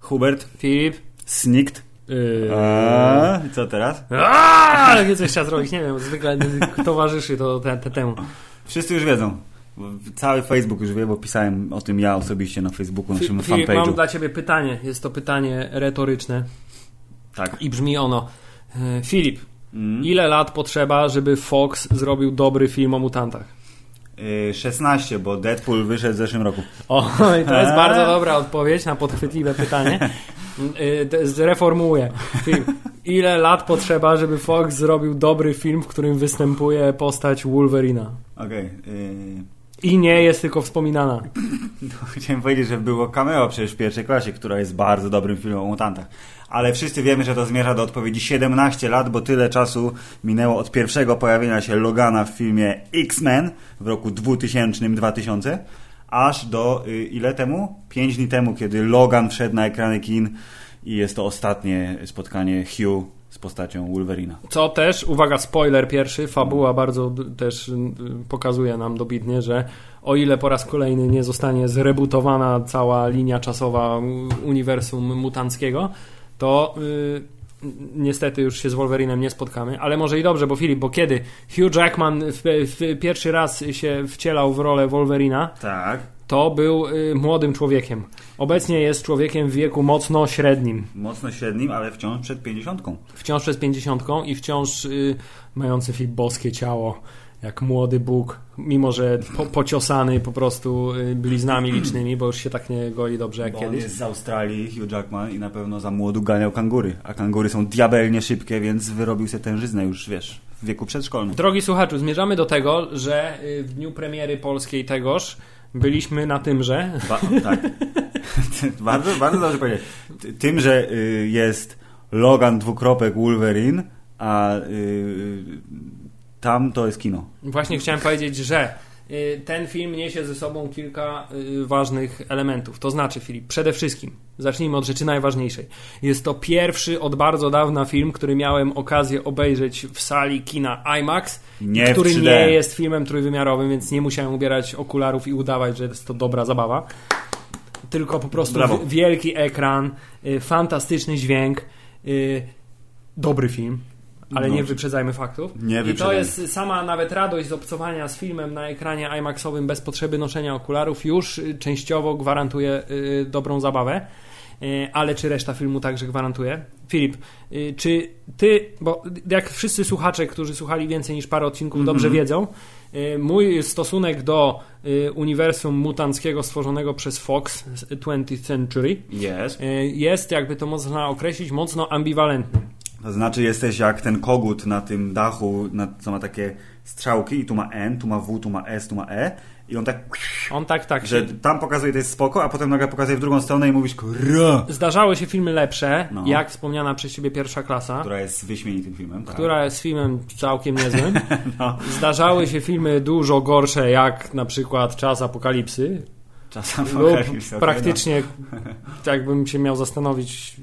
Hubert, Filip. Snikt. Yy... A, co teraz? Aaaa, ale nie coś trzeba zrobić, nie wiem, zwykle towarzyszy to te, te, temu. Wszyscy już wiedzą. Cały Facebook już wie, bo pisałem o tym ja osobiście na Facebooku, naszym Fi- Filip, mam fanpage'u. dla ciebie pytanie. Jest to pytanie retoryczne Tak. i brzmi ono. E, Filip, Mm. ile lat potrzeba, żeby Fox zrobił dobry film o mutantach? Y, 16, bo Deadpool wyszedł w zeszłym roku. O, i to jest bardzo dobra odpowiedź na podchwytliwe pytanie. Y, to Zreformułuję. Filip, ile lat potrzeba, żeby Fox zrobił dobry film, w którym występuje postać Wolverina? Okej. y, I nie jest tylko wspominana. Chciałem powiedzieć, że było cameo przecież w pierwszej klasie, która jest bardzo dobrym filmem o mutantach. Ale wszyscy wiemy, że to zmierza do odpowiedzi 17 lat, bo tyle czasu minęło od pierwszego pojawienia się Logana w filmie X-Men w roku 2000-2000, aż do y, ile temu? 5 dni temu, kiedy Logan wszedł na ekrany kin i jest to ostatnie spotkanie Hugh z postacią Wolverina. Co też, uwaga, spoiler pierwszy, fabuła bardzo też y, pokazuje nam dobitnie, że o ile po raz kolejny nie zostanie zrebootowana cała linia czasowa uniwersum mutanckiego, to y, niestety już się z Wolverinem nie spotkamy, ale może i dobrze, bo Filip, bo kiedy Hugh Jackman w, w pierwszy raz się wcielał w rolę Wolverina, Tak. to był y, młodym człowiekiem. Obecnie jest człowiekiem w wieku mocno średnim. Mocno średnim, ale wciąż przed 50. wciąż przez pięćdziesiątką i wciąż y, mający boskie ciało, jak młody Bóg, mimo że po, pociosany po prostu y, bliznami licznymi, bo już się tak nie goi dobrze jak Bo on kiedyś. jest z Australii, Hugh Jackman i na pewno za młodu ganiał kangury. A kangury są diabelnie szybkie, więc wyrobił sobie tężyznę już, wiesz, w wieku przedszkolnym. Drogi słuchaczu, zmierzamy do tego, że y, w dniu premiery polskiej tegoż byliśmy na tymże. Ba tak. bardzo, bardzo dobrze powiedzieć. Ty- Tym, że y, jest Logan dwukropek Wolverine, a tam to jest kino. Właśnie chciałem powiedzieć, że y, ten film niesie ze sobą kilka y, ważnych elementów. To znaczy, Filip, przede wszystkim, zacznijmy od rzeczy najważniejszej. Jest to pierwszy od bardzo dawna film, który miałem okazję obejrzeć w sali kina IMAX, Nie który 3D. nie jest filmem trójwymiarowym, więc nie musiałem ubierać okularów i udawać, że jest to dobra zabawa. Tylko po prostu Brawo. wielki ekran, y, fantastyczny dźwięk, dobry film. Ale No, nie wyprzedzajmy faktów. Nie I to jest sama nawet radość z obcowania z filmem na ekranie IMAXowym bez potrzeby noszenia okularów już y, częściowo gwarantuje y, dobrą zabawę. Y, Ale czy reszta filmu także gwarantuje? Filip, y, czy ty, bo jak wszyscy słuchacze, którzy słuchali więcej niż parę odcinków, Mhm. dobrze wiedzą, y, mój stosunek do y, uniwersum mutanckiego stworzonego przez Fox z 20th Century Jest. y, jest, jakby to można określić, mocno ambiwalentny. To znaczy jesteś jak ten kogut na tym dachu, na, co ma takie strzałki i tu ma N, tu ma W, tu ma S, tu ma E i on tak, On tak, tak. że tam pokazuje to jest spoko, a potem nagle pokazuje w drugą stronę i mówisz kurwa, Zdarzały się filmy lepsze, No. jak wspomniana przez ciebie pierwsza klasa, która jest wyśmienitym filmem. Tak? która jest filmem całkiem niezłym. No. Zdarzały się filmy dużo gorsze, jak na przykład Czas Apokalipsy, Czasem lub apokalipsy, okej, praktycznie, jakbym się miał zastanowić,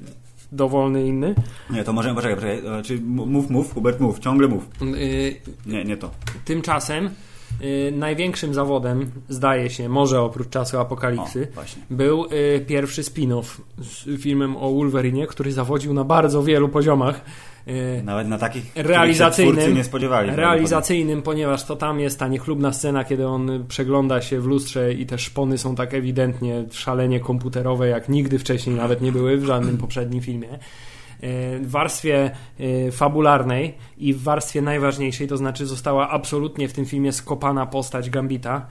dowolny inny. Nie, to możemy, poczekaj, poczekaj. Znaczy, mów, mów, Hubert, mów, ciągle mów. Yy, Nie, nie to. Tymczasem yy, największym zawodem, zdaje się, może oprócz Czasu Apokalipsy, O, był y, pierwszy spin-off z filmem o Wolverinie, który zawodził na bardzo wielu poziomach. Y, Nawet na takich, realizacyjnym, nie spodziewali. realizacyjnym, ponieważ to tam jest ta niechlubna scena, kiedy on przegląda się w lustrze i te szpony są tak ewidentnie szalenie komputerowe, jak nigdy wcześniej nawet nie były w żadnym poprzednim filmie. E, W warstwie e, fabularnej i w warstwie najważniejszej, to znaczy została absolutnie w tym filmie skopana postać Gambita,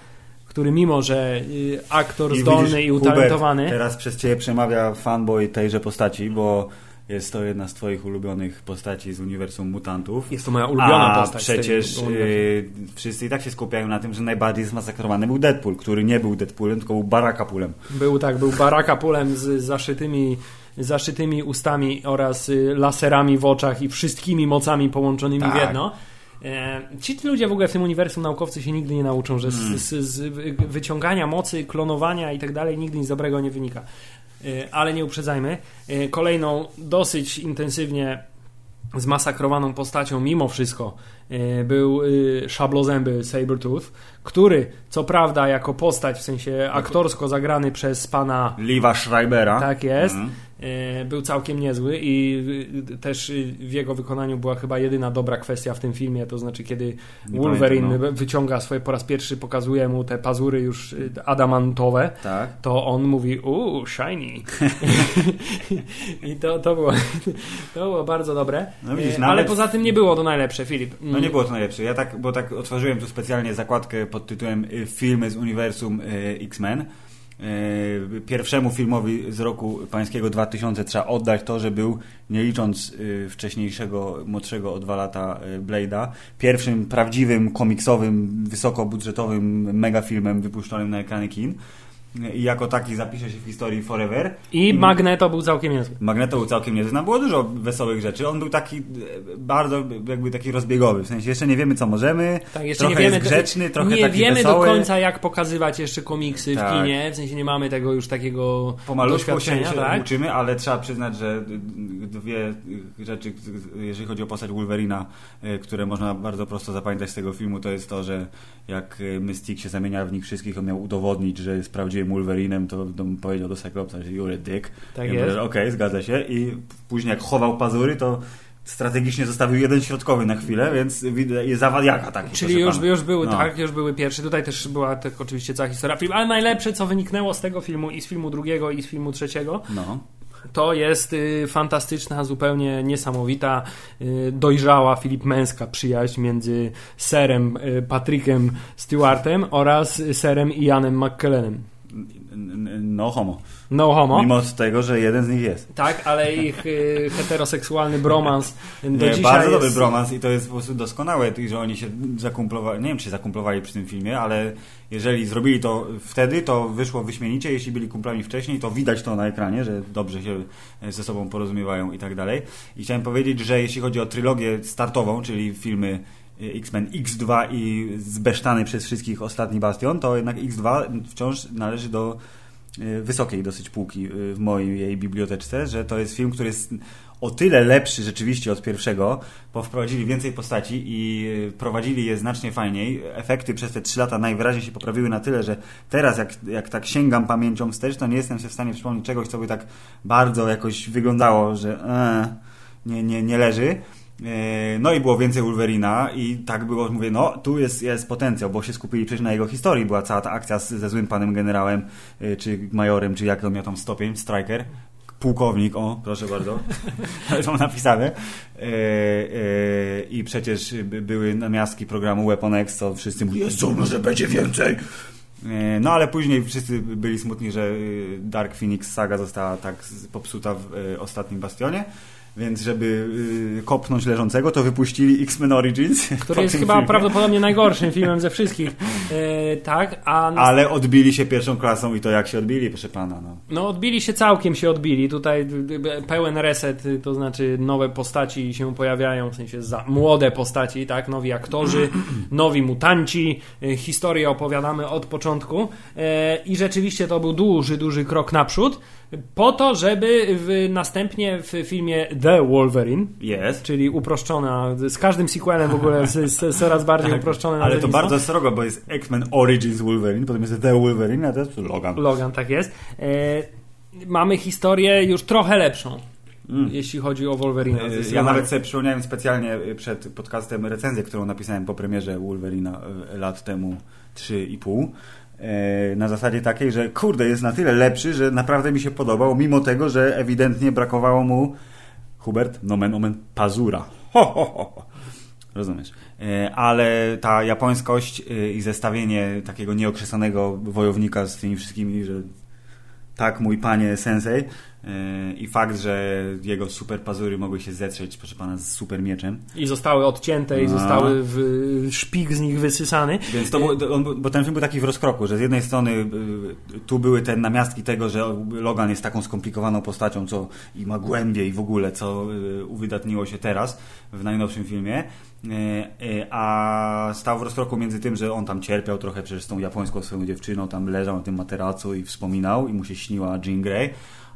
który mimo, że aktor I zdolny widzisz, i utalentowany, Hubert, teraz przez ciebie przemawia fanboy tejże postaci, bo jest to jedna z twoich ulubionych postaci z uniwersum mutantów. jest to moja ulubiona A postać. tej- przecież tego yy, wszyscy i tak się skupiają na tym, że najbardziej zmasakrowany był Deadpool, który nie był Deadpoolem, tylko był Barakapulem. Był tak, był barakapulem z zaszytymi, zaszytymi ustami oraz y, laserami w oczach i wszystkimi mocami połączonymi w Tak. jedno. E, Ci ludzie w ogóle w tym uniwersum naukowcy się nigdy nie nauczą, że Hmm. z, z, z wyciągania mocy, klonowania i tak dalej nigdy nic dobrego nie wynika. E, Ale nie uprzedzajmy. E, Kolejną dosyć intensywnie zmasakrowaną postacią mimo wszystko e, był szablozęby Sabertooth, który co prawda jako postać, w sensie aktorsko zagrany przez pana... Liva Schreibera. Tak jest. Mhm. E, był całkiem niezły i y, też y, w jego wykonaniu była chyba jedyna dobra kwestia w tym filmie, to znaczy kiedy Wolverine pamiętam, no. wyciąga swoje po raz pierwszy, pokazuje mu te pazury już y, adamantowe, tak. to on mówi uuu, shiny. I to, to, było, to było bardzo dobre. No widzisz, e, Ale poza tym nie było to najlepsze, Filip. No nie było to najlepsze. Ja tak, bo tak otworzyłem tu specjalnie zakładkę pod tytułem Filmy z uniwersum X-Men pierwszemu filmowi z roku pańskiego 2000 trzeba oddać to, że był, nie licząc e, wcześniejszego, młodszego o dwa lata e, Blade'a, pierwszym prawdziwym, komiksowym, wysokobudżetowym megafilmem wypuszczonym na ekrany kin i jako taki zapisze się w historii forever. I Magneto był całkiem niezły. Magneto był całkiem niezły. Tam było dużo wesołych rzeczy. On był taki e, bardzo jakby taki rozbiegowy. W sensie jeszcze nie wiemy, co możemy. Tak, jeszcze trochę nie wiemy, jest grzeczny, trochę Nie taki wiemy wesoły. do końca, jak pokazywać jeszcze komiksy tak. w kinie. W sensie nie mamy tego już takiego Pomalutku się, się tak? uczymy, ale trzeba przyznać, że dwie rzeczy, jeżeli chodzi o postać Wolverina, e, które można bardzo prosto zapamiętać z tego filmu, to jest to, że jak e, Mystique się zamienia w nich wszystkich, on miał udowodnić, że jest prawdziwym Wolverinem, to, to powiedział do Cyclopsa, że you're a dick. Tak ja jest. Okej, okay, zgadza się. I później jak chował pazury, to strategicznie zostawił jeden środkowy na chwilę, więc jest zawadiaka taki. Czyli już, już były, no. tak, już były pierwsze. Tutaj też była tak oczywiście cała historia film, ale najlepsze, co wyniknęło z tego filmu i z filmu drugiego i z filmu trzeciego, no to jest y, fantastyczna, zupełnie niesamowita, y, dojrzała Filip Męska przyjaźń między serem y, Patrickiem Stewartem oraz serem Ianem McKellenem. No homo. No homo. Mimo tego, że jeden z nich jest. Tak, ale ich y, heteroseksualny bromans do nie, dzisiaj Bardzo jest... dobry bromans i to jest po prostu doskonałe, że oni się zakumplowali, nie wiem czy zakumplowali przy tym filmie, ale jeżeli zrobili to wtedy, to wyszło wyśmienicie. Jeśli byli kumplami wcześniej, to widać to na ekranie, że dobrze się ze sobą porozumiewają i tak dalej. I chciałem powiedzieć, że jeśli chodzi o trylogię startową, czyli filmy X-Men X2 i zbesztany przez wszystkich ostatni Bastion, to jednak X2 wciąż należy do e, wysokiej dosyć półki e, w mojej biblioteczce, że to jest film, który jest o tyle lepszy rzeczywiście od pierwszego, bo wprowadzili więcej postaci i e, prowadzili je znacznie fajniej. Efekty przez te trzy lata najwyraźniej się poprawiły na tyle, że teraz jak, jak tak sięgam pamięcią wstecz, to nie jestem się w stanie przypomnieć czegoś, co by tak bardzo jakoś wyglądało, że e, nie, nie, nie leży. E, no i było więcej Wolverina i tak było, mówię, no tu jest, jest potencjał, bo się skupili przecież na jego historii. Była cała ta akcja z, ze złym panem generałem, e, czy majorem, czy jak to miał tam stopień, striker, pułkownik, o, proszę bardzo, są napisane. E, e, I przecież były namiastki programu Weapon X, co wszyscy mówili, jest że będzie więcej. E, no ale później wszyscy byli smutni, że Dark Phoenix saga została tak popsuta w ostatnim Bastionie. Więc żeby y, kopnąć leżącego, to wypuścili X-Men Origins. Który jest chyba filmie. prawdopodobnie najgorszym filmem ze wszystkich. E, tak, a... Ale odbili się pierwszą klasą i to jak się odbili, proszę pana. No, no odbili się, całkiem się odbili. Tutaj pełen reset, to znaczy nowe postaci się pojawiają, w sensie za, młode postaci, tak, nowi aktorzy, nowi mutanci. E, historię opowiadamy od początku e, i rzeczywiście to był duży, duży krok naprzód po to, żeby w, następnie w filmie The Wolverine, yes. czyli uproszczona, z każdym sequelem w ogóle jest coraz bardziej tak, uproszczone Ale to bardzo srogo, bo jest X-Men Origins Wolverine, potem jest The Wolverine, a teraz Logan. Logan, tak jest. E, mamy historię już trochę lepszą. Mm. Jeśli chodzi o Wolverine. E, ja nawet sobie przypomniałem specjalnie przed podcastem recenzję, którą napisałem po premierze Wolverina e, lat temu 3,5 E, na zasadzie takiej, że kurde, jest na tyle lepszy, że naprawdę mi się podobał, mimo tego, że ewidentnie brakowało mu Hubert, nomen omen, pazura. Ho, ho, ho. Rozumiesz. E, ale ta japońskość e, i zestawienie takiego nieokrzesanego wojownika z tymi wszystkimi, że tak, mój panie sensei, i fakt, że jego super pazury mogły się zetrzeć, proszę pana, z super mieczem. I zostały odcięte i no. zostały w szpik z nich wysysany. Więc to był, bo ten film był taki w rozkroku, że z jednej strony y, tu były te namiastki tego, że Logan jest taką skomplikowaną postacią, co i ma głębiej i w ogóle, co y, uwydatniło się teraz w najnowszym filmie. Y, a stał w rozkroku między tym, że on tam cierpiał trochę przecież z tą japońską swoją dziewczyną, tam leżał na tym materacu i wspominał i mu się śniła Jean Grey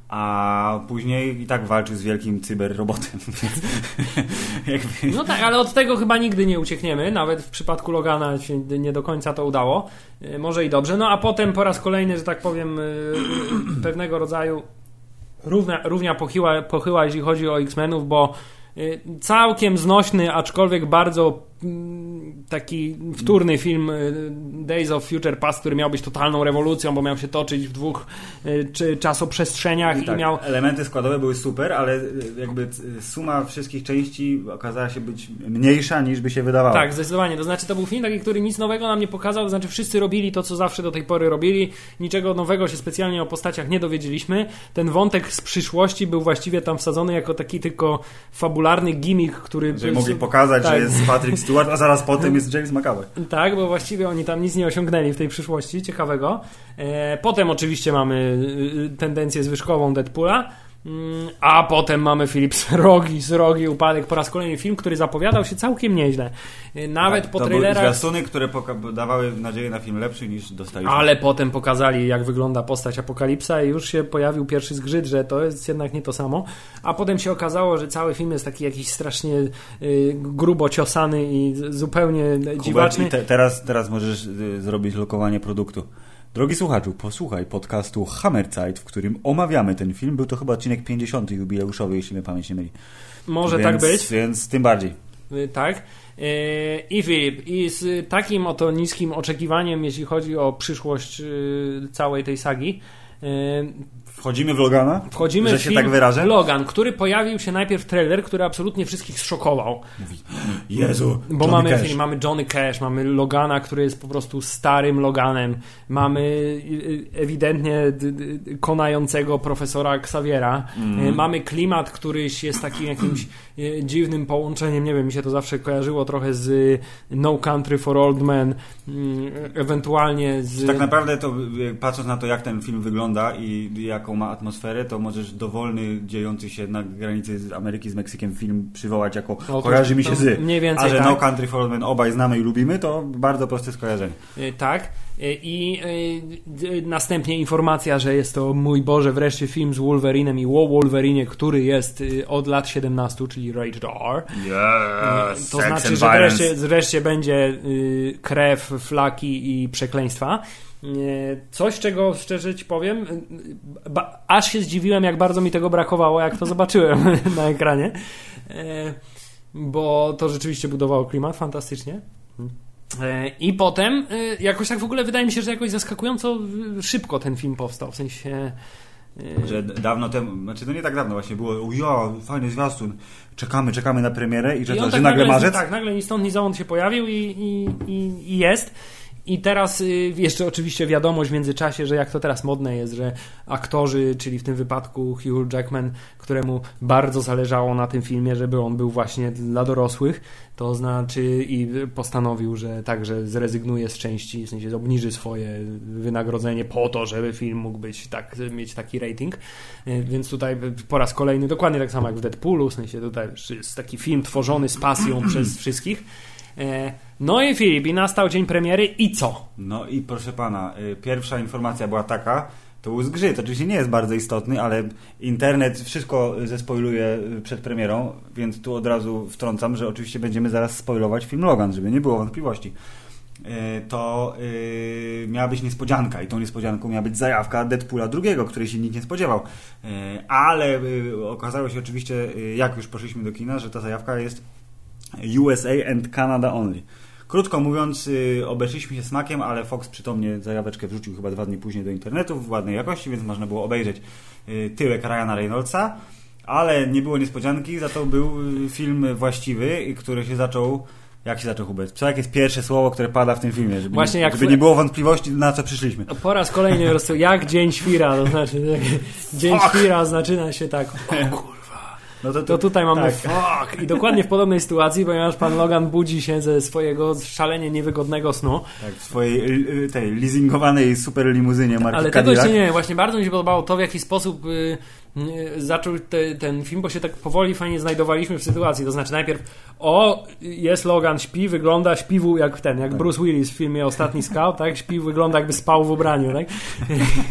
a później i tak walczył z wielkim cyberrobotem. No tak, ale od tego chyba nigdy nie uciekniemy. Nawet w przypadku Logana się nie do końca to udało. E, może i dobrze. No a potem po raz kolejny, że tak powiem, e, pewnego rodzaju równia, równia pochyła, pochyła, jeśli chodzi o X-Menów, bo e, całkiem znośny, aczkolwiek bardzo taki wtórny film y, Days of Future Past, który miał być totalną rewolucją, bo miał się toczyć w dwóch y, czy czasoprzestrzeniach i, tak, i miał... Elementy składowe były super, ale y, jakby suma wszystkich części okazała się być mniejsza niż by się wydawało. Tak, zdecydowanie. To znaczy to był film taki, który nic nowego nam nie pokazał, to znaczy wszyscy robili to, co zawsze do tej pory robili. Niczego nowego się specjalnie o postaciach nie dowiedzieliśmy. Ten wątek z przyszłości był właściwie tam wsadzony jako taki tylko fabularny gimmick, który... Że mogli pokazać, tak. że jest Patrick Stewart Stewart, a zaraz potem jest James McAvoy. Tak, bo właściwie oni tam nic nie osiągnęli w tej przyszłości, ciekawego. E, potem oczywiście mamy y, tendencję zwyżkową Deadpoola, a potem mamy Philips Rogi, z Rogi Upadek, po raz kolejny film, który zapowiadał się całkiem nieźle. E, nawet tak, po to trailerach... Były zwiastuny, które dawały nadzieję na film lepszy niż dostaliśmy. Ale potem pokazali, jak wygląda postać Apokalipsa i już się pojawił pierwszy zgrzyt, że to jest jednak nie to samo. A potem się okazało, że cały film jest taki jakiś strasznie y, grubo ciosany i zupełnie Kubek, dziwaczny. I te, teraz, teraz możesz y, zrobić lokowanie produktu. Drogi słuchaczu, posłuchaj podcastu Hammerzeit, w którym omawiamy ten film. Był to chyba odcinek 50. jubileuszowy, jeśli mnie pamięć nie myli. Może tak więc, tak być. Więc tym bardziej. Y, tak. E, I Filip, i z takim oto niskim oczekiwaniem, jeśli chodzi o przyszłość y, całej tej sagi, Wchodzimy w Logana? Wchodzimy że w się tak wyrażę? Logan, który pojawił się najpierw trailer, który absolutnie wszystkich zszokował. Mówi, Jezu, Bo Johnny mamy, Cash. mamy Johnny Cash, mamy Logana, który jest po prostu starym Loganem, mamy y, y, ewidentnie konającego profesora Xaviera, mm. mamy klimat, który jest takim jakimś dziwnym połączeniem, nie wiem, mi się to zawsze kojarzyło trochę z No Country for Old Men, ewentualnie z... Tak naprawdę to patrząc na to, jak ten film wygląda i jaką ma atmosferę, to możesz dowolny, dziejący się na granicy z Ameryki z Meksykiem film przywołać jako no, kojarzy mi się z. Mniej więcej, A że tak. No Country for Old Men obaj znamy i lubimy, to bardzo proste skojarzenie. Y, tak. Y, I y, następnie informacja, że jest to, mój Boże, wreszcie film z Wolverinem i o Wolverine, który jest od lat 17, czyli Rated R. Yes, to znaczy, że wreszcie, wreszcie będzie krew, flaki i przekleństwa. Coś, czego szczerze ci powiem, aż się zdziwiłem, jak bardzo mi tego brakowało, jak to zobaczyłem na ekranie. E, bo to rzeczywiście budowało klimat fantastycznie. E, I potem, e, jakoś tak w ogóle wydaje mi się, że jakoś zaskakująco szybko ten film powstał. W sensie. Że dawno temu, znaczy to nie tak dawno właśnie było, ja, fajny zwiastun, czekamy, czekamy na premierę i że, I to, tak że nagle marzec? Tak, nagle ni stąd, ni zowąd się pojawił i, i, i, i jest. I teraz y, jeszcze oczywiście wiadomość w międzyczasie, że jak to teraz modne jest, że aktorzy, czyli w tym wypadku Hugh Jackman, któremu bardzo zależało na tym filmie, żeby on był właśnie dla dorosłych, to znaczy i postanowił, że także zrezygnuje z części, w sensie obniży swoje wynagrodzenie po to, żeby film mógł być tak, mieć taki rating. Y, więc tutaj po raz kolejny, dokładnie tak samo jak w Deadpoolu, w sensie tutaj jest taki film tworzony z pasją przez wszystkich. E, no i Filip, i nastał dzień premiery i co? No i proszę pana, y, pierwsza informacja była taka, to był zgrzyt, oczywiście nie jest bardzo istotny, ale internet wszystko zespoiluje y, przed premierą, więc tu od razu wtrącam, że oczywiście będziemy zaraz spoilować film Logan, żeby nie było wątpliwości. To yy, miała być niespodzianka i tą niespodzianką miała być zajawka Deadpoola drugiego, której się nikt nie spodziewał. Yy, ale yy, okazało się oczywiście, jak już poszliśmy do kina, że ta zajawka jest USA and Canada only. Krótko mówiąc, yy, obeszliśmy się smakiem, ale Fox przytomnie zajaweczkę wrzucił chyba dwa dni później do internetu w ładnej jakości, więc można było obejrzeć yy, tyłek Ryana Reynoldsa. Ale nie było niespodzianki, za to był y, film właściwy, który się zaczął jak się zaczął Hubert? Co jakie jest pierwsze słowo, które pada w tym filmie? Żeby, Właśnie nie, żeby nie było wątpliwości, na co przyszliśmy. Po raz kolejny po prostu, jak Dzień Świra, to znaczy, Dzień Fuck. Świra zaczyna się tak, o. No to, to, to, tutaj mamy tak. fuck. I dokładnie w podobnej sytuacji, ponieważ pan Logan budzi się ze swojego szalenie niewygodnego snu. Tak, w swojej y, tej leasingowanej super limuzynie marki Ale Cadillac. tego się nie, właśnie bardzo mi się podobało to, w jaki sposób y, y, zaczął te, ten film, bo się tak powoli fajnie znajdowaliśmy w sytuacji. To znaczy najpierw o, jest Logan, śpi, wygląda, śpiwu jak ten, jak Bruce Willis w filmie Ostatni Scout, tak? Śpi, wygląda jakby spał w ubraniu, tak?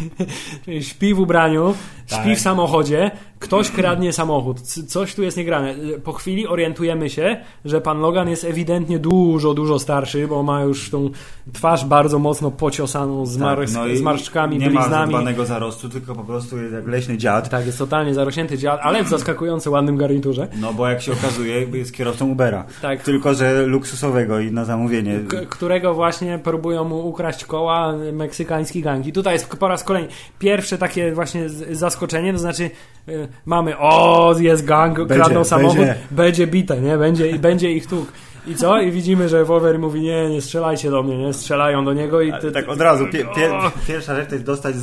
śpi w ubraniu, śpi Tak. w samochodzie, ktoś kradnie samochód, coś tu jest niegrane. Po chwili orientujemy się, że pan Logan jest ewidentnie dużo, dużo starszy, bo ma już tą twarz bardzo mocno pociosaną z, mar- Tak, no z marszczkami, Nie ma bliznami. zarostu, tylko po prostu jest jak leśny dziad. Tak, jest totalnie zarośnięty ale w zaskakująco ładnym garniturze. No bo jak się okazuje, jest kierowcą Ubera. Tak. Tylko, że luksusowego i na zamówienie. K- którego właśnie próbują mu ukraść koła meksykański gangi. Tutaj jest po raz kolejny pierwsze takie właśnie zaskoczenie, to znaczy y, mamy o, jest gang, Będzie, kradną samochód, będzie. będzie, bite, nie? Będzie, i będzie ich tuk. I co? I widzimy, że Wolverine mówi, nie, nie strzelajcie do mnie, nie? Strzelają do niego i... Ty- tak ty- od razu. Pie, pie, pierwsza rzecz to jest dostać,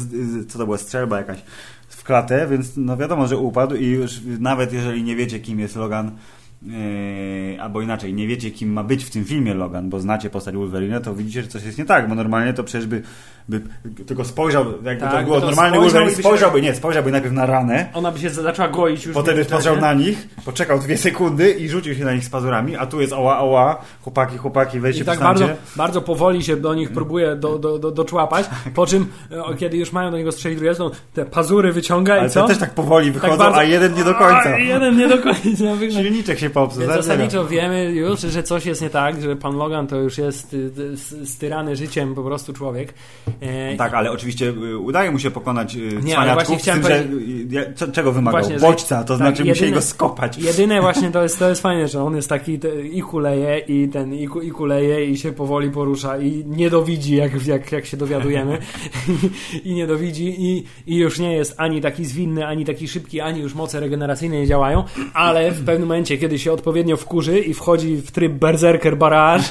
co to była, strzelba jakaś w klatę, więc no wiadomo, że upadł i już nawet jeżeli nie wiecie, kim jest Logan, yy, albo inaczej, nie wiecie, kim ma być w tym filmie Logan, bo znacie postać Wolverine, to widzicie, że coś jest nie tak, bo normalnie to przecież by, by tylko spojrzał, jakby Tak, to było normalny spojrzał Wolverine, i by się- spojrzałby, nie, spojrzałby najpierw na ranę, Ona by się zaczęła goić już. Potem w spojrzał międzyczasie. na nich, poczekał dwie sekundy i rzucił się na nich z pazurami, a tu jest oła, oła, chłopaki, chłopaki, weźcie I tak bardzo, bardzo powoli się do nich próbuje do, do, do, doczłapać, po czym e, kiedy już mają do niego strzelić drugą, to te pazury wyciąga Ale i co? to też tak powoli wychodzą, bardzo- a jeden nie do końca. A, jeden nie do końca. Silniczek się popsuł. Zasadniczo wiemy już, że coś jest nie tak, że pan Logan to już jest y, y, styrany życiem po prostu człowiek. E, Tak, ale oczywiście y, udaje mu się pokonać y, Nie, ale cwaniaczków, właśnie z tym, chciałem że y, co, czego wymagał? Właśnie, Bodźca, to tak, znaczy musieli jedyne- go skopać. Jedyne właśnie to jest, to jest fajne, że on jest taki te, i kuleje i ten i, ku, i kuleje i się powoli porusza i nie dowidzi jak, jak, jak się dowiadujemy i nie dowidzi i, i już nie jest ani taki zwinny, ani taki szybki, ani już moce regeneracyjne nie działają, ale w pewnym momencie, kiedy się odpowiednio wkurzy i wchodzi w tryb berserker barrage,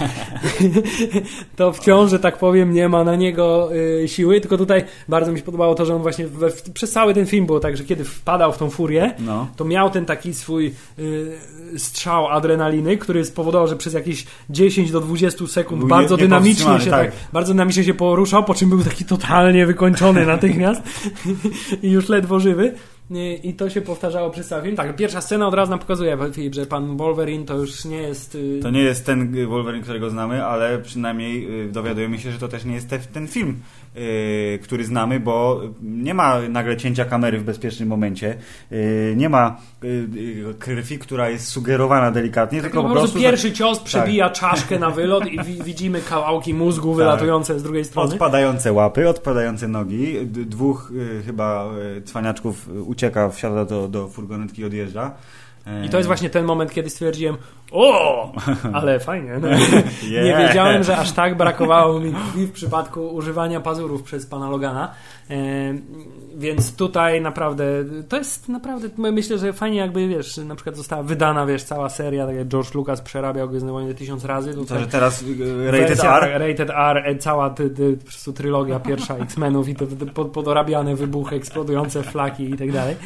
to wciąż, że tak powiem, nie ma na niego y, siły, tylko tutaj bardzo mi się podobało to, że on właśnie we, w, przez cały ten film było tak, że kiedy wpadał w tą furię, No. to miał ten taki swój y, strzał adrenaliny, który spowodował, że przez jakieś 10 do 20 sekund Był bardzo nie- dynamicznie się tak. tak. bardzo dynamicznie się poruszał, po czym był taki totalnie wykończony natychmiast i już ledwo żywy. I i to się powtarzało przez cały film. Tak, pierwsza scena od razu nam pokazuje, Filip, że pan Wolverine to już nie jest. y, To nie jest ten y, Wolverine, którego znamy, ale przynajmniej y, dowiadujemy się, że to też nie jest te, ten film, który znamy, bo nie ma nagle cięcia kamery w bezpiecznym momencie, y, nie ma y, y, krwi, która jest sugerowana delikatnie, tylko Tylko po po prostu tak. pierwszy cios przebija czaszkę na wylot i wi widzimy kawałki mózgu wylatujące z drugiej strony. Odpadające łapy, odpadające nogi. Dwóch y, chyba y, cwaniaczków y, ucieka, wsiada do, do furgonetki i odjeżdża. E, I to jest właśnie ten moment, kiedy stwierdziłem, o, ale fajnie. No. Nie Yeah. wiedziałem, że aż tak brakowało mi krwi w przypadku używania pazurów przez pana Logana. E, więc tutaj naprawdę, to jest naprawdę, myślę, że fajnie jakby, wiesz, na przykład została wydana, wiesz, cała seria, tak jak George Lucas przerabiał Gwiezdne Wojny tysiąc razy. To, że teraz y, rated wersja, R. Rated R, e, cała ty, ty, po prostu trylogia pierwsza X-Menów i te, te pod- podorabiane wybuchy, eksplodujące flaki i tak dalej.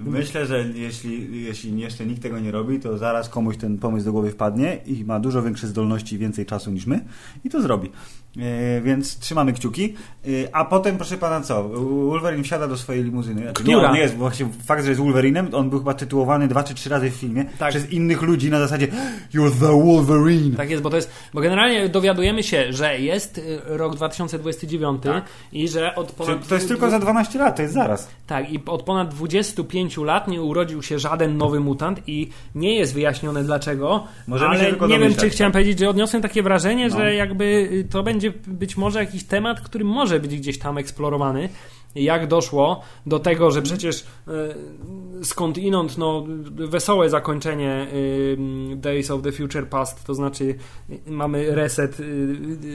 Myślę, że jeśli, jeśli jeszcze nikt tego nie robi, to zaraz komuś ten pomysł do głowy wpadnie i ma dużo większe zdolności i więcej czasu niż my i to zrobi. E, więc trzymamy kciuki. E, a potem, proszę pana, co? Wolverine wsiada do swojej limuzyny. Znaczy, Nie, Która? nie jest, bo właśnie fakt, że jest Wolverinem, on był chyba tytułowany dwa czy trzy razy w filmie Tak. przez innych ludzi na zasadzie You're the Wolverine. Tak jest, bo to jest, bo generalnie dowiadujemy się, że jest y, rok 2029 Tak. i że od Czyli ponad To jest tylko za 12 lat, to jest zaraz. tak i od ponad 25 lat nie urodził się żaden nowy mutant i nie jest wyjaśnione dlaczego, Możemy ale nie wiem, czy chciałem tak. powiedzieć, że odniosłem takie wrażenie, No. że jakby to będzie być może jakiś temat, który może być gdzieś tam eksplorowany. Jak doszło do tego, że przecież y, skądinąd no, wesołe zakończenie y, Days of the Future Past, to znaczy y, mamy reset.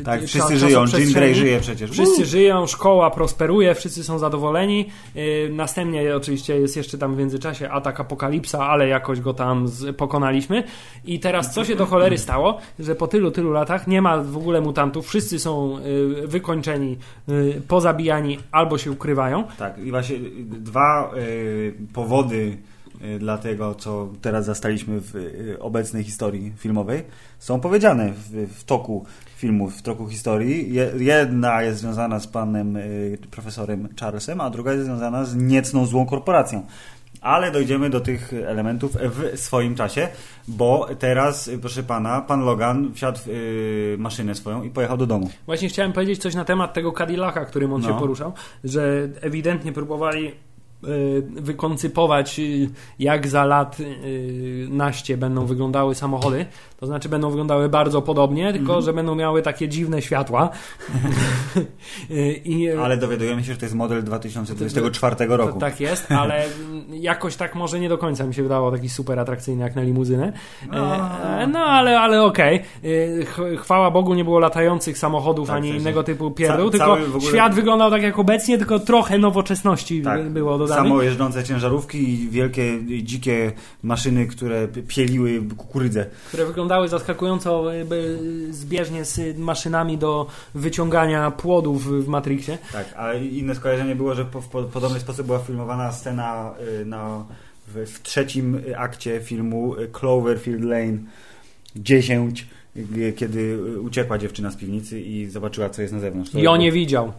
Tak, cza- wszyscy żyją, czasoprzestrzeni. Grey żyje przecież. Wszyscy żyją, szkoła prosperuje, wszyscy są zadowoleni. Następnie oczywiście jest jeszcze tam w międzyczasie atak apokalipsa, ale jakoś go tam pokonaliśmy. I teraz co się do cholery stało, że po tylu, tylu latach nie ma w ogóle mutantów, wszyscy są wykończeni, pozabijani albo się ukrywają. Tak, i właśnie dwa y, powody y, dla tego, co teraz zastaliśmy w y, obecnej historii filmowej, są powiedziane w, w toku filmów, w toku historii. Je, jedna jest związana z panem profesorem Charlesem, a druga jest związana z niecną złą korporacją. Ale dojdziemy do tych elementów w swoim czasie, bo teraz, proszę pana, pan Logan wsiadł w yy, maszynę swoją i pojechał do domu. Właśnie chciałem powiedzieć coś na temat tego Cadillaca, którym on No. się poruszał, że ewidentnie próbowali wykoncypować, y, jak za lat y, naście będą wyglądały samochody. To znaczy będą wyglądały bardzo podobnie, tylko Mhm. że będą miały takie dziwne światła. Y, I, Ale dowiadujemy się, że to jest model 2024 roku. to, tak jest, ale mm, jakoś tak może nie do końca mi się wydawało taki super atrakcyjny jak na limuzynę. E, No ale, ale okej. Ch- Chwała Bogu nie było latających samochodów Tak, ani w sensie innego typu pierdół, ca- tylko ogóle- świat wyglądał tak jak obecnie, tylko trochę nowoczesności Tak. było dodane. Samo jeżdżące ciężarówki i wielkie, dzikie maszyny, które pieliły kukurydzę. które wyglądały zaskakująco e, zbieżnie z maszynami do wyciągania płodów w Matrixie. Tak, a inne skojarzenie było, że w po, podobny sposób była filmowana scena y, na, w, w trzecim akcie filmu Cloverfield Lane 10, y, kiedy uciekła dziewczyna z piwnicy i zobaczyła, co jest na zewnątrz. I on nie widział.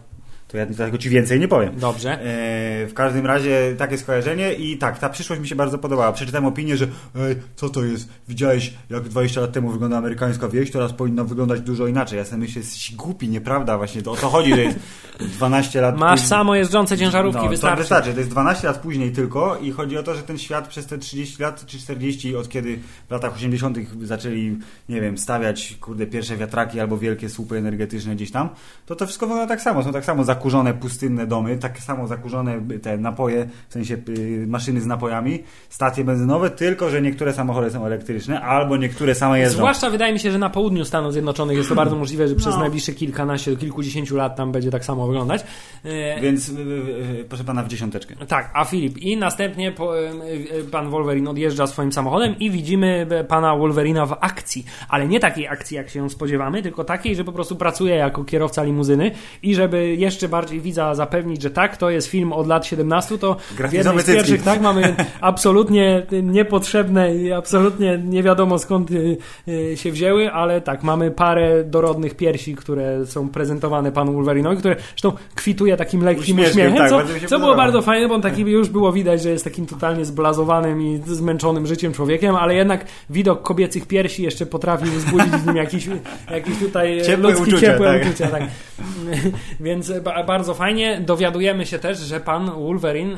To ja tego ci więcej nie powiem. Dobrze. E, w każdym razie takie skojarzenie i tak, ta przyszłość mi się bardzo podobała. Przeczytałem opinię, że ej, co to jest? Widziałeś jak 20 lat temu wygląda amerykańska wieś, teraz powinna wyglądać dużo inaczej. Ja sobie myślę, jesteś głupi, nieprawda? Właśnie to o to chodzi, że jest 12 lat Masz później- samo jeżdżące ciężarówki, no, wystarczy. To wystarczy, to jest 12 lat później tylko i chodzi o to, że ten świat przez te 30 lat czy 40, od kiedy w latach 80. zaczęli, nie wiem, stawiać kurde pierwsze wiatraki albo wielkie słupy energetyczne gdzieś tam, to to wszystko wygląda tak samo. Są tak samo zakurzone, pustynne domy, tak samo zakurzone te napoje, w sensie y, maszyny z napojami, stacje benzynowe, tylko że niektóre samochody są elektryczne albo niektóre same jeżdżą. Zwłaszcza wydaje mi się, że na południu Stanów Zjednoczonych jest to bardzo możliwe, że przez No. najbliższe kilkanaście, kilkudziesięciu lat tam będzie tak samo wyglądać. E, Więc y, y, y, proszę pana w dziesiąteczkę. Tak, a Filip. I następnie pan Wolverine odjeżdża swoim samochodem i widzimy e, pana Wolverina w akcji. Ale nie takiej akcji, jak się spodziewamy, tylko takiej, że po prostu pracuje jako kierowca limuzyny i żeby jeszcze bardziej widza zapewnić, że tak, to jest film od lat 17, to w jednej z pierwszych tak mamy absolutnie niepotrzebne i absolutnie nie wiadomo skąd y, y, się wzięły, ale tak, mamy parę dorodnych piersi, które są prezentowane panu Wolverinowi, które zresztą kwituje takim lekkim uśmiechem, tak, co, co było bardzo fajne, bo on taki już było widać, że jest takim totalnie zblazowanym i zmęczonym życiem człowiekiem, ale jednak widok kobiecych piersi jeszcze potrafił wzbudzić w nim jakiś, jakiś tutaj Ciepłe ludzkie uczucia, ciepłe tak. uczucia. Tak. Więc ba bardzo fajnie. Dowiadujemy się też, że pan Wolverine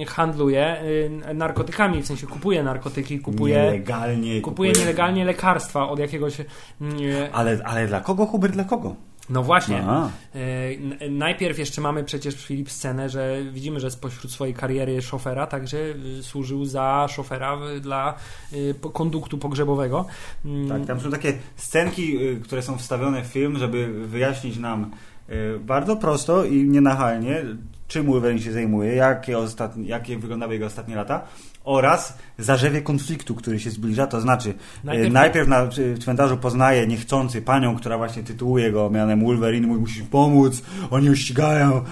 y, handluje y, narkotykami, w sensie kupuje narkotyki, kupuje, Nielegalnie. kupuje nielegalnie lekarstwa od jakiegoś... y, Ale, ale dla kogo, Hubert, dla kogo? No właśnie. N- Najpierw jeszcze mamy przecież Filip scenę, że widzimy, że spośród swojej kariery szofera także y, służył za szofera w- dla y, po- konduktu pogrzebowego. Tak, tam są takie scenki, które są wstawione w film, żeby wyjaśnić nam bardzo prosto i nienachalnie, czym Wolverine się zajmuje, jakie, ostatnie, jakie wyglądały jego ostatnie lata oraz zarzewie konfliktu, który się zbliża, to znaczy Najpierw- najpierw, najpierw na cmentarzu poznaje niechcący panią, która właśnie tytułuje go mianem Wolverine, mówi musisz pomóc, oni ją ścigają,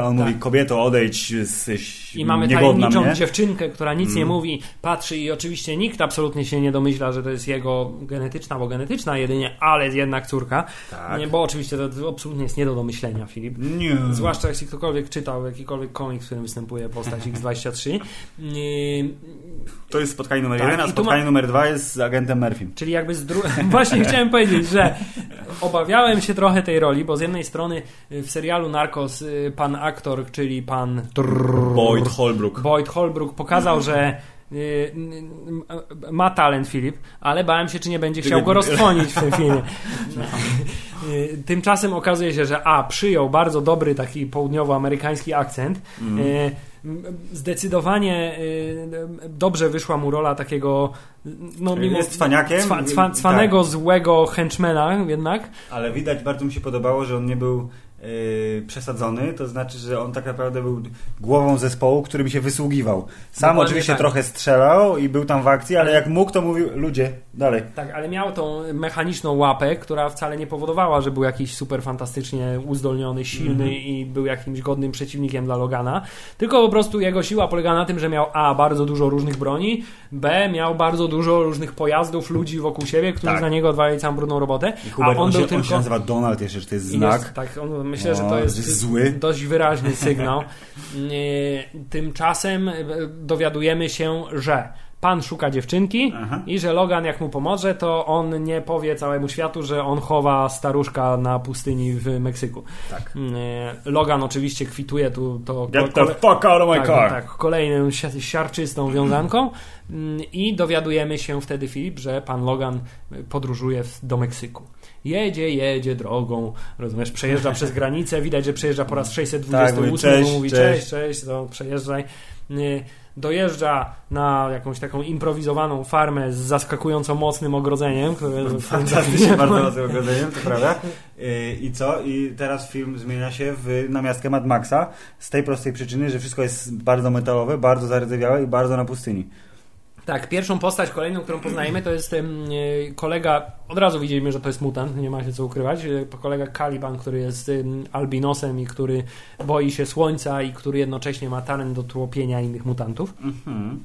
a on Tak. mówi kobieto odejdź, jesteś I mamy niegodna tajemniczą mnie. dziewczynkę, która nic nie Mm. mówi, patrzy i oczywiście nikt absolutnie się nie domyśla, że to jest jego genetyczna, bo genetyczna jedynie, ale jednak córka. Tak. Nie, bo oczywiście to, absolutnie jest nie do domyślenia, Filip. Nie. Zwłaszcza jeśli ktokolwiek czytał jakikolwiek komiks, w którym występuje postać X23. Yy, To jest spotkanie numer Tak, jeden, a spotkanie ma- numer dwa jest z agentem Murphym. Czyli jakby z dru... Właśnie chciałem powiedzieć, że obawiałem się trochę tej roli, bo z jednej strony y, w serialu Narcos y, pan aktor, czyli pan Boyd Holbrook. Boyd Holbrook pokazał, że y, ma talent Filip, ale bałem się, czy nie będzie chciał go roztrwonić w tym filmie. Tymczasem okazuje się, że A przyjął bardzo dobry taki południowoamerykański akcent. Y, m, Zdecydowanie y, dobrze wyszła mu rola takiego no mimo Jest cwaniakiem. cwa, cwa, cwanego, złego henchmana jednak. Ale widać, bardzo mi się podobało, że on nie był yy, przesadzony, to znaczy, że on tak naprawdę był głową zespołu, który mi się wysługiwał. Sam Dokładnie oczywiście tak. trochę strzelał i był tam w akcji, ale jak mógł, to mówił, ludzie, dalej. Tak, ale miał tą mechaniczną łapę, która wcale nie powodowała, że był jakiś super fantastycznie uzdolniony, silny Mhm. i był jakimś godnym przeciwnikiem dla Logana. Tylko po prostu jego siła polega na tym, że miał A bardzo dużo różnych broni, B miał bardzo dużo różnych pojazdów, ludzi wokół siebie, którzy Tak. za niego odwalili całą brudną robotę. I Hubert, a on, on, był się, tylko. on się nazywa Donald jeszcze, że to jest znak. Jest, tak, on myślę, że to O, jest zły. dość wyraźny sygnał. E, Tymczasem e, dowiadujemy się, że pan szuka dziewczynki Aha. i że Logan jak mu pomoże, to on nie powie całemu światu, że on chowa staruszka na pustyni w Meksyku. Tak. E, Logan oczywiście kwituje tu to Get the fuck out of my tak, car! tak, kolejną si- siarczystą wiązanką Mm, i dowiadujemy się wtedy, Filip, że pan Logan podróżuje w- do Meksyku. Jedzie, jedzie drogą, rozumiesz, przejeżdża przez granicę, widać, że przejeżdża po raz 628, Tak, mówi, bo cześć, mówi cześć. cześć, cześć, to przejeżdżaj. Y, Dojeżdża na jakąś taką improwizowaną farmę z zaskakująco mocnym ogrodzeniem, które Fantastycznie bardzo mocnym ogrodzeniem, to prawda. Yy, I co? I teraz film zmienia się w namiastkę Mad Maxa z tej prostej przyczyny, że wszystko jest bardzo metalowe, bardzo zardzewiałe i bardzo na pustyni. Tak, pierwszą postać kolejną, którą poznajemy, to jest e, kolega, od razu widzimy, że to jest mutant, nie ma się co ukrywać, e, kolega Caliban, który jest em, albinosem i który boi się słońca i który jednocześnie ma talent do tłopienia innych mutantów. Mhm.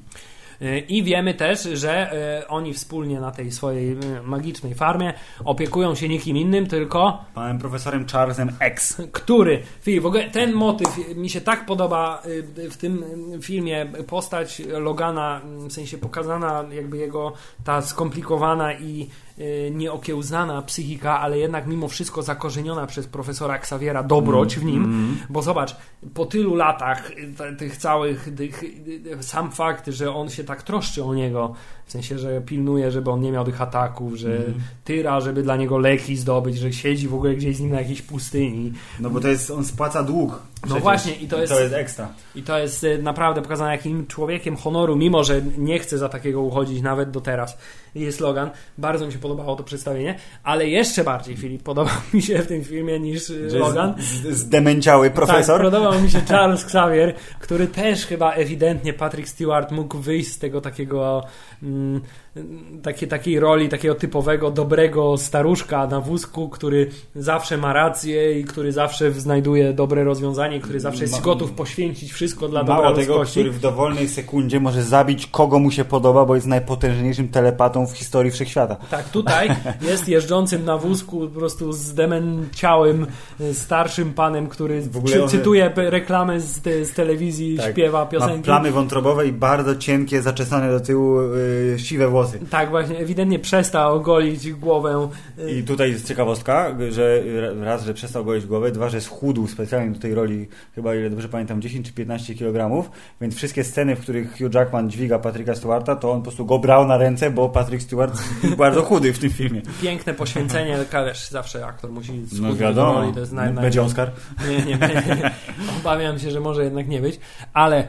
E, I wiemy też, że e, oni wspólnie na tej swojej e, magicznej farmie opiekują się nikim innym, tylko Panem profesorem Charlesem X. który, w ogóle ten motyw mi się tak podoba y, w tym filmie, postać Logana, w sensie pokazana jakby jego ta skomplikowana i y, nieokiełznana psychika, ale jednak mimo wszystko zakorzeniona przez profesora Xaviera dobroć w nim, bo zobacz, po tylu latach y, tych całych, tych, y, sam fakt, że on się tak troszczy o niego, sensie, że pilnuje, żeby on nie miał tych ataków, że tyra, żeby dla niego leki zdobyć, że siedzi w ogóle gdzieś z nim na jakiejś pustyni, No bo to jest, on spłaca dług. przecież. właśnie, i to jest- to jest ekstra. i to jest y, naprawdę pokazane jakim człowiekiem honoru, mimo że nie chce za takiego uchodzić nawet do teraz. Jest Logan. Bardzo mi się podobało to przedstawienie, ale jeszcze bardziej, Filip, podobał mi się w tym filmie niż y, Że Logan. Zdemęciały profesor. Tak, podobał mi się Charles Xavier, który też chyba ewidentnie Patrick Stewart mógł wyjść z tego takiego mm, Mm, takie, takiej roli takiego typowego, dobrego staruszka na wózku, który zawsze ma rację i który zawsze znajduje dobre rozwiązanie, który zawsze jest Ma- gotów poświęcić wszystko dla dobra Mało tego, ludzkości. który w dowolnej sekundzie może zabić kogo mu się podoba, bo jest najpotężniejszym telepatą w historii wszechświata. Tak, tutaj jest jeżdżącym na wózku po prostu zdemęciałym y, starszym panem, który on- cytuje reklamy z, te- z telewizji, Tak. śpiewa Ma piosenki. plamy wątrobowe i bardzo cienkie, zaczesane do tyłu yy, siwe włosy. Tak, właśnie, ewidentnie przestał golić głowę. I tutaj jest ciekawostka, że raz, że przestał golić głowę, dwa, że schudł specjalnie do tej roli, chyba ile dobrze pamiętam, 10 czy 15 kg, więc wszystkie sceny, w których Hugh Jackman dźwiga Patricka Stewarta, to on po prostu go brał na ręce, bo Patrick Stewart jest bardzo chudy w tym filmie. Piękne poświęcenie, wiesz, zawsze aktor musi No schudnąć do wiadomo, roli, to jest naj, naj... będzie Oscar. Nie, nie, nie. Obawiam się, że może jednak nie być, ale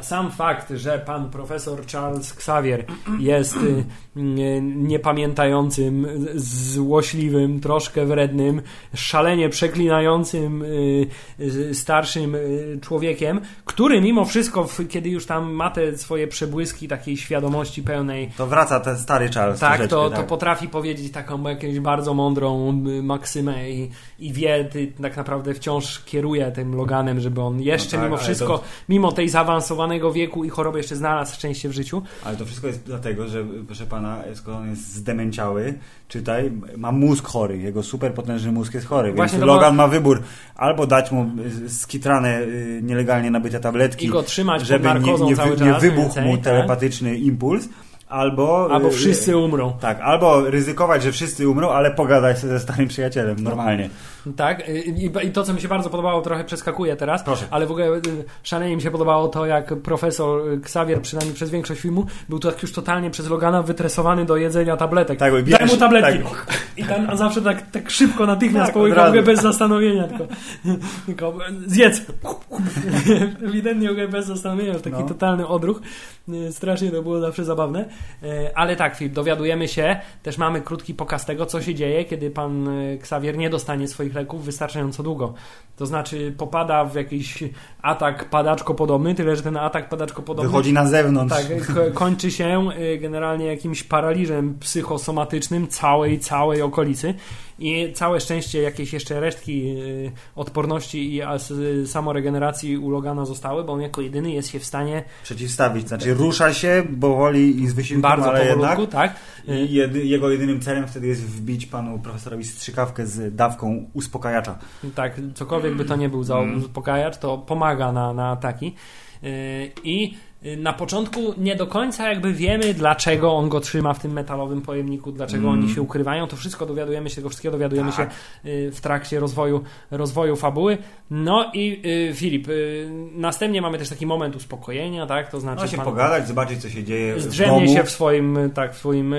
sam fakt, że pan profesor Charles Xavier jest y, nie, niepamiętającym, złośliwym, troszkę wrednym, szalenie przeklinającym y, starszym y, człowiekiem, który mimo wszystko, kiedy już tam ma te swoje przebłyski takiej świadomości pełnej To wraca ten stary Charles. tak, to, tak. to potrafi powiedzieć taką jakąś bardzo mądrą maksymę i, i wie, tak naprawdę wciąż kieruje tym Loganem, żeby on jeszcze No tak, mimo wszystko, to- mimo tej zaawansowanego wieku i choroby jeszcze znalazł szczęście w życiu. Ale to wszystko jest dlatego, że proszę pana, skoro on jest zdemęciały, czytaj, ma mózg chory, jego superpotężny mózg jest chory, Właśnie więc Logan ma wybór albo dać mu y, skitrane, y, nielegalnie nabyte tabletki, I go trzymać żeby nie, nie, cały nie wybuchł więcej, mu tak? telepatyczny impuls, albo... Albo y, wszyscy umrą. Tak, albo ryzykować, że wszyscy umrą, ale pogadać ze starym przyjacielem, normalnie. Tak, y, i, i to, co mi się bardzo podobało, trochę przeskakuje teraz, Proszę. ale w ogóle y, szalenie mi się podobało to, jak profesor y, Xavier, przynajmniej przez większość filmu, był tak już totalnie przez Logana wytresowany do jedzenia tabletek. Tak, Daj mu tabletki. tak. I tam on zawsze tak, tak szybko, natychmiast Tak, razu. bez zastanowienia, tylko, tylko zjedz. Ewidentnie bez zastanowienia, taki No. totalny odruch. Strasznie to było zawsze zabawne. Y, Ale tak, Filip, dowiadujemy się, też mamy krótki pokaz tego, co się dzieje, kiedy pan y, Xavier nie dostanie swoich leków wystarczająco długo. To znaczy popada w jakiś atak padaczko podobny, tyle że ten atak padaczko podobny Wychodzi na zewnątrz. tak, ko- kończy się y, generalnie jakimś paraliżem psychosomatycznym całej, całej okolicy i całe szczęście jakieś jeszcze resztki y, odporności i y, samoregeneracji u Logana zostały, bo on jako jedyny jest się w stanie Przeciwstawić, znaczy rusza się powoli i z wysiłkiem, bardzo ale powolutku, jednak. tak? Y, jedy, jego jedynym celem wtedy jest wbić panu profesorowi strzykawkę z dawką uspokajacza. Tak, cokolwiek by to nie był za Mm. uspokajacz, to pomaga na, na ataki. Yy, I na początku nie do końca jakby wiemy, dlaczego on go trzyma w tym metalowym pojemniku, dlaczego Mm. oni się ukrywają. To wszystko dowiadujemy się, tego wszystkiego dowiadujemy Tak. się yy, w trakcie rozwoju, rozwoju fabuły. No i yy, Filip, następnie mamy też taki moment uspokojenia, tak? To znaczy No się pan- pogadać, zobaczyć co się dzieje Zdrzemnie się w swoim, y, tak, w swoim y,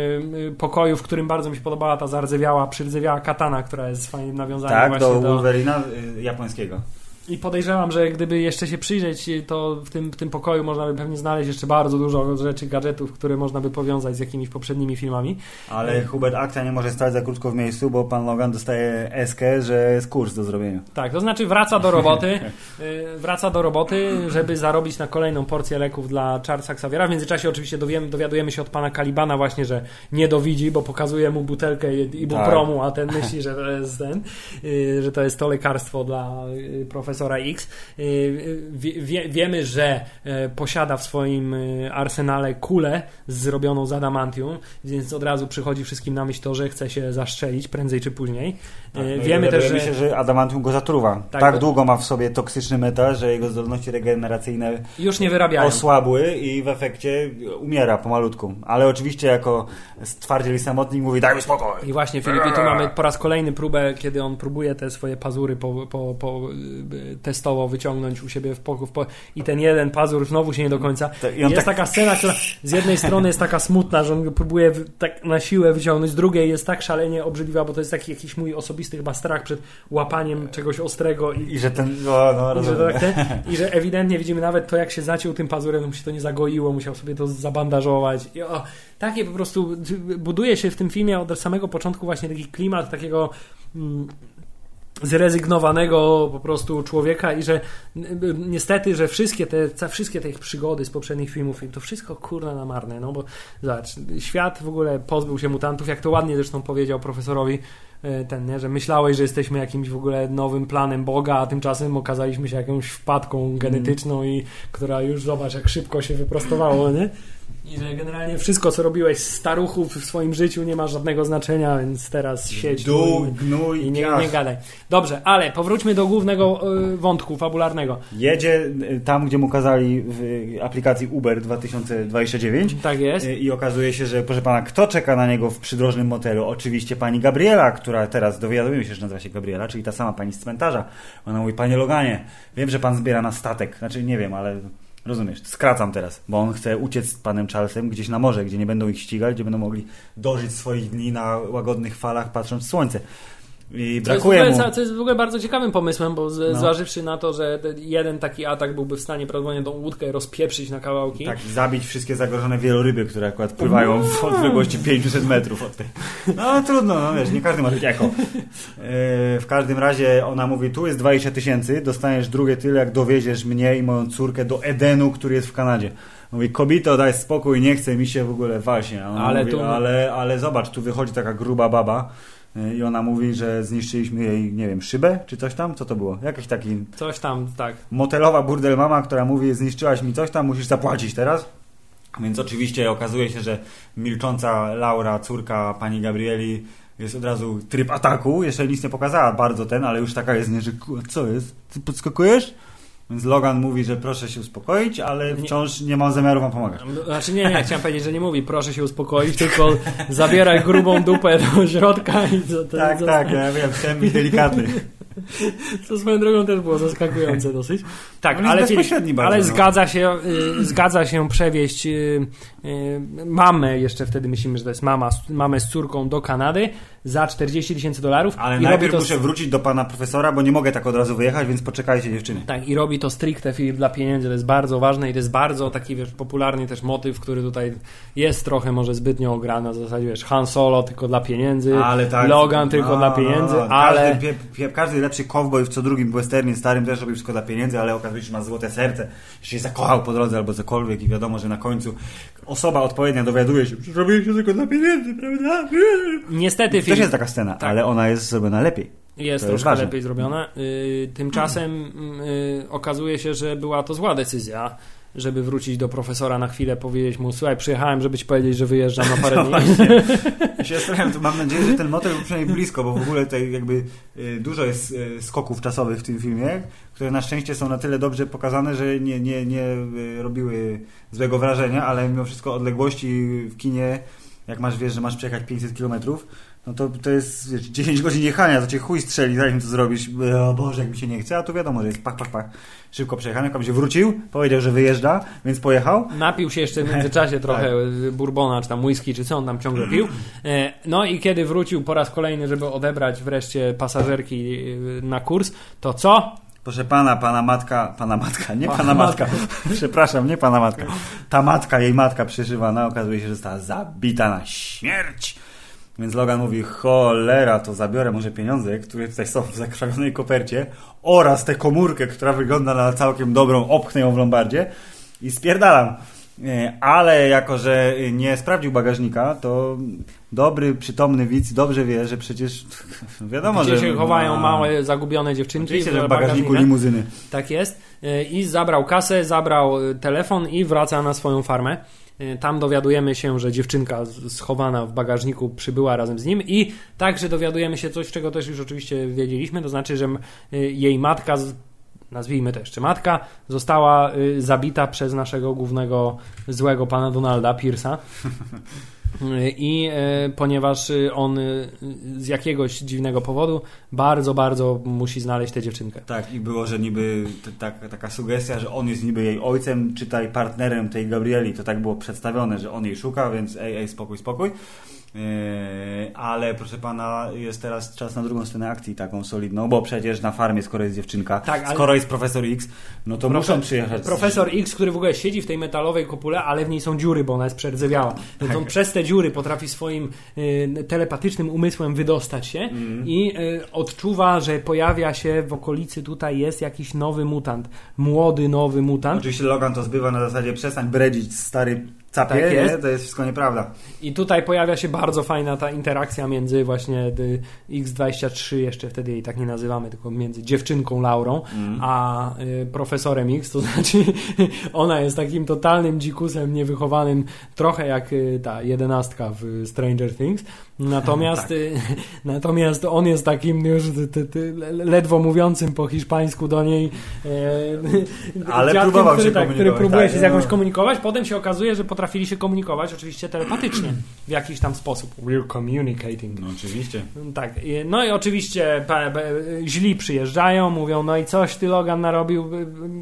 y, pokoju, w którym bardzo mi się podobała ta zardzewiała, przydzewiała katana, która jest fajnym nawiązaniem Tak, właśnie do do, Wolverina y, japońskiego. I podejrzewam, że gdyby jeszcze się przyjrzeć, to w tym, w tym pokoju można by pewnie znaleźć jeszcze bardzo dużo rzeczy, gadżetów, które można by powiązać z jakimiś poprzednimi filmami. Ale Hubert akcja nie może stać za krótko w miejscu, bo pan Logan dostaje eskę, że jest kurs do zrobienia. Tak, to znaczy wraca do roboty, y, wraca do roboty, żeby zarobić na kolejną porcję leków dla Charlesa Xaviera. W międzyczasie oczywiście dowiemy, dowiadujemy się od pana Kalibana właśnie, że nie dowidzi, bo pokazuje mu butelkę ibupromu, a ten myśli, że to jest ten, y, że to jest to lekarstwo dla y, profesora X. Y, Wie, wie, wiemy, że e, posiada w swoim y, arsenale kulę zrobioną z adamantium, więc od razu przychodzi wszystkim na myśl to, że chce się zastrzelić prędzej czy później. Tak, Y, no wiemy też, że... się, że adamantium go zatruwa. Tak, Tak, długo ma w sobie toksyczny metal, że jego zdolności regeneracyjne Już nie wyrabiają. osłabły i w efekcie umiera pomalutku. Ale oczywiście jako stwardziel i samotnik mówi daj mi spokój. I właśnie Filip, i tu mamy po raz kolejny próbę, kiedy on próbuje te swoje pazury po, po, po, y, testowo wyciągnąć u siebie w poku w po, i ten jeden pazur znowu się nie do końca. I jest tak- taka scena, która z jednej strony jest taka smutna, że on próbuje tak na siłę wyciągnąć, z drugiej jest tak szalenie obrzydliwa, bo to jest taki jakiś mój osobisty chyba strach przed łapaniem czegoś ostrego i, I że ten... No, no, i że, tak ten, I że ewidentnie widzimy nawet to, jak się zaciął tym pazurem, to mu się to nie zagoiło, musiał sobie to zabandażować. I o, takie po prostu buduje się w tym filmie od samego początku właśnie taki klimat takiego. Mm, zrezygnowanego po prostu człowieka i że niestety, że wszystkie te, wszystkie te ich przygody z poprzednich filmów to wszystko kurna na marne, no bo zobacz, świat w ogóle pozbył się mutantów, jak to ładnie zresztą powiedział profesorowi e, ten, nie, że myślałeś, że jesteśmy jakimś w ogóle nowym planem Boga, a tymczasem okazaliśmy się jakąś wpadką genetyczną i która już zobacz, jak szybko się wyprostowało, nie? I że generalnie wszystko, co robiłeś z staruchów w swoim życiu nie ma żadnego znaczenia, więc teraz siedź Dół, i- gnój, i nie, nie gadaj. Dobrze, ale powróćmy do głównego y, wątku fabularnego. Jedzie y, tam, gdzie mu kazali w aplikacji Uber 2029 Tak jest. y, i okazuje się, że proszę pana, kto czeka na niego w przydrożnym motelu? Oczywiście pani Gabriela, która teraz dowiadujemy się, że nazywa się Gabriela, czyli ta sama pani z cmentarza. Ona mówi, panie Loganie, wiem, że pan zbiera na statek. Znaczy nie wiem, ale rozumiesz, skracam teraz, bo on chce uciec z panem Charlesem gdzieś na morze, gdzie nie będą ich ścigać, gdzie będą mogli dożyć swoich dni na łagodnych falach, patrząc w słońce. I To jest, w brakuje ogóle, mu... to jest w ogóle bardzo ciekawym pomysłem, bo z, No. zważywszy na to, że jeden taki atak byłby w stanie prawdopodobnie tą łódkę rozpieprzyć na kawałki. Tak, zabić wszystkie zagrożone wieloryby, które akurat pływają w odległości 500 metrów od tej. No trudno, no wiesz, nie każdy ma takie jako. Yy, w każdym razie ona mówi, tu jest 20 tysięcy, dostaniesz drugie tyle, jak dowieziesz mnie i moją córkę do Edenu, który jest w Kanadzie. Mówi, kobito, daj spokój, nie chce mi się w ogóle właśnie. Ale mówi, tu- ale, ale zobacz, tu wychodzi taka gruba baba i ona mówi, że zniszczyliśmy jej, nie wiem, szybę, czy coś tam? Co to było? Jakiś taki Coś tam, tak. motelowa burdel mama, która mówi, zniszczyłaś mi coś tam, musisz zapłacić teraz. Więc oczywiście okazuje się, że milcząca Laura, córka pani Gabrieli, jest od razu tryb ataku. Jeszcze nic nie pokazała bardzo ten, ale już taka jest, nie, że "Ku- co jest? Ty podskakujesz? Więc Logan mówi, że proszę się uspokoić, ale wciąż nie mam zamiaru wam pomagać. Znaczy nie, nie, chciałem powiedzieć, że nie mówi proszę się uspokoić, tylko zabieraj grubą dupę do środka i to, to, Tak, tak, ja wiem, chciałem być delikatny. To swoją drogą też było zaskakujące dosyć. Tak, ale, bezpośredni bardzo, ale no. zgadza się, y, zgadza się przewieźć y, y, mamę, jeszcze wtedy myślimy, że to jest mama, mamę z córką do Kanady za 40 tysięcy dolarów. Ale najpierw to muszę wrócić do pana profesora, bo nie mogę tak od razu wyjechać, więc poczekajcie dziewczyny. Tak, i robi to stricte Filip dla pieniędzy. To jest bardzo ważne i to jest bardzo taki wiesz, popularny też motyw, który tutaj jest trochę może zbytnio ograny. W zasadzie wiesz, Han Solo tylko dla pieniędzy, Ale tak. Logan tylko No, dla no, pieniędzy, no. ale. Każdy, pie, pie, każdy lepszy cowboy w co drugim westernie starym też robi wszystko dla pieniędzy, ale okazuje się, że ma złote serce, że się zakochał po drodze albo cokolwiek i wiadomo, że na końcu osoba odpowiednia dowiaduje się, że robi się tylko dla pieniędzy, prawda? Niestety, Ktoś też jest taka scena, tak. ale ona jest zrobiona lepiej. Jest To jest troszkę ważne. lepiej zrobiona. Y, tymczasem y, okazuje się, że była to zła decyzja, żeby wrócić do profesora na chwilę, powiedzieć mu, słuchaj, przyjechałem, żeby ci powiedzieć, że wyjeżdżam na parę dni. Ja się zastanawiam, to mam nadzieję, że ten motyw był przynajmniej blisko, bo w ogóle tutaj jakby y, dużo jest skoków czasowych w tym filmie, które na szczęście są na tyle dobrze pokazane, że nie, nie, nie robiły złego wrażenia, ale mimo wszystko odległości w kinie, jak masz, wiesz, że masz przejechać 500 kilometrów, no to, to jest wiesz, 10 godzin jechania, to cię chuj strzeli, zanim to zrobisz. O Boże, jak mi się nie chce, a tu wiadomo, że jest pach, pach, pach. Szybko przejechany, tam się wrócił, powiedział, że wyjeżdża, więc pojechał. Napił się jeszcze w międzyczasie trochę bourbona, czy tam whisky, czy co on tam ciągle pił. E, No i kiedy wrócił po raz kolejny, żeby odebrać wreszcie pasażerki y, na kurs, to co? Proszę pana, pana matka, pana matka, nie Pana pana matka. matka. Przepraszam, nie pana matka. Ta matka, jej matka przeżywana, okazuje się, że została zabita na śmierć. Więc Logan mówi, cholera, to zabiorę może pieniądze, które tutaj są w zakrzawionej kopercie oraz tę komórkę, która wygląda na całkiem dobrą, opchnę ją w lombardzie i spierdalam. E, Ale jako, że nie sprawdził bagażnika, to dobry, przytomny widz dobrze wie, że przecież wiadomo, Gdzie że... się chowają a, małe, zagubione dziewczynki. Oczywiście, w że w bagażniku limuzyny. Tak jest. Y, I zabrał kasę, zabrał y, telefon i wraca na swoją farmę. Y, Tam dowiadujemy się, że dziewczynka schowana w bagażniku przybyła razem z nim i także dowiadujemy się coś, czego też już oczywiście wiedzieliśmy, to znaczy, że y, jej matka, nazwijmy to jeszcze matka, została y, zabita przez naszego głównego złego pana Donalda Pierce'a. I y, ponieważ y, on y, z jakiegoś dziwnego powodu bardzo, bardzo musi znaleźć tę dziewczynkę. Tak, i było, że niby tak, taka sugestia, że on jest niby jej ojcem, czytaj partnerem tej Gabrieli. To tak było przedstawione, że on jej szuka, więc ej, ej, spokój, spokój. Yy, ale proszę pana, jest teraz czas na drugą scenę akcji, taką solidną, bo przecież na farmie, skoro jest dziewczynka, Tak, skoro jest profesor X, no to Profe- muszą przyjechać. Profesor X, który w ogóle siedzi w tej metalowej kopule, ale w niej są dziury, bo ona jest przerdzewiała. Więc Tak. on przez te dziury potrafi swoim y, telepatycznym umysłem wydostać się Mhm. i y, odczuwa, że pojawia się w okolicy tutaj jest jakiś nowy mutant. Młody, nowy mutant. Oczywiście Logan to zbywa na zasadzie przestań bredzić stary capie, Tak jest. nie? to jest wszystko nieprawda. I tutaj pojawia się bardzo fajna ta interakcja między właśnie y, X23, jeszcze wtedy jej tak nie nazywamy, tylko między dziewczynką Laurą, Mhm. a y, profesorem X, to znaczy ona jest takim totalnym dzikusem niewychowanym, trochę jak y, ta jedenastka w Stranger Things. Natomiast, Tak. y, natomiast on jest takim już ty, ty, ty, ledwo mówiącym po hiszpańsku do niej e, Ale dziadkiem, próbował który, się tak, który próbuje tak, się z no. jakąś komunikować. Potem się okazuje, że potrafili się komunikować oczywiście telepatycznie w jakiś tam sposób. We're communicating. No oczywiście. Tak, no i oczywiście źli przyjeżdżają, mówią, no i coś ty Logan narobił,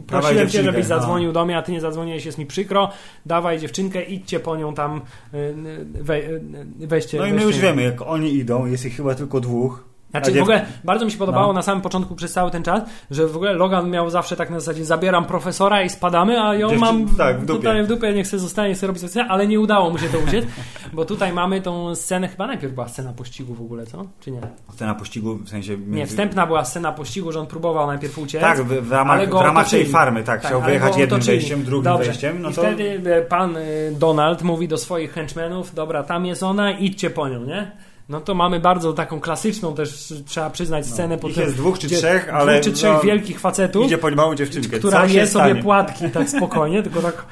prosiłem cię, żebyś no. zadzwonił do mnie, a ty nie zadzwoniłeś, jest mi przykro, dawaj dziewczynkę, idźcie po nią tam, y, we, y, weźcie. No i my już. Wiemy, jak oni idą, jest ich chyba tylko dwóch. Znaczy w ogóle bardzo mi się podobało No. na samym początku przez cały ten czas, że w ogóle Logan miał zawsze tak na zasadzie zabieram profesora i spadamy, a ją Dziewczyn- mam w, tak, w dupie. tutaj w dupie, niech sobie zostanie, sobie robi co chce, ale nie udało mu się to uciec, bo tutaj mamy tą scenę, chyba najpierw była scena pościgu w ogóle, co? Czy nie? Scena pościgu, w sensie... Nie, między- wstępna była scena pościgu, że on próbował najpierw uciec. Tak, w, w ramach, w ramach tej farmy, tak, chciał ale wyjechać jednym wejściem, drugim Dobrze. wejściem, no I to... wtedy e, pan e, Donald mówi do swoich henchmenów, dobra, tam jest ona, idźcie po nią, nie? No to mamy bardzo taką klasyczną też, trzeba przyznać, scenę pod No, Ich tym, jest dwóch czy trzech, ale Dwóch czy trzech no, wielkich facetów, Idzie po małą dziewczynkę, która je sobie płatki tak spokojnie, tylko tak,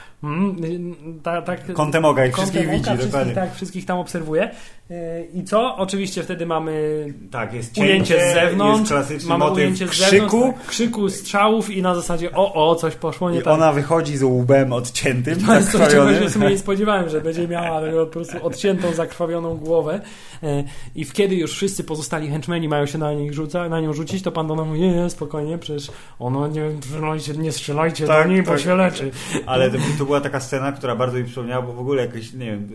ta, tak Kątem oka ich wszystkich widzi, wszystkich, dokładnie. Tak, wszystkich tam obserwuje. E, I co? Oczywiście wtedy mamy Tak, jest ujęcie cięcie, z zewnątrz, jest mamy ujęcie z krzyku zewnątrz, tak, krzyku, strzałów i na zasadzie o, o, coś poszło nie i tak. ona wychodzi z łbem odciętym, To jest coś, czego się w sumie nie spodziewałem, że będzie miała po prostu odciętą, zakrwawioną głowę. E, I kiedy już wszyscy pozostali henchmeni mają się na, nich rzuca, na nią rzucić, to pan Donald mówi, nie, nie, spokojnie, przecież ono nie strzelajcie, nie strzelajcie Tak, do niej, bo tak. się leczy. Ale to, to była taka scena, która bardzo mi przypomniała, bo w ogóle jakiś, nie wiem,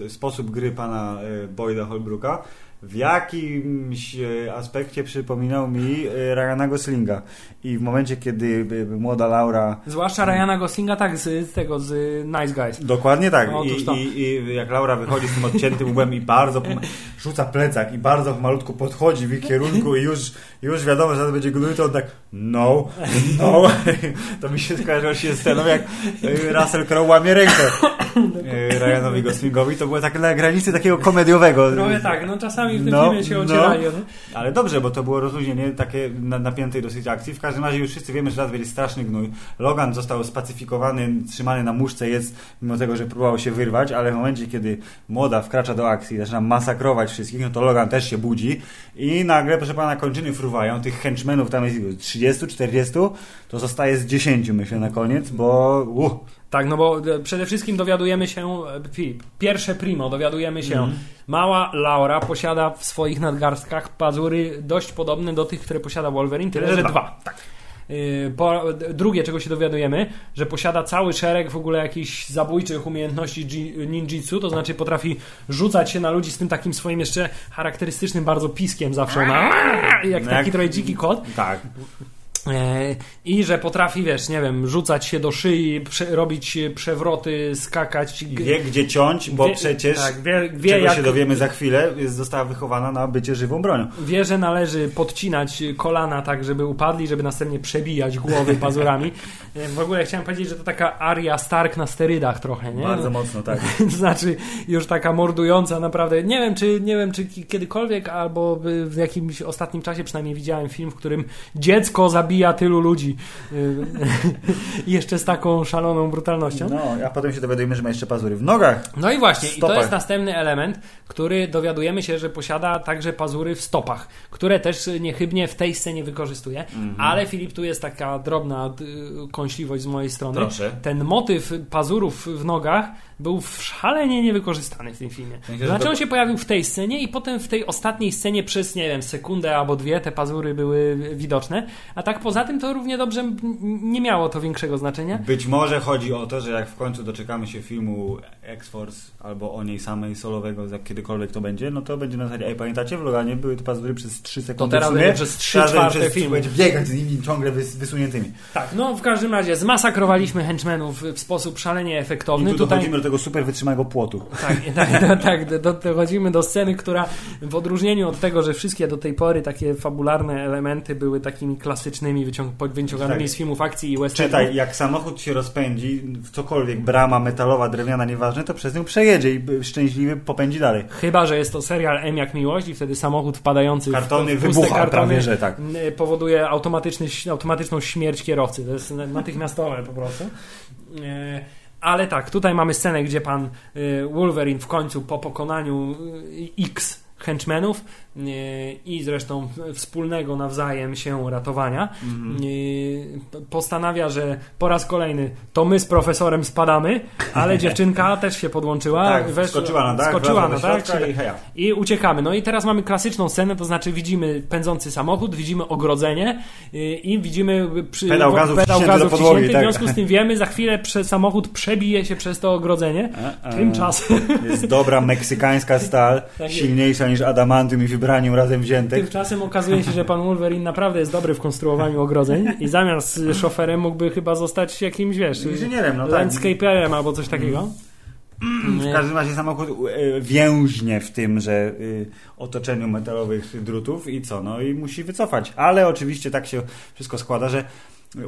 y, sposób gry pana y, Boyda Holbrooka w jakimś y, aspekcie przypominał mi y, Ryana Goslinga. I w momencie, kiedy y, młoda Laura Zwłaszcza Ryana Goslinga, tak, z, z tego, z Nice Guys. Dokładnie tak. I, to. i, I jak Laura wychodzi z tym odciętym łbem i bardzo rzuca plecak i bardzo malutko podchodzi w ich kierunku i już, już wiadomo, że zaraz będzie gnuj, to on tak no, no. To mi się skojarzyło się sceną, jak Russell Crowe łamie rękę Ryanowi Goslingowi. To było tak na granicy takiego komediowego. Trochę tak, no czasami i w tym No, filmie się no. ocierali. nie? Ale dobrze, bo to było rozluźnienie takie na, napiętej dosyć akcji. W każdym razie już wszyscy wiemy, że raz będzie straszny gnój. Logan został spacyfikowany, trzymany na muszce jest, mimo tego, że próbował się wyrwać, ale w momencie, kiedy młoda wkracza do akcji i zaczyna masakrować wszystkich, no to Logan też się budzi i nagle, proszę pana, kończyny fruwają. Tych henchmenów tam jest ilu? 30, 40, to zostaje z 10 myślę na koniec, bo uh, Tak, no bo e, przede wszystkim dowiadujemy się, e, pi- pierwsze primo, dowiadujemy się, Mhm. mała Laura posiada w swoich nadgarstkach pazury dość podobne do tych, które posiada Wolverine, tyle że dwa. Tak. Y, Po, d- drugie, czego się dowiadujemy, że posiada cały szereg w ogóle jakichś zabójczych umiejętności ji- ninjitsu, to znaczy potrafi rzucać się na ludzi z tym takim swoim jeszcze charakterystycznym bardzo piskiem zawsze na jak No taki jak- trochę dziki kot. Tak. E, I że potrafi, wiesz, nie wiem, rzucać się do szyi, prze, robić przewroty, skakać. Wie gdzie ciąć, bo Wie- przecież tak, wie, wie, czego jak, się dowiemy za chwilę, jest, została wychowana na bycie żywą bronią. wie, że należy podcinać kolana tak, żeby upadli, żeby następnie przebijać głowy pazurami. E, W ogóle chciałem powiedzieć, że to taka Aria Stark na sterydach trochę, nie? Bardzo mocno, tak. To znaczy już taka mordująca naprawdę. Nie wiem, czy nie wiem, czy ki- kiedykolwiek albo w jakimś ostatnim czasie przynajmniej widziałem film, w którym dziecko zabija tylu ludzi. Y, jeszcze z taką szaloną brutalnością. No, a potem się dowiadujemy, że ma jeszcze pazury w nogach. No i właśnie, i to jest następny element, który dowiadujemy się, że posiada także pazury w stopach, które też niechybnie w tej scenie wykorzystuje. Mhm. Ale Filip, tu jest taka drobna y, kąśliwość z mojej strony. Proszę. Ten motyw pazurów w nogach był szalenie niewykorzystany w tym filmie. Znaczy to- on się pojawił w tej scenie i potem w tej ostatniej scenie przez, nie wiem, sekundę albo dwie te pazury były widoczne, a tak poza tym to równie dobrze nie miało to większego znaczenia. Być może chodzi o to, że jak w końcu doczekamy się filmu X-Force albo o niej samej solowego, za kiedykolwiek to będzie, no to będzie na zasadzie, ej pamiętacie, w Loganie były te pazury przez 3 sekundy teraz w sumie, będzie przez trzy teraz będzie czwarte przez- filmu. Będzie biegać z nimi ciągle wys, wysuniętymi. Tak, no w każdym razie zmasakrowaliśmy henchmenów w sposób szalenie I efektowny. tu dochodzimy do tego super wytrzymałego płotu. Tak, tak, tak, tak do, do, dochodzimy do sceny, która w odróżnieniu od tego, że wszystkie do tej pory takie fabularne elementy były takimi klasycznymi, wyciąganymi Tak. z filmów akcji i westernów. Czytaj, jak samochód się rozpędzi, w cokolwiek, brama metalowa, drewniana, nieważne, to przez nią przejedzie i szczęśliwy popędzi dalej. Chyba, że jest to serial M jak miłość i wtedy samochód wpadający Kartony w, puste wybucha, kartony prawie że tak. powoduje automatyczny, automatyczną śmierć kierowcy. To jest natychmiastowe po prostu. Ale tak, tutaj mamy scenę, gdzie pan e, Wolverine w końcu po pokonaniu e, X henchmenów i zresztą wspólnego nawzajem się ratowania Mhm. e, postanawia, że po raz kolejny to my z profesorem spadamy, ale dziewczynka też się podłączyła. Tak, weszła- skoczyła na dach, skoczyła na dach, i i uciekamy. No i teraz mamy klasyczną scenę, to znaczy widzimy pędzący samochód, widzimy ogrodzenie yy, i widzimy przy, Pedał gazu pedał gazu podłogi, wciśnięty. W tak. związku z tym wiemy, za chwilę samochód przebije się przez to ogrodzenie. A, a. Tymczasem, Jest dobra meksykańska stal, Tak silniejsza niż adamantium i vibranium razem wzięte. tymczasem okazuje się, że pan Wolverine naprawdę jest dobry w konstruowaniu ogrodzeń i zamiast szoferem mógłby chyba zostać jakimś, wiesz, Inżynierem, no tak. landscaperem albo coś takiego. W każdym razie samochód e, więźnie w tymże e, otoczeniu metalowych drutów i co? No i musi wycofać. Ale oczywiście tak się wszystko składa, że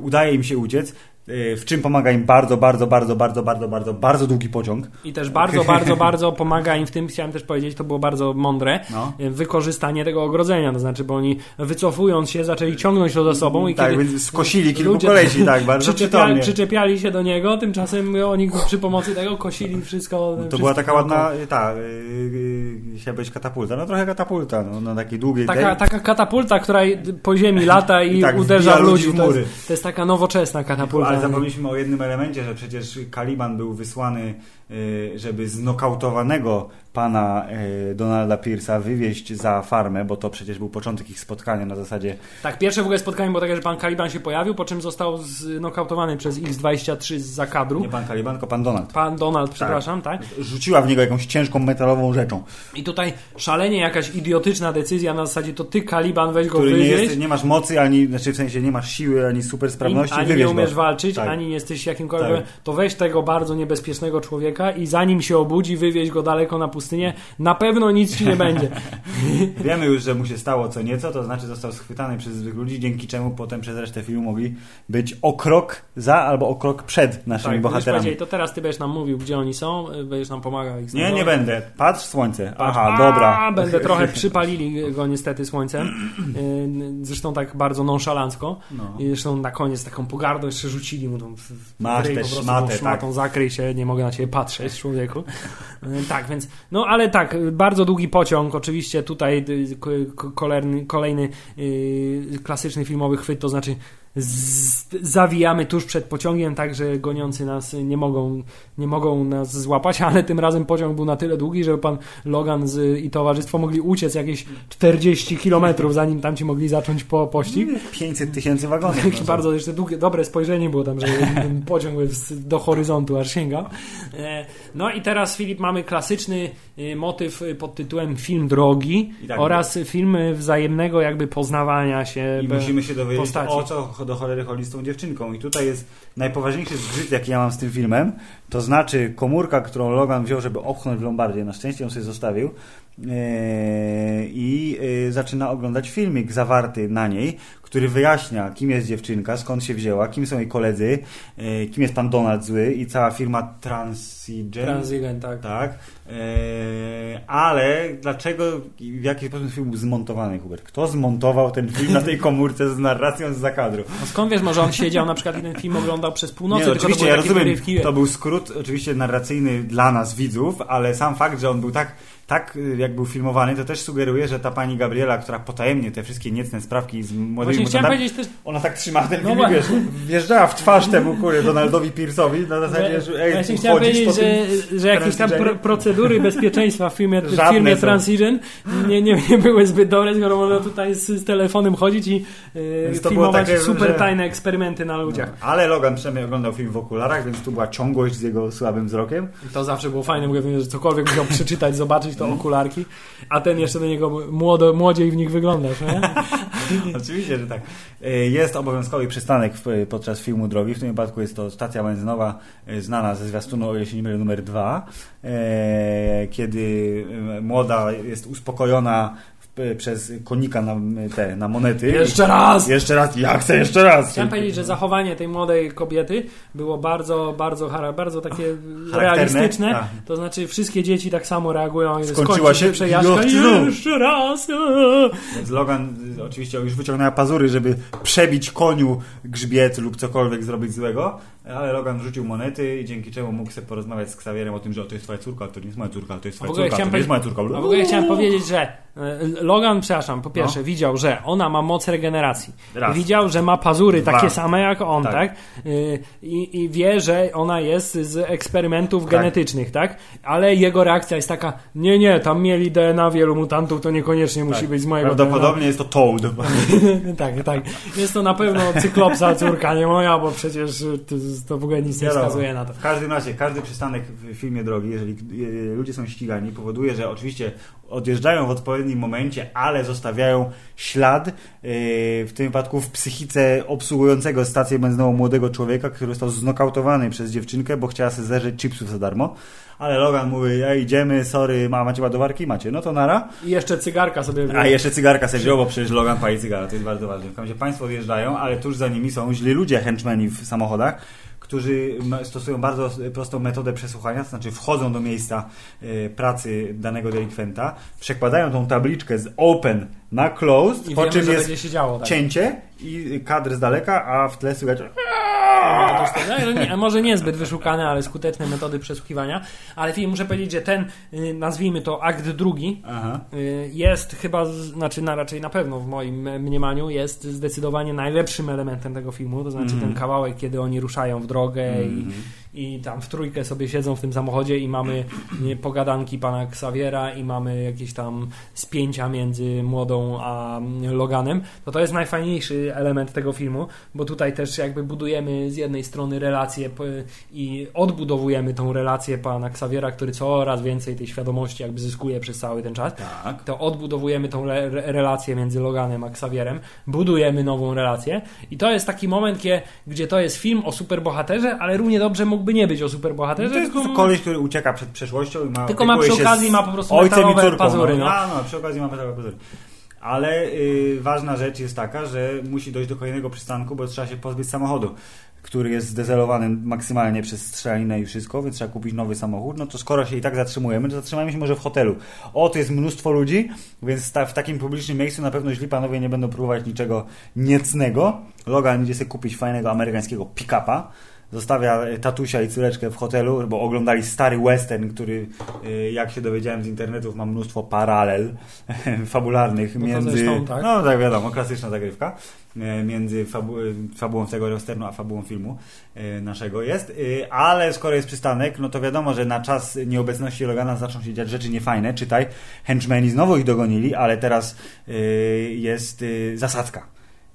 udaje im się uciec, w czym pomaga im bardzo, bardzo, bardzo, bardzo, bardzo, bardzo, bardzo długi pociąg. I też bardzo, bardzo, bardzo pomaga im w tym, chciałem też powiedzieć, to było bardzo mądre, No. y, wykorzystanie tego ogrodzenia, to znaczy, bo oni wycofując się, zaczęli ciągnąć to za sobą i tak, kiedy więc skosili kilku ludzie kolesi, tak, bardzo przyczepiali, przyczepiali się do niego, tymczasem oni przy pomocy tego kosili wszystko. To wszystko była taka ładna, ta, yy, chciała być katapulta, no trochę katapulta, no, na takiej długiej Taka, tej. taka katapulta, która po ziemi lata i, I tak uderza w ludzi w To mury. jest, to jest taka nowoczesna katapulta. Ale zapomnieliśmy o jednym elemencie, że przecież Kaliban był wysłany, żeby znokautowanego pana y, Donalda Pierce'a wywieźć za farmę, bo to przecież był początek ich spotkania na zasadzie Tak, pierwsze w ogóle spotkanie było takie, że pan Kaliban się pojawił, po czym został znokautowany przez X-23 z zakadru. nie pan Kaliban, tylko pan Donald. Pan Donald, przepraszam, tak? Rzuciła w niego jakąś ciężką metalową rzeczą, I tutaj szalenie jakaś idiotyczna decyzja na zasadzie to ty Kaliban weź go który nie, wywieź. jest, nie masz mocy, ani, znaczy w sensie nie masz siły, ani super sprawności, ani nie umiesz go. walczyć, Tak. ani nie jesteś jakimkolwiek, Tak. to weź tego bardzo niebezpiecznego człowieka i zanim się obudzi, wywieź go daleko na pustynię na pewno nic ci nie będzie. Wiemy już, że mu się stało co nieco, to znaczy został schwytany przez złych ludzi, dzięki czemu potem przez resztę filmu mogli być o krok za albo o krok przed naszymi tak, bohaterami. to teraz ty będziesz nam mówił, gdzie oni są, będziesz nam pomagał ich Nie, znaleźć. nie będę. Patrz słońce. Patrz, Aha, dobra. Będę trochę przypalili go niestety słońcem. Yy, Zresztą tak bardzo nonszalancko. No. I zresztą na koniec taką pogardą jeszcze rzucili mu tą Masz prostu szmatę, tak. zakryj się, nie mogę na ciebie patrzeć, człowieku. Yy, Tak, więc, no ale tak, bardzo długi pociąg, oczywiście tutaj y, kolejny, kolejny klasyczny filmowy chwyt, to znaczy zawijamy tuż przed pociągiem, tak że goniący nas nie mogą, nie mogą nas złapać, ale tym razem pociąg był na tyle długi, że pan Logan z, i towarzystwo mogli uciec jakieś 40 kilometrów, zanim tamci mogli zacząć po pościg. 500 tysięcy wagonów. Jakieś no. bardzo jeszcze długie, dobre spojrzenie było tam, że ten pociąg do horyzontu aż sięgał. E, No i teraz Filip mamy klasyczny e, motyw pod tytułem film drogi tak oraz film wzajemnego jakby poznawania się. I musimy się dowiedzieć, postaci. o co do cholery chodzi z tą dziewczynką. I tutaj jest najpoważniejszy zgrzyt, jaki ja mam z tym filmem. To znaczy komórka, którą Logan wziął, żeby opchnąć w Lombardię. Na szczęście ją sobie zostawił. Eee, I e, zaczyna oglądać filmik zawarty na niej, który wyjaśnia, kim jest dziewczynka, skąd się wzięła, kim są jej koledzy, e, kim jest pan Donald zły i cała firma Transigen. Transigent, tak. Tak, ale dlaczego w jaki sposób film był zmontowany, Hubert? Kto zmontował ten film na tej komórce z narracją z zakadru? No skąd wiesz, może on siedział na przykład i ten film oglądał przez północy, Nie, no, oczywiście, to ja rozumiem, to był skrót oczywiście narracyjny dla nas, widzów, ale sam fakt, że on był tak, tak y, jak był filmowany, to też sugeruje, że ta pani Gabriela, która potajemnie te wszystkie niecne sprawki z młodymi mutantami, też, ona tak trzymała ten No film, właśnie. wiesz, wjeżdżała w twarz temu, kurde, Donaldowi Pierce'owi, na zasadzie, że ej, Właśnie chciałem powiedzieć, że, że jakieś tam pro, procedury bezpieczeństwa w filmie, w są. Transigen nie, nie, nie były zbyt dobre, skoro można tutaj z, z telefonem chodzić i yy, filmować takie, super że- tajne eksperymenty na ludziach. No, ale Logan przynajmniej oglądał film w okularach, więc tu była ciągłość z jego słabym wzrokiem. To zawsze było fajne, mówię, że cokolwiek musiał przeczytać, zobaczyć, to okularki, a ten jeszcze do niego młodo, młodziej w nich wyglądasz, nie? Oczywiście, że tak. E, Jest obowiązkowy przystanek w, podczas filmu drogi. W tym wypadku jest to stacja benzynowa e, znana ze zwiastunu, o się nie mylę, numer dwa, e, kiedy e, młoda jest uspokojona przez konika na, te, na monety. Jeszcze raz! Jeszcze raz, ja chcę jeszcze raz! Chciałem powiedzieć, że zachowanie tej młodej kobiety było bardzo, bardzo, bardzo takie realistyczne. Tak. To znaczy wszystkie dzieci tak samo reagują i Skończyła skończy się, przejażdżka. Jeszcze raz! Więc Logan y, oczywiście już wyciągnęła pazury, żeby przebić koniu grzbiet lub cokolwiek zrobić złego, ale Logan rzucił monety i dzięki czemu mógł sobie porozmawiać z Ksawierem o tym, że to jest twoja córka, to nie jest moja córka, to jest twoja córka, to nie jest moja córka. A w ogóle chciałem powiedzieć, że e, Logan, przepraszam, po pierwsze No. widział, że ona ma moc regeneracji. Raz. Widział, że ma pazury Dwa. takie same jak on, Tak. tak? Y, I, I wie, że ona jest z eksperymentów Tak. genetycznych, tak? Ale jego reakcja jest taka, nie, nie, tam mieli DNA wielu mutantów, to niekoniecznie musi Tak. być z mojego Prawdopodobnie jest to Toad. DNA. tak, tak. Jest to na pewno cyklopsa córka, nie moja, bo przecież to, w ogóle nic nie wskazuje na to. W każdym razie, każdy przystanek w filmie drogi, jeżeli ludzie są ścigani, powoduje, że oczywiście odjeżdżają w odpowiednim momencie, ale zostawiają ślad, e, w tym wypadku w psychice obsługującego stację benzynową młodego człowieka, który został znokautowany przez dziewczynkę, bo chciała sobie zerzeć chipsów za darmo. Ale Logan mówi, ej, idziemy, sorry, ma, macie ładowarki? Macie, no to nara. I jeszcze cygarka sobie A jeszcze cygarka sobie wziął, bo przecież Logan pali cygara, to jest bardzo ważne. W każdym razie państwo odjeżdżają, ale tuż za nimi są źli ludzie, henchmeni w samochodach, którzy stosują bardzo prostą metodę przesłuchania, to znaczy wchodzą do miejsca e, pracy danego delikwenta, przekładają tą tabliczkę z open na closed, I po wiemy, czym jest działo. Tak. cięcie i kadr z daleka, a w tle słychać No, no nie, może niezbyt wyszukane, ale skuteczne metody przesłuchiwania. Ale film, muszę powiedzieć, że ten, y, nazwijmy to akt drugi, Aha. y, jest chyba, znaczy na, raczej na pewno w moim e, mniemaniu, jest zdecydowanie najlepszym elementem tego filmu. To znaczy Mhm. ten kawałek, kiedy oni ruszają w drogę Mhm. i, i tam w trójkę sobie siedzą w tym samochodzie i mamy pogadanki pana Xaviera i mamy jakieś tam spięcia między młodą a Loganem, to to jest najfajniejszy element tego filmu, bo tutaj też jakby budujemy z jednej strony relację i odbudowujemy tą relację pana Xaviera, który coraz więcej tej świadomości jakby zyskuje przez cały ten czas. Tak. to odbudowujemy tą re re- relację między Loganem a Xavierem, budujemy nową relację. I to jest taki moment, gdzie to jest film o superbohaterze, ale równie dobrze mógłby mógłby nie być o superbohaterze. To jest tylko- koleś, który ucieka przed przeszłością i ma Tylko ma przy okazji z ma po prostu ojcem i córką. pazury, no. no. A, no, przy okazji ma metalowe pazury. Ale y, ważna rzecz jest taka, że musi dojść do kolejnego przystanku, bo trzeba się pozbyć samochodu, który jest zdezelowany maksymalnie przez strzelaninę i wszystko, więc trzeba kupić nowy samochód. No to skoro się i tak zatrzymujemy, to zatrzymajmy się może w hotelu. O, to jest mnóstwo ludzi, więc ta, w takim publicznym miejscu na pewno źli panowie nie będą próbować niczego niecnego. Logan idzie sobie kupić fajnego amerykańskiego pick-upa. Zostawia tatusia i córeczkę w hotelu, bo oglądali stary western, który, y, jak się dowiedziałem z internetów, ma mnóstwo paralel fabularnych No między. zresztą tak. No tak, wiadomo, klasyczna zagrywka. e, Między fabu fabułą tego westernu a fabułą filmu e, naszego jest. Y, Ale skoro jest przystanek, no to wiadomo, że na czas nieobecności Logana zaczną się dziać rzeczy niefajne. Czytaj, henchmen znowu ich dogonili, ale teraz y, jest y, zasadzka.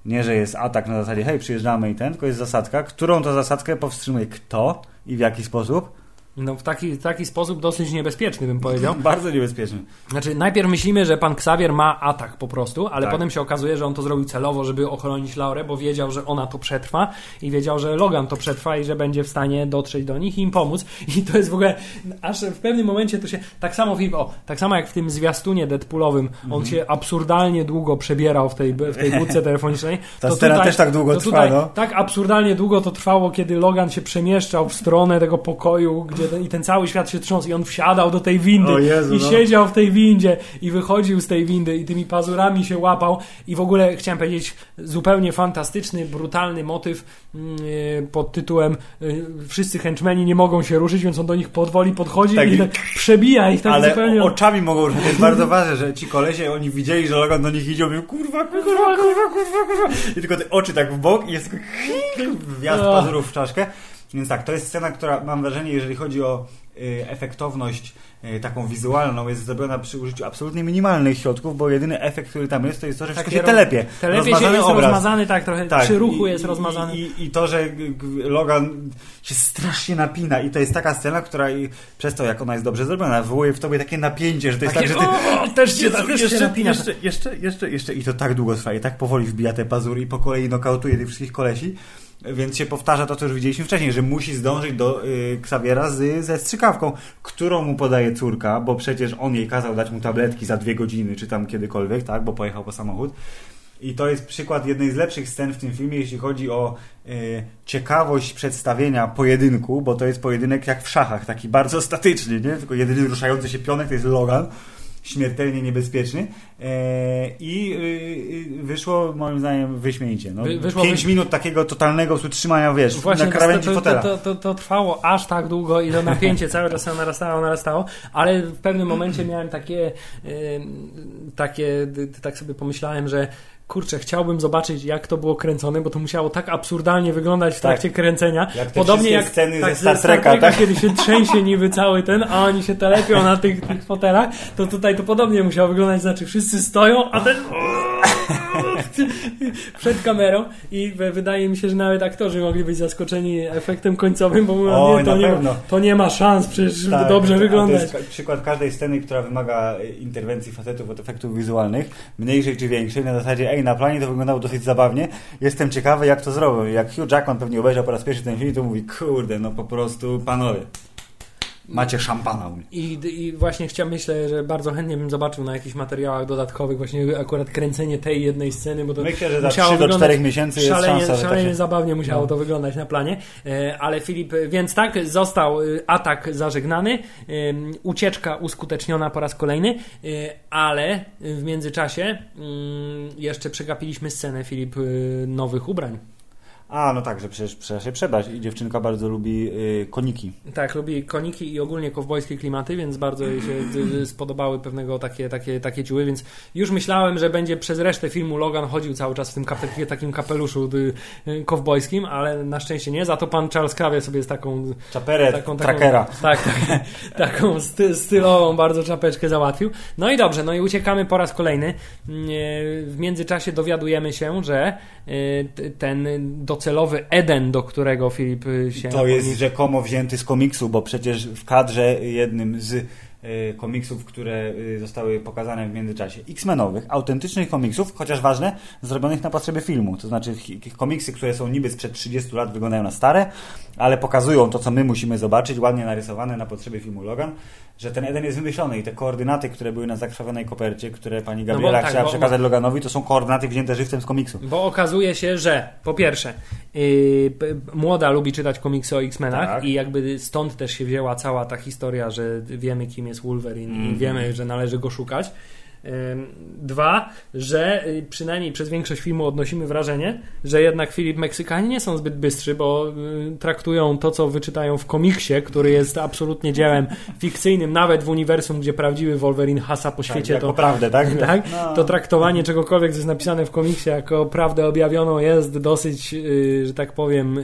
Nie, że jest atak na zasadzie, hej, przyjeżdżamy i ten, tylko jest zasadka. Którą to zasadkę powstrzymuje kto i w jaki sposób? No w taki, taki sposób dosyć niebezpieczny bym powiedział. Bardzo niebezpieczny. Znaczy, najpierw myślimy, że pan Xavier ma atak po prostu, ale Tak. potem się okazuje, że on to zrobił celowo, żeby ochronić Laurę, bo wiedział, że ona to przetrwa i wiedział, że Logan to przetrwa i że będzie w stanie dotrzeć do nich i im pomóc. I to jest w ogóle, aż w pewnym momencie to się, tak samo film, o, tak samo jak w tym zwiastunie Deadpoolowym, Mhm. on się absurdalnie długo przebierał w tej, w tej budce telefonicznej. Ta to scena też tak długo trwa, tutaj, no. Tak absurdalnie długo to trwało, kiedy Logan się przemieszczał w stronę tego pokoju, gdzie ten, i ten cały świat się trząsł i on wsiadał do tej windy Jezu, i no. siedział w tej windzie i wychodził z tej windy i tymi pazurami się łapał i w ogóle chciałem powiedzieć zupełnie fantastyczny, brutalny motyw e, pod tytułem e, wszyscy henchmeni nie mogą się ruszyć, więc on do nich powoli podchodzi Tak, i i- tak przebija ich tak Ale zupełnie... oczami mogą ruszać. To jest bardzo ważne, że ci kolesie, oni widzieli, że Logan do nich idzie, mówią, kurwa, kurwa, kurwa, kurwa, kurwa. I tylko te oczy tak w bok i jest tylko wjazd No. pazurów w czaszkę. Więc tak, to jest scena, która mam wrażenie, jeżeli chodzi o y, efektowność y, taką wizualną, jest zrobiona przy użyciu absolutnie minimalnych środków, bo jedyny efekt, który tam jest, to jest to, że wszystko się telepie. Telepie się Rozmazany jest obraz. rozmazany, tak, trochę przy ruchu i- jest rozmazany. I, I to, że Logan się strasznie napina i to jest taka scena, która i przez to, jak ona jest dobrze zrobiona, wywołuje w tobie takie napięcie, że to jest Takie, tak, że ty... o, też się, też się jeszcze, napinasz. jeszcze, jeszcze, jeszcze, jeszcze i to tak długo trwa i tak powoli wbija te pazury i po kolei nokautuje tych wszystkich kolesi, więc się powtarza to, co już widzieliśmy wcześniej, że musi zdążyć do y, Xaviera z, ze strzykawką, którą mu podaje córka, bo przecież on jej kazał dać mu tabletki za dwie godziny, czy tam kiedykolwiek, tak, bo pojechał po samochód. I to jest przykład jednej z lepszych scen w tym filmie, jeśli chodzi o y, ciekawość przedstawienia pojedynku, bo to jest pojedynek jak w szachach, taki bardzo statyczny, nie? Tylko jedyny ruszający się pionek to jest Logan, śmiertelnie niebezpieczny. E, I y, y, wyszło moim zdaniem wyśmienicie. No, Wy- wyszło pięć wyś- minut takiego totalnego utrzymania, wiesz, Właśnie na to, krawędzi to, fotela. to, to, to trwało aż tak długo i to napięcie cały czas narastało, narastało, ale w pewnym momencie miałem takie, ym, takie tak sobie pomyślałem, że kurczę, chciałbym zobaczyć jak to było kręcone, bo to musiało tak absurdalnie wyglądać w Tak. trakcie kręcenia. Jak Podobnie jak sceny ze tak, Star Treka, tak? kiedy się trzęsie niby cały ten, a oni się telepią na tych, tych fotelach, to tutaj to podobnie musiało wyglądać, znaczy wszyscy stoją, a ten przed kamerą i wydaje mi się, że nawet aktorzy mogli być zaskoczeni efektem końcowym, bo mówią, Oj, nie, to, nie ma, to nie ma szans przecież Tak, dobrze to- a wyglądać. To jest przykład każdej sceny, która wymaga e, interwencji facetów od efektów wizualnych, mniejszej czy większej, na zasadzie, ej, na planie to wyglądało dosyć zabawnie, jestem ciekawy, jak to zrobią. Jak Hugh Jackman pewnie obejrzał po raz pierwszy ten film, to mówi, kurde, no po prostu, panowie, macie szampana u mnie. I, I właśnie chciałem, myślę, że bardzo chętnie bym zobaczył na jakichś materiałach dodatkowych właśnie akurat kręcenie tej jednej sceny, bo to Myślę, że za musiało 3 do wyglądać 4 miesięcy jest szalenie, szansa, że to szalenie się... zabawnie musiało No. to wyglądać na planie. E, Ale Filip, e, więc tak, został e, atak zażegnany, em, ucieczka uskuteczniona po raz kolejny, e, ale w międzyczasie mm, jeszcze przegapiliśmy scenę, Filip, e, nowych ubrań. A, no tak, że przecież trzeba się przebrać i dziewczynka bardzo lubi y, koniki. Tak, lubi koniki i ogólnie kowbojskie klimaty, więc bardzo jej się spodobały pewnego takie, takie, takie ciuły, więc już myślałem, że będzie przez resztę filmu Logan chodził cały czas w tym kape, takim kapeluszu y, y, kowbojskim, ale na szczęście nie, za to pan Charles Krawie sobie z taką Czaperę, taką, taką, trackera. tak, tak, taką sty, stylową bardzo czapeczkę załatwił. No i dobrze, no i uciekamy po raz kolejny. E, W międzyczasie dowiadujemy się, że e, ten docelowy Eden, do którego Filip e, się To jest rzekomo wzięty z komiksu, bo przecież w kadrze jednym z y, komiksów, które y, zostały pokazane w międzyczasie. X-Menowych, autentycznych komiksów, chociaż ważne, zrobionych na potrzeby filmu. To znaczy komiksy, które są niby sprzed 30 lat, wyglądają na stare, ale pokazują to, co my musimy zobaczyć, ładnie narysowane na potrzeby filmu Logan że ten Eden jest wymyślony i te koordynaty, które były na zakrwawionej kopercie, które pani no Gabriela no tak, chciała przekazać bo, Loganowi, to są koordynaty wzięte żywcem z komiksu. Bo okazuje się, że po pierwsze yy, młoda lubi czytać komiksy o X-Menach tak. i jakby stąd też się wzięła cała ta historia, że wiemy kim jest Wolverine mm. i mhm. wiemy, że należy go szukać. Dwa, że y, przynajmniej przez większość filmu odnosimy wrażenie, że jednak Filip Meksykanie nie są zbyt bystrzy, bo y, traktują to, co wyczytają w komiksie, który jest absolutnie dziełem fikcyjnym, nawet w uniwersum, gdzie prawdziwy Wolverine hasa po tak, świecie. Tak, to prawdę, tak? tak no. To traktowanie czegokolwiek, co jest napisane w komiksie jako prawdę objawioną jest dosyć, y, że tak powiem...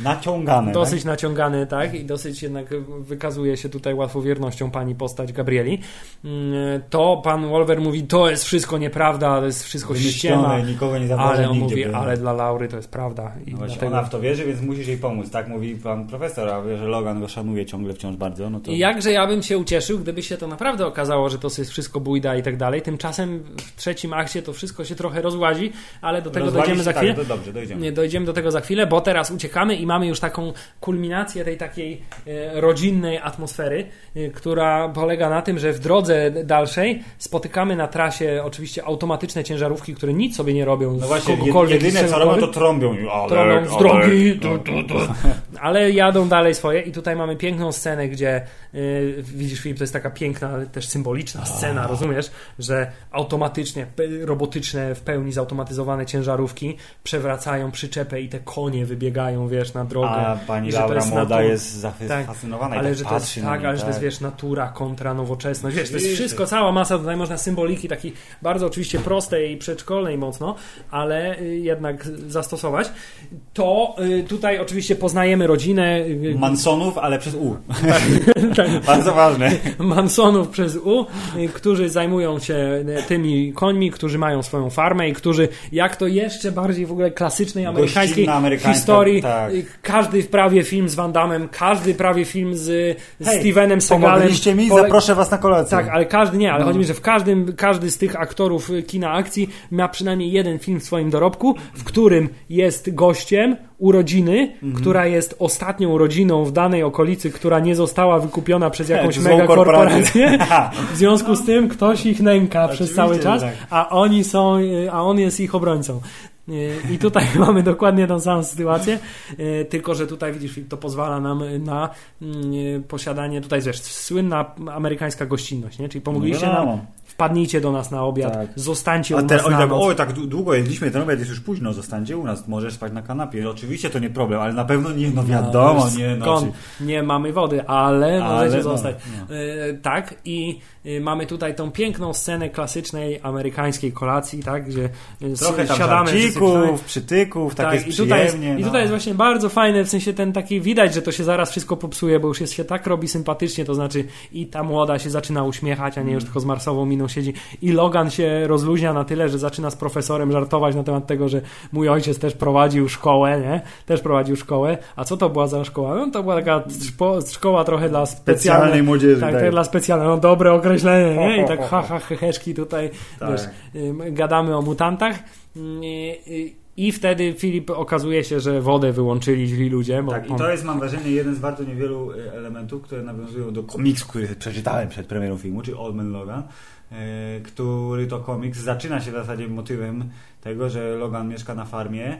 naciągane. Dosyć tak? naciągane, tak? I dosyć jednak wykazuje się tutaj łatwowiernością pani postać Gabrieli. Mm, to pan Wolverine mówi, to jest wszystko nieprawda, to jest wszystko ściema. nikogo nie Ale on mówi, ale dla Laury to jest prawda. I no dlatego... Ona w to wierzy, więc musisz jej pomóc, tak? Mówi pan profesor, a wie, że Logan go szanuje ciągle wciąż bardzo. No to... I jakże ja bym się ucieszył, gdyby się to naprawdę okazało, że to jest wszystko bójda i tak dalej. Tymczasem w trzecim akcie to wszystko się trochę rozłazi, ale do tego Rozwali dojdziemy za chwilę. Tak, dobrze, dojdziemy. Dojdziemy do tego za chwilę, bo teraz uciekamy i mamy już taką kulminację tej takiej e, rodzinnej atmosfery, e, która polega na tym, że w drodze dalszej spotykamy na trasie oczywiście automatyczne ciężarówki, które nic sobie nie robią no właśnie. Jedyne co robią to trąbią. Ale, trąbią z drogi. Ale, tu, tu. ale jadą dalej swoje i tutaj mamy piękną scenę, gdzie yy, widzisz Filip, to jest taka piękna, też symboliczna scena, rozumiesz, że automatycznie, robotyczne, w pełni zautomatyzowane ciężarówki przewracają przyczepę i te konie wybiegają, wiesz, na drogę. A pani I Laura jest Moda jest zafascynowana tak, ale tak że to jest, tak, ale że to jest, wiesz, natura kontra nowoczesność. Wiesz, to jest wszystko, cała masa, tutaj można symboliki takiej bardzo oczywiście prostej i przedszkolnej mocno, ale y, jednak zastosować. To y, tutaj oczywiście poznajemy rodzinę. Y, Mansonów, ale przez U. Tak, tak. bardzo ważne. Mansonów przez U, którzy zajmują się tymi końmi, którzy mają swoją farmę i którzy, jak to jeszcze bardziej w ogóle klasycznej amerykańskiej historii, tak. każdy prawie film z Van Damme, każdy prawie film z Hej, Stevenem Segalem. Pomogliście mi, pole... zaproszę was na kolację. Tak, ale każdy nie, ale no. chodzi mi, że w każdym, każdy z tych aktorów kina akcji ma przynajmniej jeden film w swoim dorobku, w którym jest gościem urodziny, mhm. która jest ostatnią urodziną w danej okolicy, która nie została wykupiona przez jakąś mega korporację. W związku z tym ktoś ich nęka przez cały czas, tak. a oni są, a on jest ich obrońcą. I tutaj mamy dokładnie tą samą sytuację, tylko że tutaj widzisz, to pozwala nam na mm, posiadanie, tutaj wiesz, słynna amerykańska gościnność, nie? czyli pomogliście no nam wpadnijcie do nas na obiad, tak. zostańcie A u nas oni tak, oj, tak długo jedliśmy, ten obiad jest już późno, zostańcie u nas, możesz spać na kanapie. Oczywiście to nie problem, ale na pewno nie, no wiadomo, no, nie. No, nie mamy wody, ale, ale możecie no, zostać. No. E, tak i e, mamy tutaj tą piękną scenę klasycznej amerykańskiej kolacji, tak, gdzie e, Trochę tam siadamy. Żarcików, przytyków, tak, tak jest i tutaj, jest, I tutaj no. jest właśnie bardzo fajne, w sensie ten taki, widać, że to się zaraz wszystko popsuje, bo już jest się tak robi sympatycznie, to znaczy i ta młoda się zaczyna uśmiechać, a nie już mm. tylko z marsową miną siedzi i Logan się rozluźnia na tyle, że zaczyna z profesorem żartować na temat tego, że mój ojciec też prowadził szkołę, nie? Też prowadził szkołę. A co to była za szkoła? No to była taka szkoła trochę dla specjalnej młodzieży. Tak, tak, dla specjalnej. No dobre określenie, nie? I tak ha, ha, heheszki tutaj, tak. wiesz, gadamy o mutantach. I wtedy Filip okazuje się, że wodę wyłączyli źli ludzie. tak, on... i to jest, mam wrażenie, jeden z bardzo niewielu e, elementów, które nawiązują do komiksu, który przeczytałem przed premierą filmu, czyli Old Man Logan, który to komiks zaczyna się w zasadzie motywem tego, że Logan mieszka na farmie,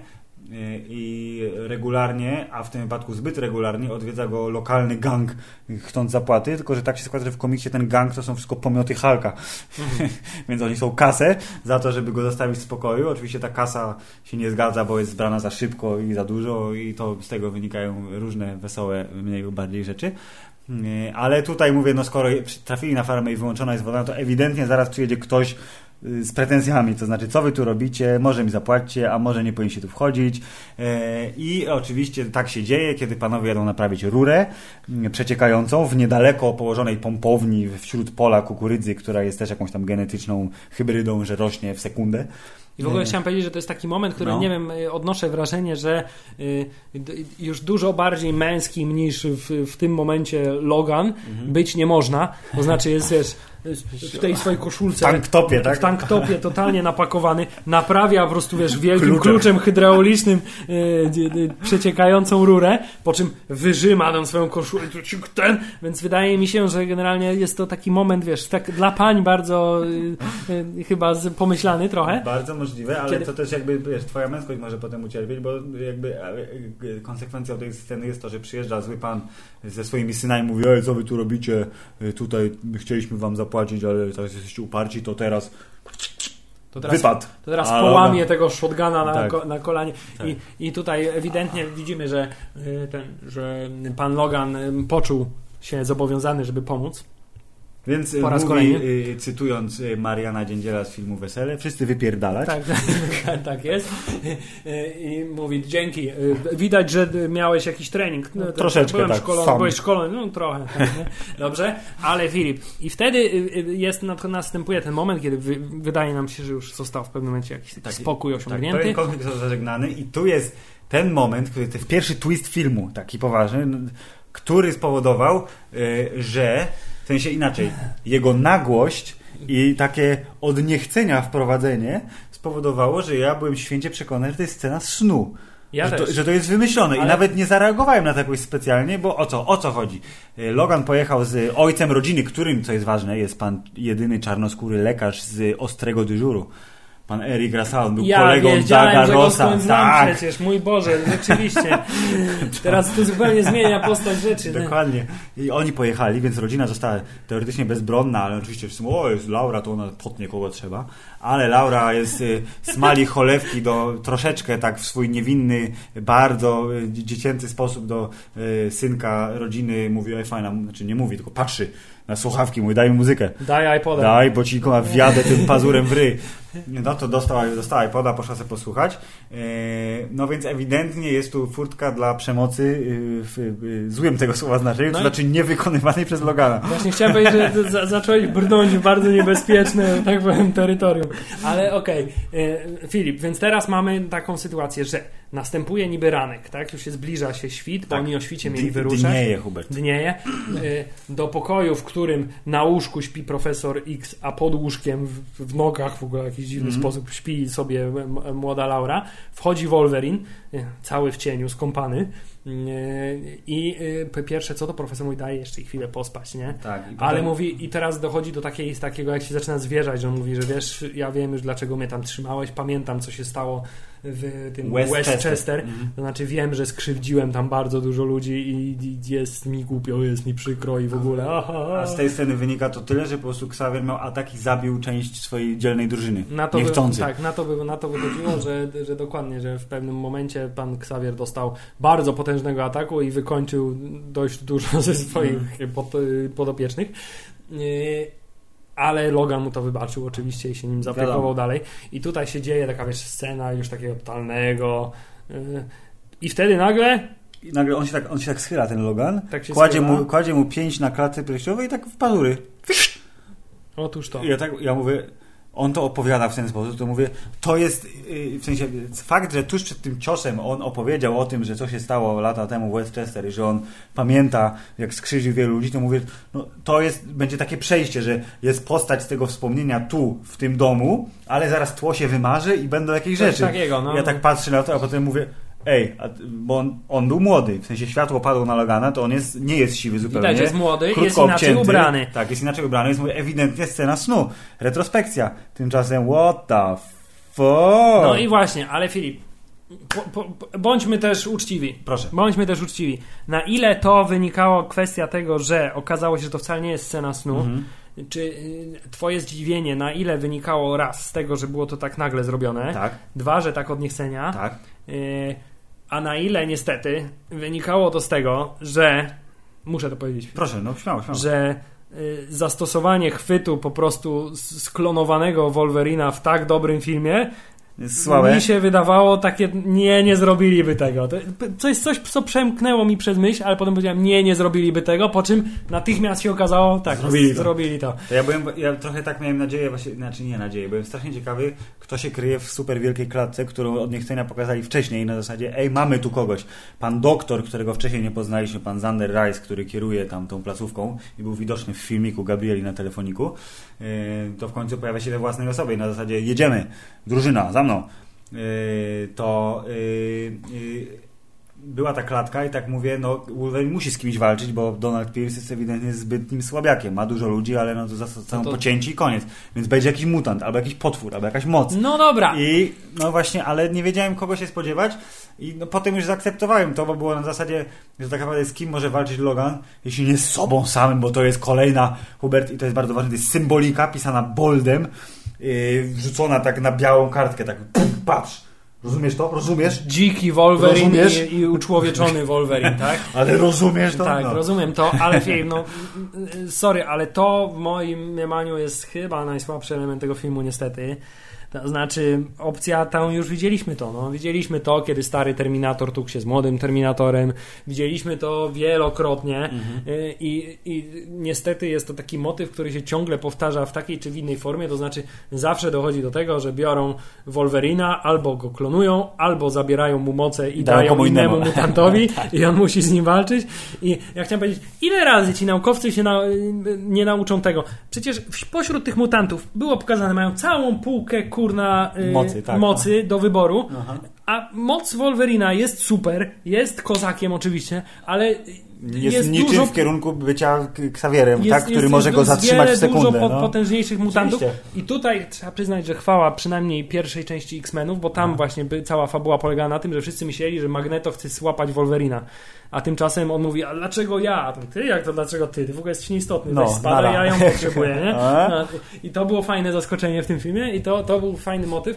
i regularnie, a w tym wypadku zbyt regularnie odwiedza go lokalny gang chcąc zapłaty, tylko że tak się składa, że w komiksie ten gang to są wszystko pomioty Halka. Mhm. Więc oni są kasę za to, żeby go zostawić w spokoju. Oczywiście ta kasa się nie zgadza, bo jest zbrana za szybko i za dużo i to z tego wynikają różne wesołe, mniej lub bardziej rzeczy. Ale tutaj mówię, no skoro trafili na farmę i wyłączona jest woda, no to ewidentnie zaraz przyjedzie ktoś z pretensjami, to znaczy co wy tu robicie, może mi zapłaćcie, a może nie powinniście tu wchodzić. E, i oczywiście tak się dzieje, kiedy panowie jadą naprawić rurę mm, przeciekającą w niedaleko położonej pompowni wśród pola kukurydzy, która jest też jakąś tam genetyczną hybrydą, że rośnie w sekundę I w ogóle chciałem powiedzieć, że to jest taki moment, który No. nie wiem, y, odnoszę wrażenie, że y, już dużo bardziej męskim niż w, w tym momencie Logan Mhm. być nie można. To znaczy jest wiesz, w tej swojej koszulce. tanktopie, tak? W tanktopie totalnie napakowany, naprawia po prostu, wiesz, wielkim Kluczem. kluczem, hydraulicznym y, y, y, przeciekającą rurę, po czym wyżyma tą swoją koszulę, ten, więc wydaje mi się, że generalnie jest to taki moment, wiesz, tak dla pań bardzo y, y, chyba pomyślany trochę. Bardzo możliwe, ale Kiedy- to też jakby, wiesz, twoja męskość może potem ucierpieć, bo jakby e, e, konsekwencją tej sceny jest to, że przyjeżdża zły pan ze swoimi synami i mówi, ej, co wy tu robicie, E, tutaj chcieliśmy wam zapłacić, ale teraz jesteście uparci, to teraz, To teraz, wypad. to teraz A, połamie tego shotguna na, Tak. ko, na kolanie. Tak. I, I tutaj ewidentnie widzimy, że, y, ten, że pan Logan y, poczuł się zobowiązany, żeby pomóc. Więc Po raz mówi, kolejny. y, cytując y, Mariana Dziędziela z filmu Wesele, wszyscy wypierdalać. Tak, tak, tak jest. Y, I mówi dzięki. Widać, że miałeś jakiś trening. No, troszeczkę byłem tak, Szkolony, sam. byłeś szkolony, no trochę. Tak? Dobrze, ale Filip. I wtedy jest, na- następuje ten moment, kiedy wy, wydaje nam się, że już został w pewnym momencie jakiś taki Tak, spokój Tak, osiągnięty. pewien konflikt został zażegnany i tu jest ten moment, który jest pierwszy twist filmu, taki poważny, który spowodował, że sensie inaczej, jego nagłość i takie od niechcenia wprowadzenie spowodowało, że ja byłem święcie przekonany, że to jest scena snu. Ja że, to, że to jest wymyślone Ale- i nawet nie zareagowałem na to jakoś specjalnie, bo o co, o co chodzi? Y, Logan pojechał z ojcem rodziny, którym, co jest ważne, jest pan jedyny czarnoskóry lekarz z ostrego dyżuru. Pan Eric Rassal był Ja kolegą Daga znam Tak, przecież, mój Boże, rzeczywiście. Teraz to zupełnie zmienia postać rzeczy. nie? dokładnie. I oni pojechali, więc rodzina została teoretycznie bezbronna, ale oczywiście wszyscy mówią, o jest Laura, to ona potnie kogo trzeba. Ale Laura jest y, smali cholewki do troszeczkę tak w swój niewinny, bardzo y, dziecięcy sposób do y, synka rodziny mówi, oj fajna, znaczy nie mówi, tylko patrzy na słuchawki, mówi daj mi muzykę. Daj iPoda. Daj, bo ci wjadę tym pazurem w ryj. No to dostała, dostała iPoda, poszła sobie posłuchać. E, No więc ewidentnie jest tu furtka dla przemocy y, w y, złym tego słowa znaczeniu, No to znaczy niewykonywanej przez Logana. Właśnie chciałem powiedzieć, że za, zacząłeś brnąć w bardzo niebezpieczne, tak powiem, terytorium. Ale okej, e, Filip, więc teraz mamy taką sytuację, że następuje niby ranek, tak? Już się zbliża się świt, bo Tak. oni o świcie mieli wyruszać. Dnieje, Hubert. Dnieje. Y, Do pokoju, w którym na łóżku śpi profesor X, a pod łóżkiem w, w nogach w ogóle w jakiś dziwny Mhm. sposób śpi sobie młoda Laura. Wchodzi Wolverine, cały w cieniu, skąpany. Y, I y, po pierwsze, co to profesor mówi, daje jeszcze chwilę pospać, nie? Tak, i Ale potem- mówi, i teraz dochodzi do takiej, takiego, jak się zaczyna zwierzać, że on mówi, że wiesz, ja wiem już dlaczego mnie tam trzymałeś, pamiętam co się stało w tym Westchester. Westchester. Mhm. To znaczy wiem, że skrzywdziłem tam bardzo dużo ludzi i i jest mi głupio, jest mi przykro i w ogóle. Aha, A z tej sceny wynika to tyle, że po prostu Xavier miał atak i zabił część swojej dzielnej drużyny. na to by, Niechcący. tak, na to, by, na to wychodziło, że, że dokładnie, że w pewnym momencie pan Xavier dostał bardzo potężnego ataku i wykończył dość dużo ze swoich pod, podopiecznych. Yy, Ale Logan mu to wybaczył oczywiście i się nim zaopiekował dalej. I tutaj się dzieje taka wiesz, scena już takiego totalnego. I wtedy nagle I nagle on się tak, on się tak schyla, ten Logan, tak się kładzie schyla. mu, kładzie mu pięć na klatce piersiowej i tak w pazury. Otóż to. I Ja, tak, ja mówię, on to opowiada w ten sposób, to mówię, to jest, yy, w sensie, fakt, że tuż przed tym ciosem on opowiedział o tym, że co się stało lata temu w Westchester i że on pamięta, jak skrzywił wielu ludzi, to mówię, no to jest, będzie takie przejście, że jest postać z tego wspomnienia tu, w tym domu, ale zaraz tło się wymarzy i będą jakieś Coś rzeczy. takiego, no. Ja tak patrzę na to, a potem mówię, ej, bo on, on był młody, w sensie światło padło na Logana, to on jest, nie jest siwy zupełnie. Widać, jest młody, krótko jest inaczej obcięty. ubrany. Tak, jest inaczej ubrany, jest ewidentnie scena snu. Retrospekcja. Tymczasem, what the fuck? No i właśnie, ale Filip, po, po, bądźmy też uczciwi. Proszę. Bądźmy też uczciwi. Na ile to wynikało kwestia tego, że okazało się, że to wcale nie jest scena snu, Mhm. czy y, twoje zdziwienie, na ile wynikało raz z tego, że było to tak nagle zrobione, Tak, dwa, że tak od niechcenia, tak. y, a na ile niestety wynikało to z tego, że muszę to powiedzieć, Proszę, no śmiało, śmiało. że y, zastosowanie chwytu po prostu sklonowanego Wolverina w tak dobrym filmie słabe. Mi się wydawało takie, nie, nie zrobiliby tego. To, jest coś, co przemknęło mi przez myśl, ale potem powiedziałem, nie, nie zrobiliby tego, po czym natychmiast się okazało, tak, Zrobili to. zrobili to. To ja byłem, ja trochę tak miałem nadzieję, właśnie, znaczy nie nadzieję, byłem strasznie ciekawy, kto się kryje w super wielkiej klatce, którą od niechcenia pokazali wcześniej na zasadzie, ej, mamy tu kogoś. Pan doktor, którego wcześniej nie poznaliśmy, pan Zander Rice, który kieruje tam tą placówką i był widoczny w filmiku Gabrieli na telefoniku, yy, to w końcu pojawia się we własnej osobie na zasadzie, jedziemy, drużyna, za mną. Yy, to yy, yy, była ta klatka i tak mówię, no Wolverine musi z kimś walczyć, bo Donald Pierce jest ewidentnie zbytnim słabiakiem. Ma dużo ludzi, ale no to zostaną No to- pocięci i koniec. Więc będzie jakiś mutant, albo jakiś potwór, albo jakaś moc. No dobra. I no właśnie, ale nie wiedziałem kogo się spodziewać i no, potem już zaakceptowałem to, bo było na zasadzie, że tak naprawdę z kim może walczyć Logan, jeśli nie z sobą samym, bo to jest kolejna, Hubert, i to jest bardzo ważne, to jest symbolika pisana boldem, yy, wrzucona tak na białą kartkę, tak pum, patrz, rozumiesz to? Rozumiesz? Dziki Wolverine Rozumiesz? i, i uczłowieczony Wolverine, tak? Ale rozumiesz to? Tak, no. rozumiem to, ale film, no sorry, ale to w moim mniemaniu jest chyba najsłabszy element tego filmu niestety. To znaczy, opcja tą już widzieliśmy to. No. Widzieliśmy to, kiedy stary Terminator tukł się z młodym Terminatorem. Widzieliśmy to wielokrotnie Mhm. Y, i, i niestety jest to taki motyw, który się ciągle powtarza w takiej czy w innej formie. To znaczy, zawsze dochodzi do tego, że biorą Wolverina, albo go klonują, albo zabierają mu moce i Dają dają, innemu mutantowi i on musi z nim walczyć. I ja chciałem powiedzieć, ile razy ci naukowcy się na, nie nauczą tego? Przecież pośród tych mutantów było pokazane, mają całą półkę kurna y, Mocy, tak, mocy do wyboru. Aha. A moc Wolverina jest super, jest kozakiem oczywiście, ale Jest, jest, niczym dużo w kierunku bycia Ksawierem, jest, tak, który jest, może go zatrzymać w sekundę. dużo po, no. potężniejszych mutantów. Oczywiście. I tutaj trzeba przyznać, że chwała przynajmniej pierwszej części X-Menów, bo No. tam właśnie by, cała fabuła polegała na tym, że wszyscy myśleli, że Magneto chce złapać Wolverina. A tymczasem on mówi, a dlaczego ja? A Ty? Jak to dlaczego ty? Ty w ogóle jesteś nieistotny. No, Weź nara. ja ją potrzebuję, nie? No, I to było fajne zaskoczenie w tym filmie i to, to był fajny motyw.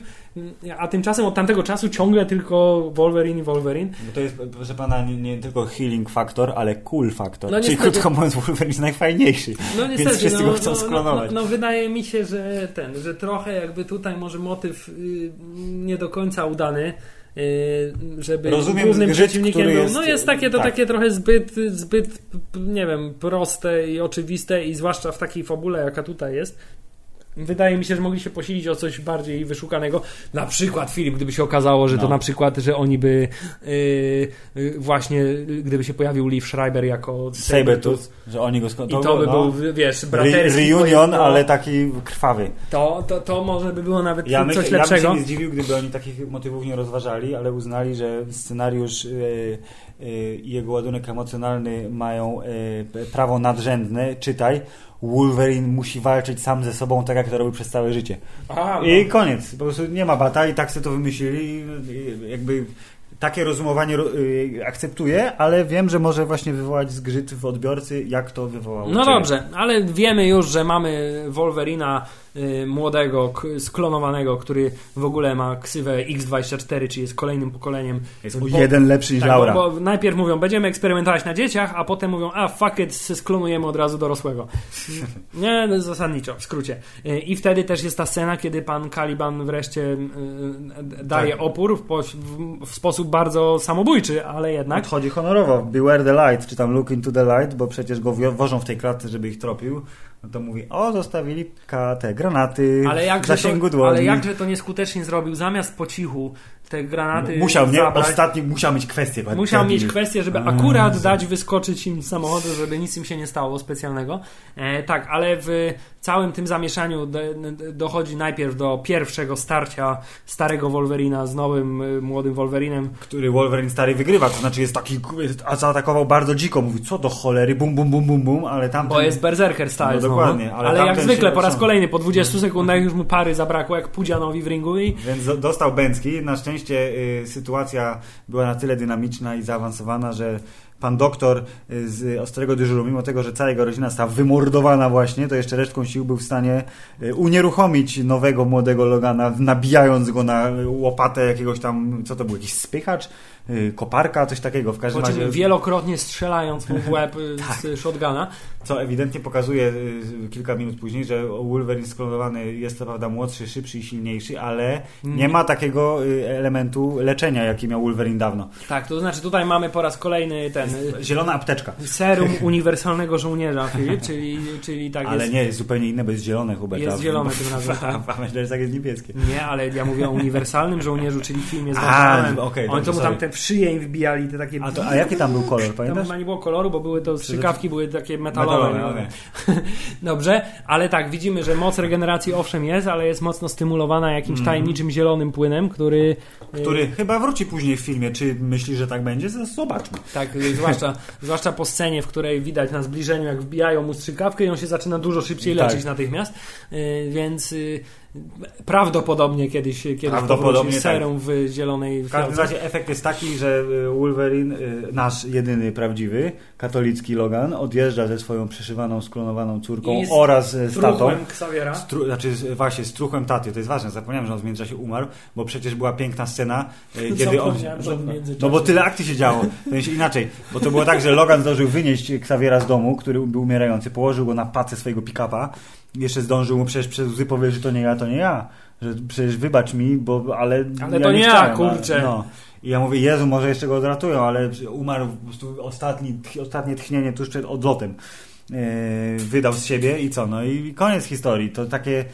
A tymczasem od tamtego czasu ciągle tylko Wolverine i Wolverine. Bo to jest, proszę pana, nie, nie tylko healing factor, ale cool factor. No Czyli krótko mówiąc, Wolverine jest najfajniejszy. No niestety, Więc wszyscy no, go chcą no, sklonować. No, no, wydaje mi się, że ten, że trochę jakby tutaj może motyw y, nie do końca udany. Y, Żeby Rozumiem głównym przeciwnikiem był. No jest takie to tak. takie trochę zbyt, zbyt, nie wiem, proste i oczywiste, i zwłaszcza w takiej fabule, jaka tutaj jest. Wydaje mi się, że mogli się posilić o coś bardziej wyszukanego. Na przykład Filip, gdyby się okazało, że to No. na przykład, że oni by yy, yy, właśnie, yy, gdyby się pojawił Leaf Schreiber jako Sabertooth, że oni go skon... I to by no, był, wiesz, braterski. reunion, to- ale taki krwawy. To, to, to może by było nawet Ja, coś myślę, ja bym lepszego. się nie zdziwił, gdyby oni takich motywów nie rozważali, ale uznali, że scenariusz y, y, i jego ładunek emocjonalny mają y, prawo nadrzędne. Czytaj, Wolverine musi walczyć sam ze sobą, tak jak to robił przez całe życie. A, no. I koniec. Po prostu nie ma batalii, tak sobie to wymyślili. Jakby takie rozumowanie ro- y, akceptuję, ale wiem, że może właśnie wywołać zgrzyt w odbiorcy, jak to wywołało. No dobrze, ale wiemy już, że mamy Wolverina młodego, k- sklonowanego, który w ogóle ma ksywę X24, czyli jest kolejnym pokoleniem. Jest Bo- jeden lepszy niż Tak, Laura. bo, bo najpierw mówią, będziemy eksperymentować na dzieciach, a potem mówią, a fuck it, sklonujemy od razu dorosłego. Nie, no, zasadniczo, w skrócie. Y, I wtedy też jest ta scena, kiedy pan Caliban wreszcie y, y, daje Tak. opór w, po- w, w sposób bardzo samobójczy, ale jednak. Odchodzi honorowo. Beware the light, czy tam look into the light, bo przecież go wożą w tej klatce, żeby ich tropił. No to mówi, o, zostawili te granaty Ale w jakże, zasięgu to, dłoni. ale jakże to nieskutecznie zrobił, zamiast po cichu te granaty Musiał, nie? zabrać, Ostatni musiał mieć kwestię. musiał mieć kwestię. żeby Mm. akurat dać wyskoczyć im z samochodu, żeby nic im się nie stało specjalnego. E, tak, ale w całym tym zamieszaniu do, dochodzi najpierw do pierwszego starcia starego Wolverina z nowym y, młodym Wolverinem. Który Wolverine stary wygrywa, to znaczy jest taki, a zaatakował bardzo dziko, mówi, co do cholery, bum, bum, bum, bum, bum, ale tam... Bo jest berserker style No dokładnie, ale ale jak zwykle po raz kolejny po 20 sekundach już mu pary zabrakło jak Pudzianowi w ringu i Więc do- dostał Bęcki. Na szczęście y, sytuacja była na tyle dynamiczna i zaawansowana, że pan doktor y, z ostrego dyżuru, mimo tego, że cała jego rodzina została wymordowana właśnie, to jeszcze resztką sił był w stanie y, unieruchomić nowego, młodego Logana, nabijając go na łopatę jakiegoś tam, co to był, jakiś spychacz? Y, koparka, coś takiego. W każdym razie wielokrotnie strzelając mu w łeb y, Tak. z shotguna. co ewidentnie pokazuje y, kilka minut później, że Wolverine sklonowany jest to prawda młodszy, szybszy i silniejszy, ale nie ma takiego elementu leczenia, jaki miał Wolverine dawno. Tak, to znaczy tutaj mamy po raz kolejny ten Zielona apteczka. serum uniwersalnego żołnierza, Filip, czyli, czyli tak ale jest... nie, jest zupełnie inne, bo jest zielone, Hubert. Jest zielone tym razem, tak. A Avengers jest niebieskie. Nie, ale ja mówię o uniwersalnym żołnierzu, czyli filmie z A, Oni dobrze, to mu tam sorry. W szyję im wbijali, te takie... A, to, a jaki tam był kolor, Tam pamiętasz? chyba nie było koloru, bo były to strzykawki, były takie metalowe. Metalowe, okej. Dobrze, ale tak, widzimy, że moc regeneracji owszem jest, ale jest mocno stymulowana jakimś Mhm. tajemniczym zielonym płynem, który... y, Który chyba wróci później w filmie. Czy myślisz, że tak będzie? Zobaczmy. Tak, y, zwłaszcza, zwłaszcza po scenie, w której widać na zbliżeniu, jak wbijają mu strzykawkę i on się zaczyna dużo szybciej Tak. leczyć natychmiast, y, więc prawdopodobnie kiedyś, kiedyś Prawdopodobnie tak. w zielonej W każdym razie efekt jest taki, że y, Wolverine, y, nasz jedyny prawdziwy, katolicki Logan, odjeżdża ze swoją przeszywaną, sklonowaną córką I z oraz y, z tatą. Xaviera. Stru, znaczy z- właśnie z truchłem taty, to jest ważne, zapomniałem, że on w międzyczasie umarł, bo przecież była piękna scena, kiedy on... No, bo tyle akcji się działo, w sensie inaczej, bo to było tak, że Logan zdążył wynieść Xaviera z domu, który był umierający, położył go na pacę swojego pick-upa, jeszcze zdążył mu przecież przez łzy powiedzieć, że to nie ja, to nie ja, że przecież wybacz mi, bo ale... Ale to nie ja, chciałem, kurczę. No. I ja mówię, Jezu, może jeszcze go odratują, ale umarł po prostu ostatni, ostatnie tchnienie tuż przed odlotem. Yy, wydał z siebie i co? No i koniec historii. To takie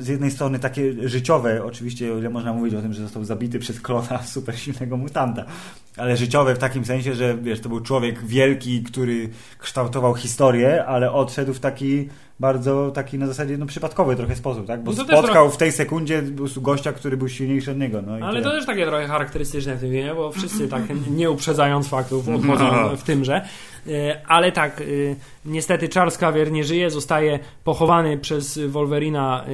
z jednej strony takie życiowe, oczywiście o ile można mówić o tym, że został zabity przez klona super silnego mutanta, ale życiowe w takim sensie, że wiesz, to był człowiek wielki, który kształtował historię, ale odszedł w taki bardzo taki na zasadzie no, przypadkowy trochę sposób, tak? Bo No spotkał trochę- w tej sekundzie gościa, który był silniejszy od niego. No i Ale tyle. to też takie trochę charakterystyczne w tym filmie, bo wszyscy tak nie uprzedzając faktów odchodzą w tymże. E, Ale tak, e, niestety Charles Xavier nie żyje, zostaje pochowany przez Wolverina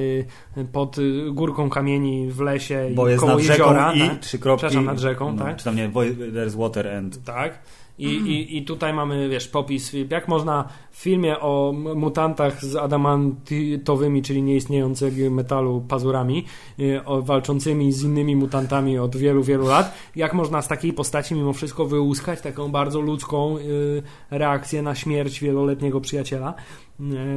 e, pod górką kamieni w lesie Bo i jest koło nad rzeką jeziora. i tak? trzy kropki. Przepraszam, nad rzeką, no, tak? Czy tam nie, there's water and... Tak. I, i, I tutaj mamy, wiesz, popis, jak można w filmie o mutantach z adamantowymi, czyli nieistniejącego metalu pazurami, y, o, walczącymi z innymi mutantami od wielu, wielu lat, jak można z takiej postaci mimo wszystko wyłuskać taką bardzo ludzką y, reakcję na śmierć wieloletniego przyjaciela.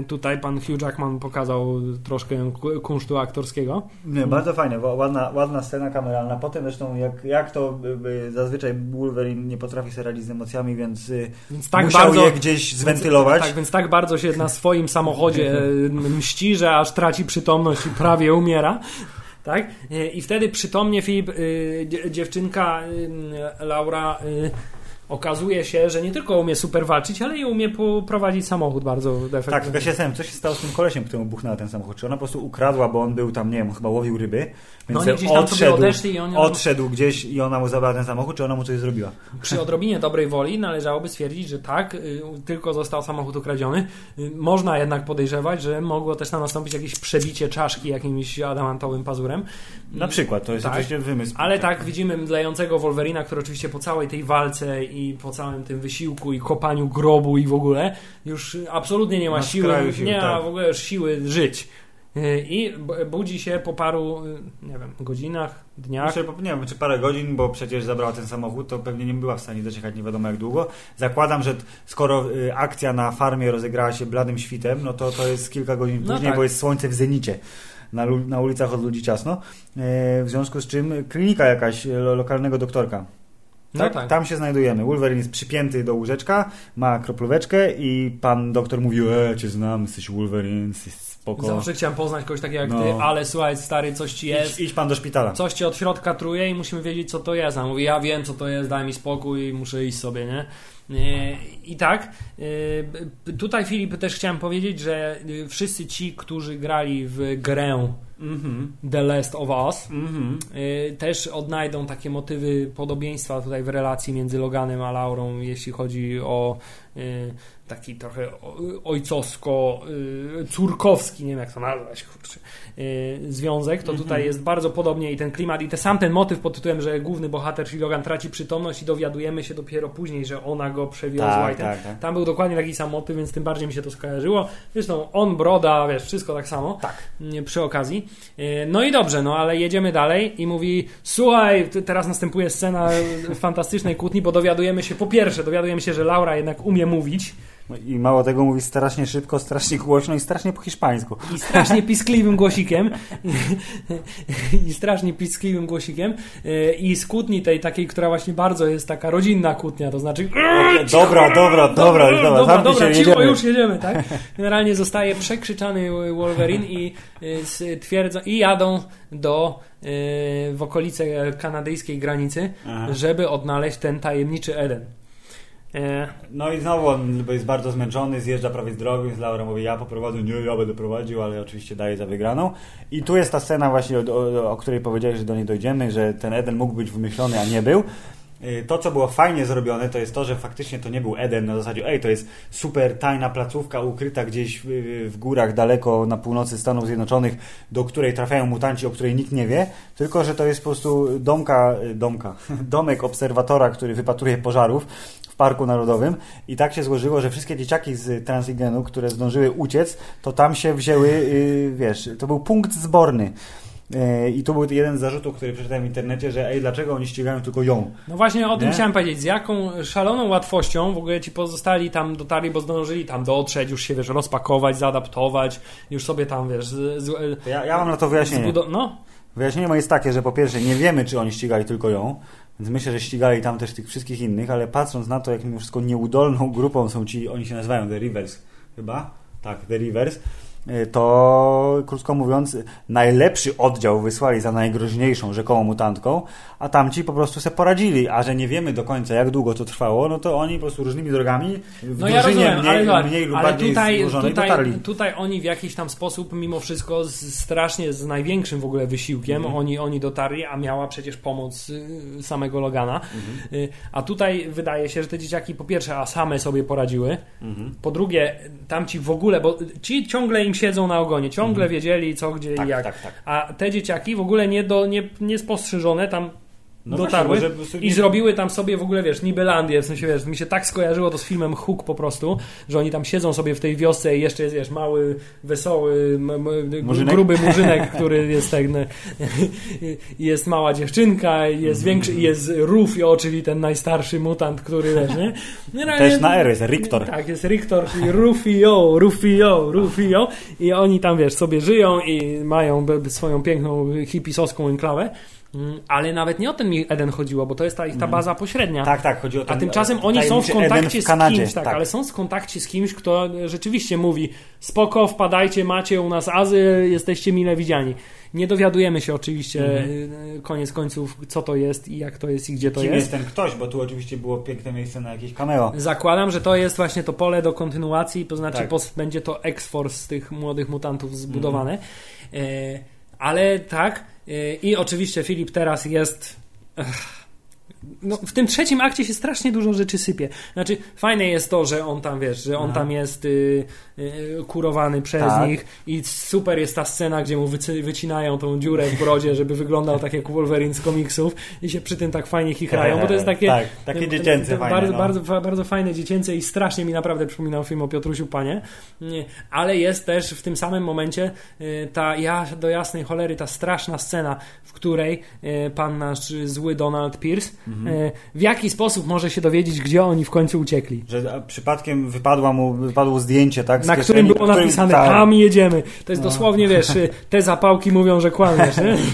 Y, tutaj pan Hugh Jackman pokazał troszkę ku- kunsztu aktorskiego. Nie, bardzo fajnie, bo ładna, ładna scena kameralna. Potem zresztą jak, jak to y, y, zazwyczaj Wolverine nie potrafi sobie radzić z emocjami, więc y, Więc tak musiał bardzo, je gdzieś zwentylować. Tak, więc tak bardzo się na swoim samochodzie e, mści, że aż traci przytomność i prawie umiera. Tak? E, I wtedy przytomnie Filip, e, dzie- dziewczynka e, Laura e, okazuje się, że nie tylko umie super walczyć, ale i umie poprowadzić samochód bardzo Tak, efektywnie. tylko się zastanawiam, co się stało z tym kolesiem, któremu buchnęła ten samochód. Czy ona po prostu ukradła, bo on był tam, nie wiem, chyba łowił ryby, więc No gdzieś odszedł, odeszli i oni odszedł gdzieś i ona mu zabrała ten samochód, czy ona mu coś zrobiła? Przy odrobinie dobrej woli należałoby stwierdzić, że tak, y, tylko został samochód ukradziony. Y, Można jednak podejrzewać, że mogło też tam nastąpić jakieś przebicie czaszki jakimś adamantowym pazurem. Na przykład, to jest Tak. oczywiście wymysł. Ale tak, widzimy mdlejącego Wolverina, który oczywiście po całej tej walce i po całym tym wysiłku i kopaniu grobu i w ogóle już absolutnie nie ma Na siły, sił, nie ma tak. w ogóle już siły żyć. Y, I budzi się po paru, y, nie wiem, godzinach, dniach. Myślę, po- nie wiem, czy parę godzin, bo przecież zabrała ten samochód, to pewnie nie była w stanie doczekać nie wiadomo jak długo. Zakładam, że skoro y, akcja na farmie rozegrała się bladym świtem, no to to jest kilka godzin No później, tak. bo jest słońce w zenicie. Na, na ulicach od ludzi ciasno. W związku z czym klinika jakaś lo- lokalnego doktorka. No Tak? tak. Tam się znajdujemy. Wolverine jest przypięty do łóżeczka, ma kroplóweczkę i pan doktor mówił, e, cię znam, jesteś Wolverine, jesteś spoko. Zawsze chciałem poznać kogoś takiego jak No. ty, ale słuchaj, stary, coś ci jest. Idź, idź pan do szpitala. Coś cię od środka truje i musimy wiedzieć, co to jest. A mówi, ja wiem, co to jest, daj mi spokój, muszę iść sobie, nie? I tak, tutaj Filip też chciałem powiedzieć, że wszyscy ci, którzy grali w grę Mm-hmm. The Last of Us. Mm-hmm. też odnajdą takie motywy podobieństwa tutaj w relacji między Loganem a Laurą, jeśli chodzi o y, taki trochę ojcowsko-córkowski, y, nie wiem jak to nazwać, kurczę, y, związek, to tutaj mm-hmm. jest bardzo podobnie i ten klimat, i ten sam ten motyw pod tytułem, że główny bohater, czyli Logan, traci przytomność i dowiadujemy się dopiero później, że ona go przewiozła tak, i ten, tak, tak. tam był dokładnie taki sam motyw, więc tym bardziej mi się to skojarzyło. Zresztą on, broda, wiesz, wszystko tak samo tak. przy okazji. E, no i dobrze, no ale jedziemy dalej i mówi, słuchaj, teraz następuje scena fantastycznej kłótni, bo dowiadujemy się, po pierwsze, dowiadujemy się, że Laura jednak umie mówić, I mało tego mówi strasznie szybko, strasznie głośno i strasznie po hiszpańsku. I strasznie piskliwym głosikiem. I strasznie piskliwym głosikiem. E, I z kłótni tej takiej, która właśnie bardzo jest taka rodzinna kłótnia, to znaczy dobra, dobra, dobra, dobra, dobra, dobra, cicho, już jedziemy, tak? Generalnie zostaje przekrzyczany Wolverine i e, twierdzą, i jadą do e, w okolice kanadyjskiej granicy, Aha. żeby odnaleźć ten tajemniczy Eden. E, no i znowu on jest bardzo zmęczony, zjeżdża prawie z drogi, więc Laura mówi, ja poprowadzę, nie, ja będę prowadził, ale oczywiście daje za wygraną. I tu jest ta scena właśnie, o, o, o której powiedziałeś, że do niej dojdziemy, że ten Eden mógł być wymyślony, a nie był. Y, to, co było fajnie zrobione, to jest to, że faktycznie to nie był Eden na zasadzie, ej, to jest super tajna placówka ukryta gdzieś w, górach daleko na północy Stanów Zjednoczonych, do której trafiają mutanci, o której nikt nie wie, tylko, że to jest po prostu domka, y, domka, domek obserwatora, który wypatruje pożarów Parku Narodowym i tak się złożyło, że wszystkie dzieciaki z Transigenu, które zdążyły uciec, to tam się wzięły, y, wiesz, to był punkt zborny. E, I to był jeden z zarzutów, który przeczytałem w internecie, że ej, dlaczego oni ścigają tylko ją? No właśnie o tym nie? chciałem powiedzieć. Z jaką szaloną łatwością w ogóle ci pozostali tam dotarli, bo zdążyli tam dotrzeć, już się wiesz, rozpakować, zaadaptować, już sobie tam wiesz. Z, z, ja, ja mam na to wyjaśnienie. Zbudo- no. Wyjaśnienie moje jest takie, że po pierwsze nie wiemy, czy oni ścigali tylko ją, więc myślę, że ścigali tam też tych wszystkich innych, ale patrząc na to, jak mimo wszystko nieudolną grupą są ci, oni się nazywają The Rivers chyba, tak, The Rivers, to krótko mówiąc, najlepszy oddział wysłali za najgroźniejszą rzekomą mutantką, a tamci po prostu sobie poradzili, a że nie wiemy do końca, jak długo to trwało, no to oni po prostu różnymi drogami w no ja rozumiem, mniej, ale, mniej lub ale tutaj, tutaj, dotarli. tutaj oni w jakiś tam sposób, mimo wszystko, z, strasznie z największym w ogóle wysiłkiem mm. oni, oni dotarli, a miała przecież pomoc y, samego Logana. Mm. A tutaj wydaje się, że te dzieciaki po pierwsze, a same sobie poradziły, mm. po drugie, tamci w ogóle, bo ci ciągle im siedzą na ogonie, ciągle mhm. wiedzieli co, gdzie tak, i jak. Tak, tak. A te dzieciaki w ogóle nie, do, nie, nie spostrzeżone tam no dotarły i zrobiły tam sobie w ogóle, wiesz, Nibelandię, w sensie, wiesz, mi się tak skojarzyło to z filmem Hook po prostu, że oni tam siedzą sobie w tej wiosce i jeszcze jest, wiesz, mały, wesoły, murzynek? gruby murzynek, który jest tak, jest mała dziewczynka, jest większy, jest Rufio, czyli ten najstarszy mutant, który, wiesz, nie? No, Też na R jest Rictor. Tak, jest Rictor, czyli Rufio, Rufio, Rufio i oni tam, wiesz, sobie żyją i mają swoją piękną hipisowską enklawę ale nawet nie o ten mi Eden chodziło, bo to jest ta ich ta mm. baza pośrednia. Tak, tak, chodzi o ten, A tymczasem oni są w kontakcie w z kimś, tak, tak, ale są w kontakcie z kimś, kto rzeczywiście mówi spoko, wpadajcie, macie u nas azy, jesteście mile widziani. Nie dowiadujemy się oczywiście mm. koniec końców, co to jest i jak to jest i gdzie to Kim jest. jest ten ktoś, bo tu oczywiście było piękne miejsce na jakieś cameo. Zakładam, że to jest właśnie to pole do kontynuacji, to znaczy tak. będzie to X-Force z tych młodych mutantów zbudowane. Mm. E, ale tak, i oczywiście Filip teraz jest. No, w tym trzecim akcie się strasznie dużo rzeczy sypie. Znaczy, fajne jest to, że on tam wiesz, że on tam jest y, Y, kurowany przez tak. nich i super jest ta scena, gdzie mu wycinają tą dziurę w brodzie, żeby wyglądał tak jak Wolverine z komiksów i się przy tym tak fajnie chichrają, bo to jest takie tak, takie dziecięce fajne, bardzo, no. bardzo, bardzo fajne dziecięce i strasznie mi naprawdę przypominał film o Piotrusiu Panie, ale jest też w tym samym momencie y, ta ja do jasnej cholery ta straszna scena, w której y, pan nasz zły Donald Pierce mhm. w jaki sposób może się dowiedzieć, gdzie oni w końcu uciekli. Że przypadkiem wypadła mu, wypadło zdjęcie, tak? na którym było napisane którym, tak. tam jedziemy. To jest no. dosłownie, wiesz, te zapałki mówią, że kłamiesz, nie?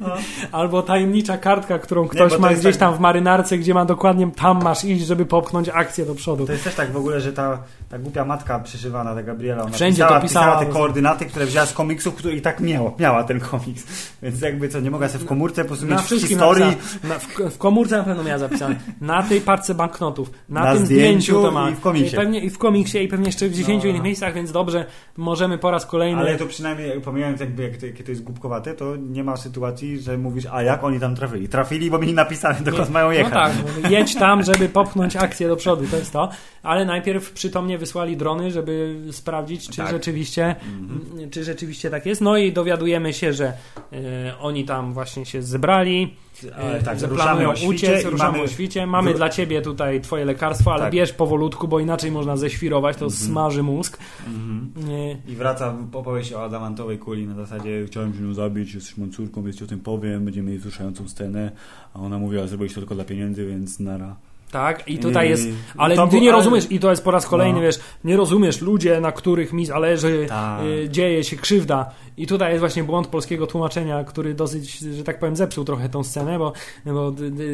No. Albo tajemnicza kartka, którą ktoś nie, ma gdzieś tak... tam w marynarce, gdzie ma dokładnie tam masz iść, żeby popchnąć akcję do przodu. To jest też tak w ogóle, że ta, ta głupia matka przyszywana, ta Gabriela, ona Wszędzie pisała, to pisała. pisała te koordynaty, które wzięła z komiksów, który i tak miała, miała ten komiks. Więc jakby co, nie mogła sobie w komórce po prostu mieć w historii. Na, w, w, komórce na pewno miała zapisane. Na tej parce banknotów. Na, Na tym zdjęciu zdjęciu to ma. i w komiksie. I, pewnie, I w komiksie i pewnie jeszcze w 10 No. innych miejscach, więc dobrze, możemy po raz kolejny... Ale to przynajmniej, pomijając jakby jak to, jakie to jest głupkowate, to nie ma sytuacji, że mówisz, a jak oni tam trafili? Trafili, bo mieli napisane, dokąd mają jechać. No tak, no, jedź tam, żeby popchnąć akcję do przodu, to jest to. Ale najpierw przytomnie wysłali drony, żeby sprawdzić, czy Tak. rzeczywiście Mhm. czy rzeczywiście tak jest. No i dowiadujemy się, że e, oni tam właśnie się zebrali, E, tak, że planują o świcie mamy- o świcie. Mamy dla ciebie tutaj twoje lekarstwo, ale Tak. bierz powolutku, bo inaczej można ześwirować, to smaży mózg. Mhm. E, I wraca opowieść o adamantowej kuli na zasadzie chciałem się nią zabić, jesteś moją córką, więc ci o tym powiem, będziemy mieli wzruszającą scenę, a ona mówiła, zrobiłeś to tylko dla pieniędzy, więc nara. Tak, i tutaj jest. Ale to ty nie rozumiesz, i to jest po raz kolejny, No. wiesz, nie rozumiesz ludzie, na których mi zależy, Tak. y, dzieje się krzywda. I tutaj jest właśnie błąd polskiego tłumaczenia, który dosyć, że tak powiem, zepsuł trochę tą scenę, bo, bo d- d-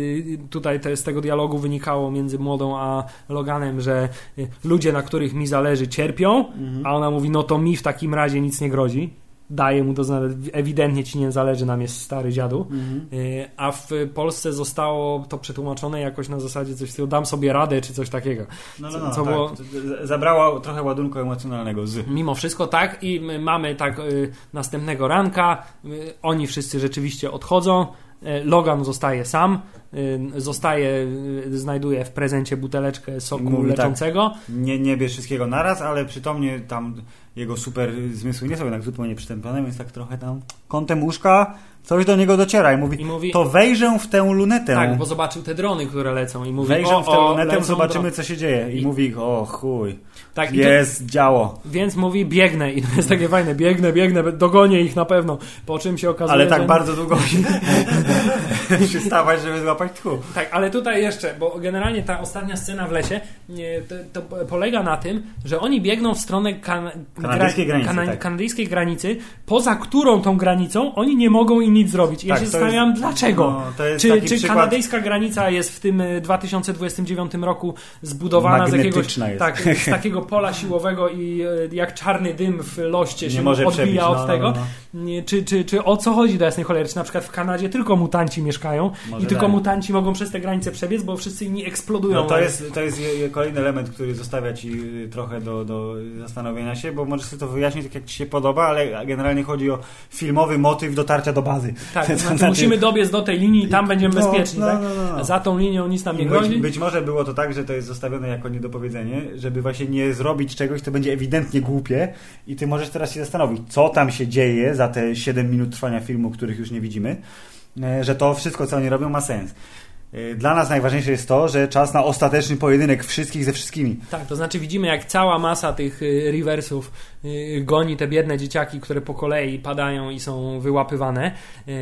tutaj te, z tego dialogu wynikało między młodą a Loganem, że y, ludzie, na których mi zależy, cierpią, Mhm. a ona mówi, no to mi w takim razie nic nie grozi. Daje mu to znać, ewidentnie ci nie zależy, nam jest stary dziadu. Y, A w Polsce zostało to przetłumaczone jakoś na zasadzie coś tego dam sobie radę, czy coś takiego. No, no, no, co tak. było- Zabrało trochę ładunku emocjonalnego z. Mimo wszystko tak i my mamy tak y, następnego ranka, y, oni wszyscy rzeczywiście odchodzą, Logan zostaje sam, y, zostaje, y, znajduje w prezencie buteleczkę soku Mówi tak. leczącego. Nie, nie bierz wszystkiego naraz, ale przytomnie tam jego super zmysły nie są jednak zupełnie przytępione, więc tak trochę tam kątem łóżka coś do niego dociera i mówi, I mówi- to wejrzę w tę lunetę. Tak, bo zobaczył te drony, które lecą i mówi Wejrzę o, w tę o, lunetę, zobaczymy drony. co się dzieje. I, I- mówi, o chuj, Tak, i to- jest działo. Więc mówi biegnę i to jest takie fajne, biegnę, biegnę, dogonię ich na pewno, po czym się okazuje, Ale tak że... bardzo długo się stawać, żeby złapać tchu. Tak, ale tutaj jeszcze, bo generalnie ta ostatnia scena w lesie to, to polega na tym, że oni biegną w stronę kan, Kanadyjskiej granicy, tak. kanadyjskiej granicy, poza którą tą granicą oni nie mogą im nic zrobić. I ja Tak, się to zastanawiam, jest- dlaczego? no, czy czy przykład- kanadyjska granica jest w tym y, 2029 roku zbudowana z jakiegoś tak, z takiego pola siłowego i y, jak czarny dym w loście się odbija przebić, od no, no, tego? no. Czy, czy, czy o co chodzi do jasnej cholery? Czy na przykład w Kanadzie tylko mutanci mieszkają Może i tylko mutanci mogą przez te granice przebiec, bo wszyscy inni eksplodują. No to jest, to jest je- je- kolejny element, który zostawia ci y, trochę do, do zastanowienia się, bo możesz sobie to wyjaśnić tak jak ci się podoba, ale generalnie chodzi o filmowy motyw dotarcia do bazy. Tak, to znaczy znaczy- musimy dobiec do tej linii i tam będziemy No, bezpieczni, no, tak? no, no, no. A za tą linią nic nam nie grozi. być, być może było to tak, że to jest zostawione jako niedopowiedzenie, żeby właśnie nie zrobić czegoś, co będzie ewidentnie głupie i ty możesz teraz się zastanowić, co tam się dzieje za te 7 minut trwania filmu, których już nie widzimy, e, że to wszystko, co oni robią, ma sens. E, Dla nas najważniejsze jest to, że czas na ostateczny pojedynek wszystkich ze wszystkimi. Tak, to znaczy widzimy jak cała masa tych y, reversów y, goni te biedne dzieciaki, które po kolei padają i są wyłapywane y,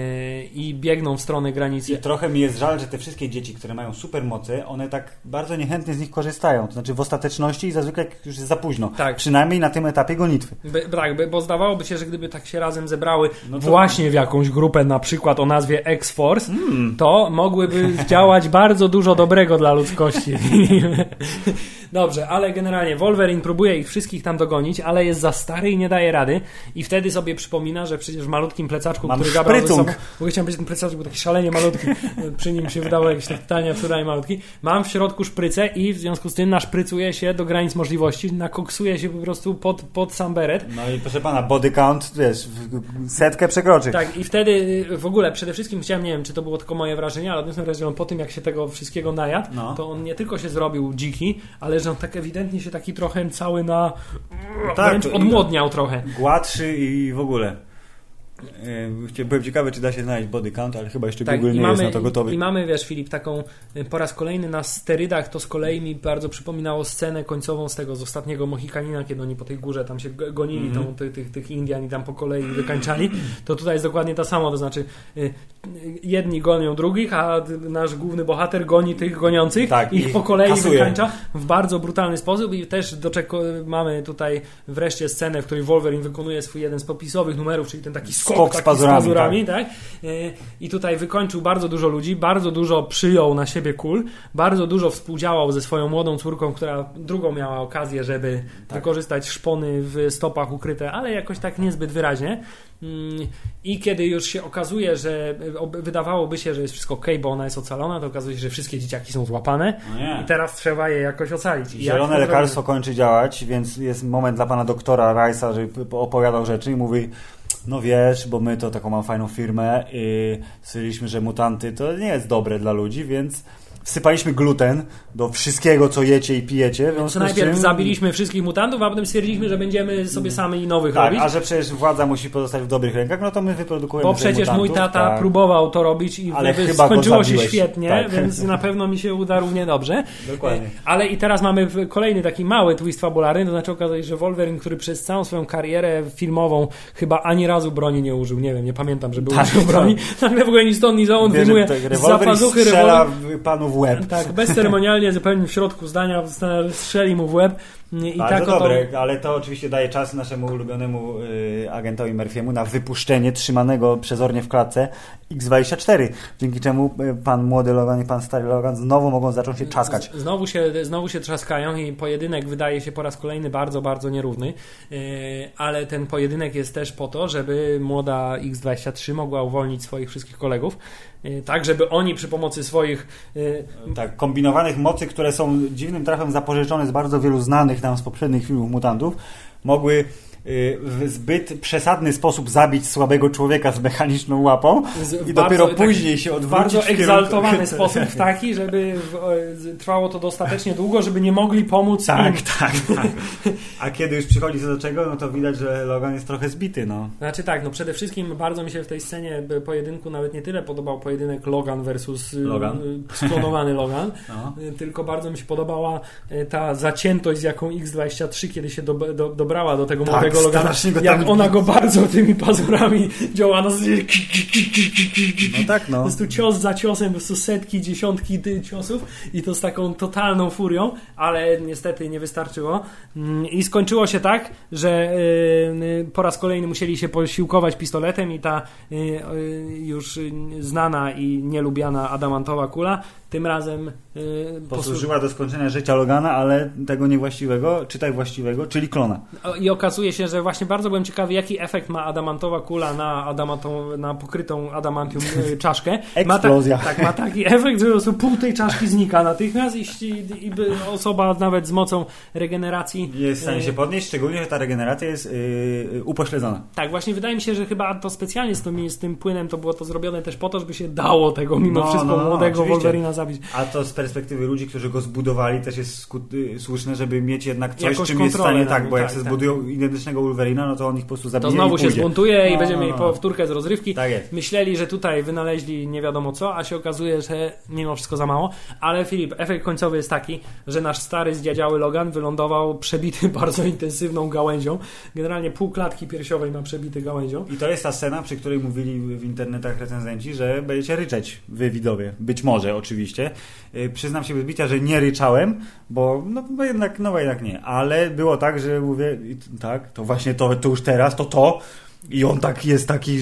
i biegną w stronę I granicy. trochę mi jest żal, że te wszystkie dzieci, które mają supermoce, one tak bardzo niechętnie z nich korzystają. To znaczy w ostateczności i zazwyczaj jak już jest za późno. Tak. Przynajmniej na tym etapie gonitwy. By, tak, by, bo zdawałoby się, że gdyby tak się razem zebrały No to- właśnie w jakąś grupę, na przykład o nazwie X-Force, Hmm. to mogłyby działać bardzo dużo dobrego dla ludzkości. Dobrze, ale generalnie Wolverine próbuje ich wszystkich tam dogonić, ale jest za stary i nie daje rady. I wtedy sobie przypomina, że przecież w malutkim plecaczku, Mam który Gabriel ze sobą... szprycung. Bo chciałem powiedzieć, ten plecaczek był taki szalenie malutki. Przy nim się wydało jakieś tanie, wczoraj malutki. Mam w środku szprycę i w związku z tym naszprycuje się do granic możliwości, nakoksuje się po prostu pod, pod sam beret. No i proszę pana, body count, wiesz, setkę przekroczy. Tak, i wtedy y, w ogóle przede wszystkim chciałem, nie wiem, czy to było tylko moje wrażenie, ale odniosłem wrażenie, że on po tym, jak się tego wszystkiego najadł, No. to on nie tylko się zrobił dziki, ale że on tak ewidentnie się taki trochę cały na. Tak, wręcz odmłodniał trochę. Gładszy i w ogóle. E, Byłem ciekawy, czy da się znaleźć body count, ale chyba jeszcze Google nie jest na to gotowy. Tak, I mamy, wiesz, Filip, taką y, po raz kolejny na sterydach, to z kolei mi bardzo przypominało scenę końcową z tego, z ostatniego Mohikanina, kiedy oni po tej górze tam się go- gonili, Mhm. tą, tych, tych, Indian i tam po kolei wykańczali, to tutaj jest dokładnie to samo, to znaczy y, jedni gonią drugich, a nasz główny bohater goni tych goniących, Tak, ich i po kolei kasuje. wykańcza w bardzo brutalny sposób i też doczeko- mamy tutaj wreszcie scenę, w której Wolverine wykonuje swój jeden z popisowych numerów, czyli ten taki skok z pazurami, z pazurami tak? Y, I tutaj wykończył bardzo dużo ludzi, bardzo dużo przyjął na siebie kul, bardzo dużo współdziałał ze swoją młodą córką, która drugą miała okazję, żeby Tak. wykorzystać szpony w stopach ukryte, ale jakoś tak niezbyt wyraźnie. Mm, I kiedy już się okazuje, że ob- wydawałoby się, że jest wszystko ok, bo ona jest ocalona, to okazuje się, że wszystkie dzieciaki są złapane No i teraz trzeba je jakoś ocalić. I Zielone lekarstwo kończy działać, więc jest moment dla pana doktora Rice'a, żeby opowiadał rzeczy i mówi no wiesz, bo my to taką mam fajną firmę i stwierdziliśmy, że mutanty to nie jest dobre dla ludzi, więc wsypaliśmy gluten do wszystkiego, co jecie i pijecie. Więc najpierw czym- zabiliśmy wszystkich mutantów, a potem stwierdziliśmy, że będziemy sobie sami nowych Tak, robić. a że przecież władza musi pozostać w dobrych rękach, no to my wyprodukujemy Bo przecież mój tata tak. próbował to robić i Ale wy- chyba skończyło się świetnie, Tak. więc na pewno mi się uda równie dobrze. Dokładnie. E, Ale i teraz mamy kolejny taki mały twist fabularny, to znaczy okazuje się, że Wolverine, który przez całą swoją karierę filmową chyba ani razu broni nie użył, nie wiem, nie pamiętam, żeby Tak, użył broni, nagle w ogóle ni stąd, ni zowąd wyjmuje z zapazuchy rewolwer. panu w łeb. Tak, bezceremonialnie, zupełnie w środku zdania strzeli mu w łeb i Bardzo tak dobre, ale to oczywiście daje czas naszemu ulubionemu y, agentowi Murphy'emu na wypuszczenie trzymanego przezornie w klatce X-24, dzięki czemu y, pan młody Logan i pan stary Logan znowu mogą zacząć się czaskać. Z- Znowu się, znowu się trzaskają i pojedynek wydaje się po raz kolejny bardzo, bardzo nierówny, Yy, ale ten pojedynek jest też po to, żeby młoda X-23 mogła uwolnić swoich wszystkich kolegów, yy, tak żeby oni przy pomocy swoich Tak, kombinowanych mocy, które są dziwnym trafem zapożyczone z bardzo wielu znanych nam z poprzednich filmów mutantów, mogły w zbyt przesadny sposób zabić słabego człowieka z mechaniczną łapą z- i w dopiero bardzo- później się w odwrócić bardzo w kierunku- egzaltowany sposób taki, żeby w, trwało to dostatecznie długo, żeby nie mogli pomóc im. Tak, tak, tak. A kiedy już przychodzi co do czego, no to widać, że Logan jest trochę zbity, no. Znaczy tak, no przede wszystkim bardzo mi się w tej scenie pojedynku nawet nie tyle podobał pojedynek Logan versus y, Logan. y, sklonowany Logan, no. y, tylko bardzo mi się podobała y, ta zaciętość, z jaką X23 kiedy się do, do, dobrała do tego Tak, młodego Logana, jak ona go bardzo tymi pazurami działa zasadzie No tak, po no. prostu cios za ciosem, po prostu setki, dziesiątki ciosów i to z taką totalną furią, ale niestety nie wystarczyło. Mm, I skończyło się tak, że y, y, po raz kolejny musieli się posiłkować pistoletem i ta y, już znana i nielubiana adamantowa kula tym razem y, posłużyła. Posłużyła do skończenia życia Logana, ale tego niewłaściwego, czytaj właściwego, czyli klona. I okazuje się, że właśnie bardzo byłem ciekawy, jaki efekt ma adamantowa kula na, adamantą, na pokrytą adamantium y, czaszkę. Ma Eksplozja. tak, tak, ma taki efekt, że po prostu pół tej czaszki znika natychmiast i, i, i by osoba nawet z mocą regeneracji Jest w stanie y, się podnieść, szczególnie, że ta regeneracja jest yy, upośledzona. Tak, właśnie wydaje mi się, że chyba to specjalnie z tym, z tym płynem to było to zrobione też po to, żeby się dało tego mimo No, wszystko no, no, młodego. Wolverina zabić. A to z perspektywy ludzi, którzy go zbudowali, też jest skut, y, słuszne, żeby mieć jednak coś, Jakąś czym jest w stanie, tak, bo jak tak, sobie tak. zbudują identycznego Wolverina, no to on ich po prostu zabije To znowu się zbuntuje i No, będziemy no, mieli no. powtórkę z rozrywki. Tak jest. Myśleli, że tutaj wynaleźli nie wiadomo co, a się okazuje, że mimo wszystko za mało. Ale Filip, efekt końcowy jest taki, że nasz stary zdziadziały Logan wylądował przebity bardzo intensywną gałęzią. Generalnie pół klatki piersiowej ma przebity gałęzią. I to jest ta scena, przy której mówili w internetach recenzenci, że będziecie ryczeć wy widowie. Być może oczywiście. Yy, przyznam się bez bicia, że nie ryczałem, bo no bo jednak, no bo jednak nie. Ale było tak, że mówię, tak, to właśnie to, to już teraz, to to. I on tak jest taki,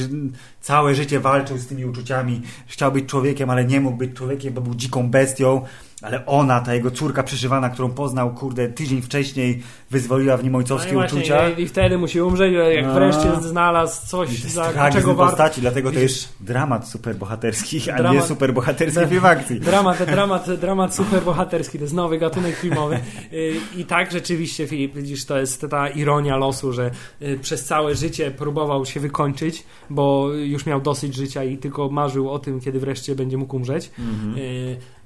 całe życie walczył z tymi uczuciami. Chciał być człowiekiem, ale nie mógł być człowiekiem, bo był dziką bestią. Ale ona, ta jego córka przyszywana, którą poznał, kurde, tydzień wcześniej, wyzwoliła w nim ojcowskie No uczucia. I, I wtedy musi umrzeć, jak No. wreszcie znalazł coś, za czego warto. postaci, dlatego to jest dramat superbohaterski, a Dramat- nie superbohaterski film akcji. Dramat, dramat, dramat superbohaterski, to jest nowy gatunek filmowy. Y, I tak rzeczywiście, Filip, widzisz, to jest ta ironia losu, że y, przez całe życie próbował się wykończyć, bo już miał dosyć życia i tylko marzył o tym, kiedy wreszcie będzie mógł umrzeć. Mhm.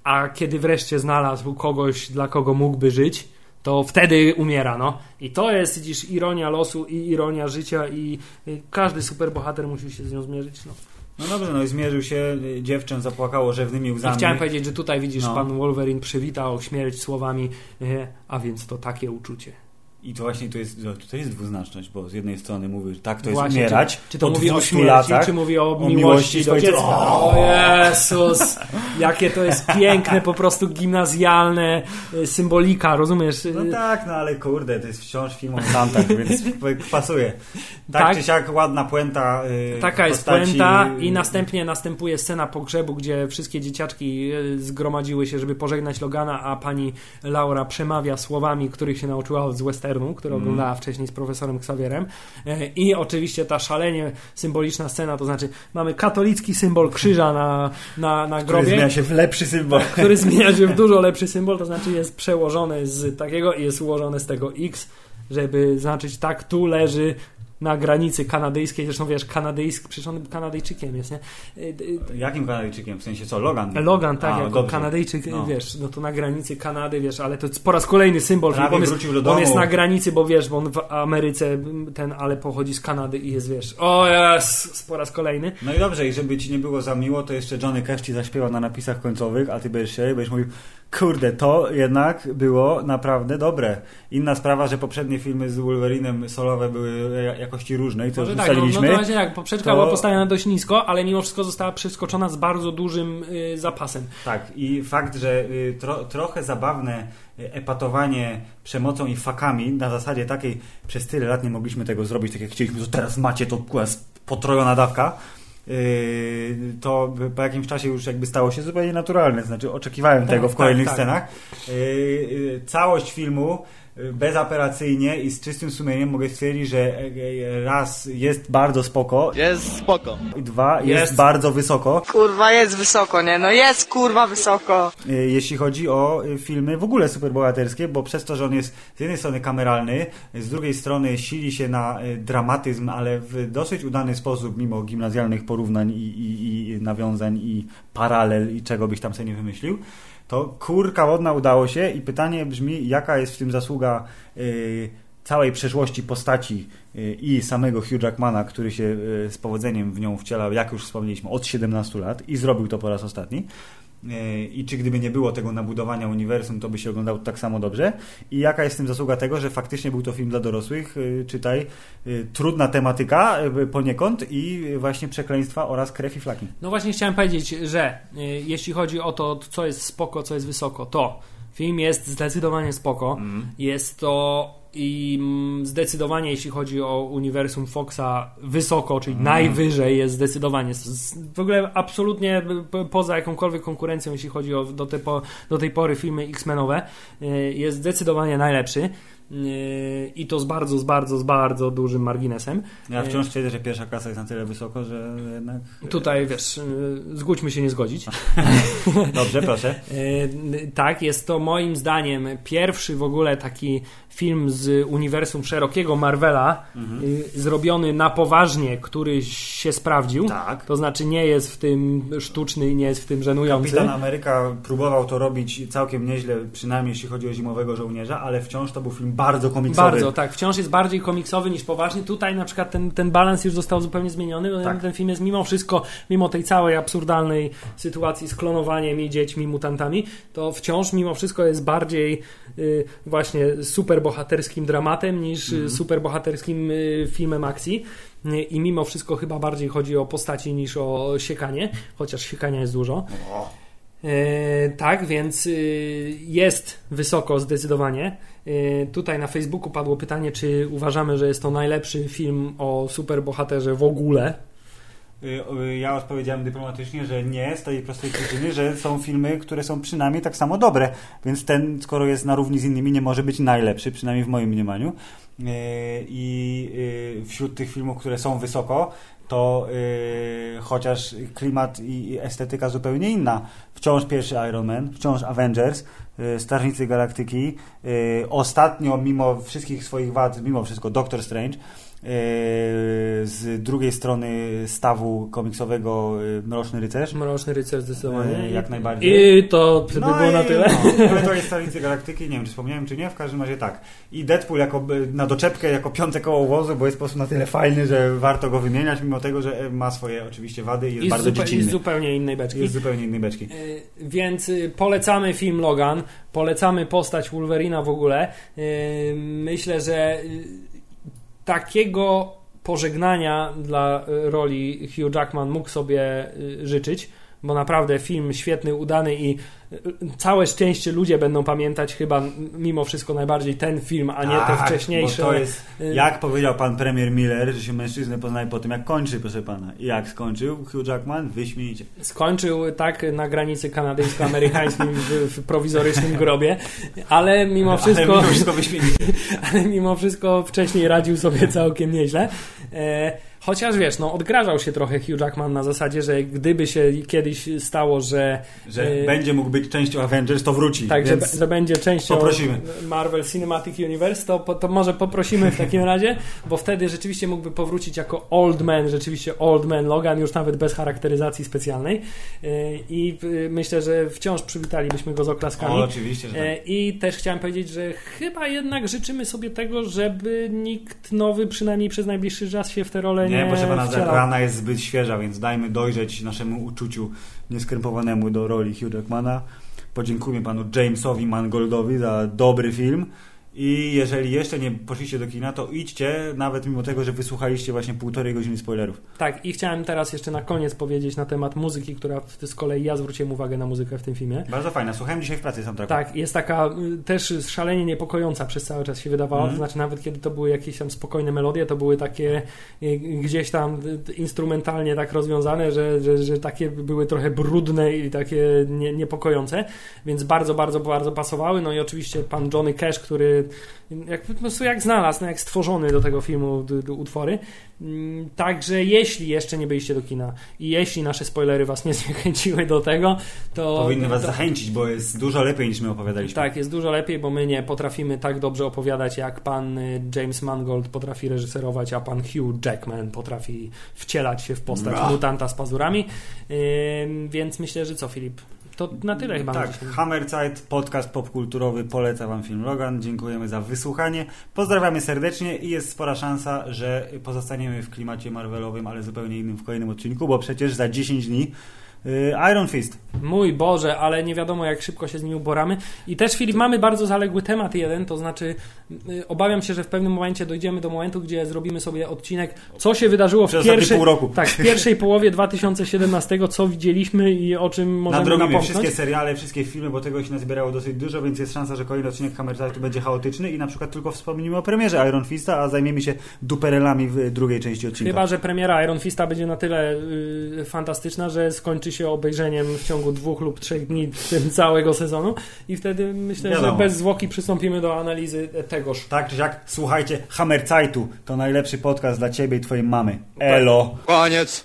Y, A kiedy wreszcie znalazł kogoś, dla kogo mógłby żyć, to wtedy umiera, no. I to jest, widzisz, ironia losu i ironia życia i y, każdy superbohater musi się z nią zmierzyć, no. No dobrze, no i zmierzył się, y, dziewczę zapłakało rzewnymi I łzami. chciałem powiedzieć, że tutaj widzisz, No. pan Wolverine przywitał śmierć słowami, e, a więc to takie uczucie. I to właśnie tu jest, no, tutaj jest dwuznaczność, bo z jednej strony mówi, że tak to jest Właśnie, umierać Czy, czy to mówi o 200 śmierci, latach, czy mówi o, o miłości, miłości do dziecka? O Jezus! jakie to jest piękne, po prostu gimnazjalne y, symbolika, rozumiesz? No tak, no ale kurde, to jest wciąż film o mutantach, więc pasuje. Tak, Tak. czy siak ładna puenta. Yy, Taka jest puenta i następnie następuje scena pogrzebu, gdzie wszystkie dzieciaczki e, zgromadziły się, żeby pożegnać Logana, a pani Laura przemawia słowami, których się nauczyła z westernu, które Mm. oglądała wcześniej z profesorem Xavierem. E, I oczywiście ta szalenie symboliczna scena, to znaczy mamy katolicki symbol krzyża na, na, na Który grobie. zmienia się w lepszy symbol. który zmienia się w dużo lepszy symbol, to znaczy jest przełożony z takiego i jest ułożony z tego X, żeby znaczyć tak, tu leży na granicy kanadyjskiej, zresztą wiesz, kanadyjsk, przecież on Kanadyjczykiem jest, nie? Y, y, Jakim Kanadyjczykiem? W sensie co, Logan? Logan, tak, A, jako dobrze. Kanadyjczyk, No. wiesz, no to na granicy Kanady, wiesz, ale to jest po raz kolejny symbol, Prawie on jest, wrócił do on domu. jest na granicy, bo wiesz, bo on w Ameryce ten, ale pochodzi z Kanady i jest, wiesz, o jest, po raz kolejny. No i dobrze, i żeby ci nie było za miło, to jeszcze Johnny Cash ci zaśpiewa na napisach końcowych, a ty będziesz się, będziesz mówił, kurde, to jednak było naprawdę dobre. Inna sprawa, że poprzednie filmy z Wolverinem solowe były ja- jakości różnej, co już tak, no, no to właśnie tak, poprzeczka To- była postawiona dość nisko, ale mimo wszystko została przeskoczona z bardzo dużym y, zapasem. Tak, i fakt, że y, tro, trochę zabawne y, epatowanie przemocą i fakami na zasadzie takiej, przez tyle lat nie mogliśmy tego zrobić, tak jak chcieliśmy, to teraz macie to potrojona dawka. Y, To po jakimś czasie już jakby stało się zupełnie naturalne. Znaczy, oczekiwałem Tak, tego w tak, kolejnych tak. scenach. Y, y, Całość filmu bezapelacyjnie i z czystym sumieniem mogę stwierdzić, że e, e, raz jest bardzo spoko Jest spoko. i dwa jest, Jest. bardzo wysoko. Kurwa, jest wysoko, nie? No jest kurwa wysoko. Y, jeśli chodzi o y, filmy w ogóle superbohaterskie, bo przez to, że on jest z jednej strony kameralny, z drugiej strony sili się na y, dramatyzm, ale w dosyć udany sposób, mimo gimnazjalnych porównań i, i, i nawiązań i paralel i czego byś tam sobie nie wymyślił, to kurka wodna udało się i pytanie brzmi, jaka jest w tym zasługa y, całej przeszłości postaci y, i samego Hugh Jackmana, który się y, z powodzeniem w nią wcielał, jak już wspomnieliśmy, od 17 lat i zrobił to po raz ostatni. Y, I czy gdyby nie było tego nabudowania uniwersum, to by się oglądał tak samo dobrze? I jaka jest w tym zasługa tego, że faktycznie był to film dla dorosłych, y, czytaj, y, trudna tematyka poniekąd i właśnie przekleństwa oraz krew i flaki. No właśnie chciałem powiedzieć, że jeśli chodzi o to, co jest spoko, co jest wysoko, to film jest zdecydowanie spoko. Jest to i mm, zdecydowanie, jeśli chodzi o uniwersum Foxa, wysoko, czyli najwyżej jest zdecydowanie. W ogóle absolutnie poza jakąkolwiek konkurencją, jeśli chodzi o do, te po, do tej pory filmy X-Menowe, y, jest zdecydowanie najlepszy. Y, I to z bardzo, z bardzo, z bardzo dużym marginesem. Ja wciąż twierdzę, że pierwsza klasa jest na tyle wysoko, że jednak... Tutaj wiesz, y, zgódźmy się nie zgodzić. Dobrze, proszę. Tak, jest to moim zdaniem pierwszy w ogóle taki film z uniwersum szerokiego Marvela, y, zrobiony na poważnie, który się sprawdził. Tak. To znaczy nie jest w tym sztuczny i nie jest w tym żenujący. Kapitan Ameryka próbował to robić całkiem nieźle, przynajmniej jeśli chodzi o Zimowego Żołnierza, ale wciąż to był film bardzo komiksowy. Bardzo, tak. Wciąż jest bardziej komiksowy niż poważny. Tutaj na przykład ten, ten balans już został zupełnie zmieniony. bo Tak. Ten film jest mimo wszystko, mimo tej całej absurdalnej sytuacji z klonowaniem i dziećmi, mutantami, to wciąż mimo wszystko jest bardziej y, właśnie superbohaterskim dramatem niż Mhm. superbohaterskim y, filmem akcji. Y, I mimo wszystko chyba bardziej chodzi o postaci niż o siekanie, chociaż siekania jest dużo. E, tak, więc y, jest wysoko zdecydowanie. E, tutaj na Facebooku padło pytanie, czy uważamy, że jest to najlepszy film o superbohaterze w ogóle. Y, y, Ja odpowiedziałem dyplomatycznie, że nie, z tej prostej przyczyny, że są filmy, które są przynajmniej tak samo dobre, więc ten, skoro jest na równi z innymi, nie może być najlepszy, przynajmniej w moim mniemaniu. I wśród tych filmów, które są wysoko, to y, chociaż klimat i estetyka zupełnie inna. Wciąż pierwszy Iron Man, wciąż Avengers, y, Strażnicy Galaktyki, y, ostatnio, mimo wszystkich swoich wad, mimo wszystko Doctor Strange, z drugiej strony stawu komiksowego y, Mroczny Rycerz. Mroczny Rycerz zdecydowanie. E, jak najbardziej. I to by było i- na tyle. No, ale to jest Strażnicy Galaktyki, nie wiem czy wspomniałem czy nie, w każdym razie tak. I Deadpool jako, na doczepkę jako piąte koło wozu, bo jest po prostu na tyle fajny, że warto go wymieniać, mimo tego, że ma swoje oczywiście wady i jest I bardzo zupe- i dziecinny. z zupełnie innej beczki. Jest zupełnie innej beczki. Więc polecamy film Logan, polecamy postać Wolverina w ogóle. Myślę, że takiego pożegnania dla y, roli Hugh Jackman mógł sobie y, życzyć, bo naprawdę film świetny, udany i y, całe szczęście ludzie będą pamiętać chyba mimo wszystko najbardziej ten film, a nie te Tak, wcześniejsze. Bo to jest, y, jak powiedział pan premier Miller, że się mężczyznę poznaje po tym, jak kończy, proszę pana. I jak skończył Hugh Jackman? Wyśmienicie. Skończył tak na granicy kanadyjsko-amerykańskim w, w prowizorycznym grobie, ale mimo wszystko, Ale mimo wszystko ale mimo wszystko wcześniej radził sobie całkiem nieźle. E, chociaż wiesz, no odgrażał się trochę Hugh Jackman na zasadzie, że gdyby się kiedyś stało, że Że e, będzie mógł być częścią Avengers, to wróci. tak, że, że będzie częścią poprosimy. Marvel Cinematic Universe, to, to może poprosimy w takim razie, bo wtedy rzeczywiście mógłby powrócić jako Old Man, rzeczywiście Old Man Logan, już nawet bez charakteryzacji specjalnej. E, I e, myślę, że wciąż przywitalibyśmy go z oklaskami. O, oczywiście, że tak. E, I też chciałem powiedzieć, że chyba jednak życzymy sobie tego, żeby nikt nowy, przynajmniej przez najbliższy czas się w tę rolę nie, proszę pana, wcielał. rana jest zbyt świeża, więc dajmy dojrzeć naszemu uczuciu nieskrępowanemu do roli Hugh Jackmana. Podziękujmy panu Jamesowi Mangoldowi za dobry film. I jeżeli jeszcze nie poszliście do kina, to idźcie, nawet mimo tego, że wysłuchaliście właśnie półtorej godziny spoilerów. Tak, i chciałem teraz jeszcze na koniec powiedzieć na temat muzyki, która w- z kolei ja zwróciłem uwagę na muzykę w tym filmie. Bardzo fajna. Słuchałem dzisiaj w pracy soundtracku. Tak, jest taka y, też szalenie niepokojąca przez cały czas się wydawała. Mhm. To znaczy, nawet kiedy to były jakieś tam spokojne melodie, to były takie y, gdzieś tam y, instrumentalnie tak rozwiązane, że, że, że takie były trochę brudne i takie nie, niepokojące, więc bardzo, bardzo, bardzo pasowały. No i oczywiście pan Johnny Cash, który jak, po prostu jak znalazł, no jak stworzony do tego filmu d, d, utwory. Mm, Także jeśli jeszcze nie byliście do kina i jeśli nasze spoilery was nie zniechęciły do tego, to... Powinny was to, zachęcić, bo jest dużo lepiej niż my opowiadaliśmy. tak, jest dużo lepiej, bo my nie potrafimy tak dobrze opowiadać, jak pan y, James Mangold potrafi reżyserować, a pan Hugh Jackman potrafi wcielać się w postać Bra. mutanta z pazurami. Ym, więc myślę, że co, Filip? To na tyle chyba. Tak, dzisiaj. Hammerzeit, podcast popkulturowy, poleca Wam film Logan. Dziękujemy za wysłuchanie. Pozdrawiamy serdecznie i jest spora szansa, że pozostaniemy w klimacie Marvelowym, ale zupełnie innym w kolejnym odcinku, bo przecież za 10 dni Iron Fist. Mój Boże, ale nie wiadomo jak szybko się z nimi uboramy. I też Filip, mamy bardzo zaległy temat jeden, to znaczy y, obawiam się, że w pewnym momencie dojdziemy do momentu, gdzie zrobimy sobie odcinek, co się wydarzyło w pierwszej, pół roku. tak, w pierwszej połowie 2017, co widzieliśmy i o czym możemy Nadrobimy napomknąć. wszystkie seriale, wszystkie filmy, bo tego się nazbierało dosyć dużo, więc jest szansa, że kolejny odcinek Hammerzeitu będzie chaotyczny i na przykład tylko wspomnimy o premierze Iron Fista, a zajmiemy się duperelami w drugiej części odcinka. Chyba, że premiera Iron Fista będzie na tyle y, fantastyczna, że skończy się obejrzeniem w ciągu dwóch lub trzech dni tym całego sezonu i wtedy myślę, Wiadomo. że bez zwłoki przystąpimy do analizy tegoż. Tak czy siak, słuchajcie, Hammerzeitu to najlepszy podcast dla Ciebie i Twojej mamy. Elo! Koniec.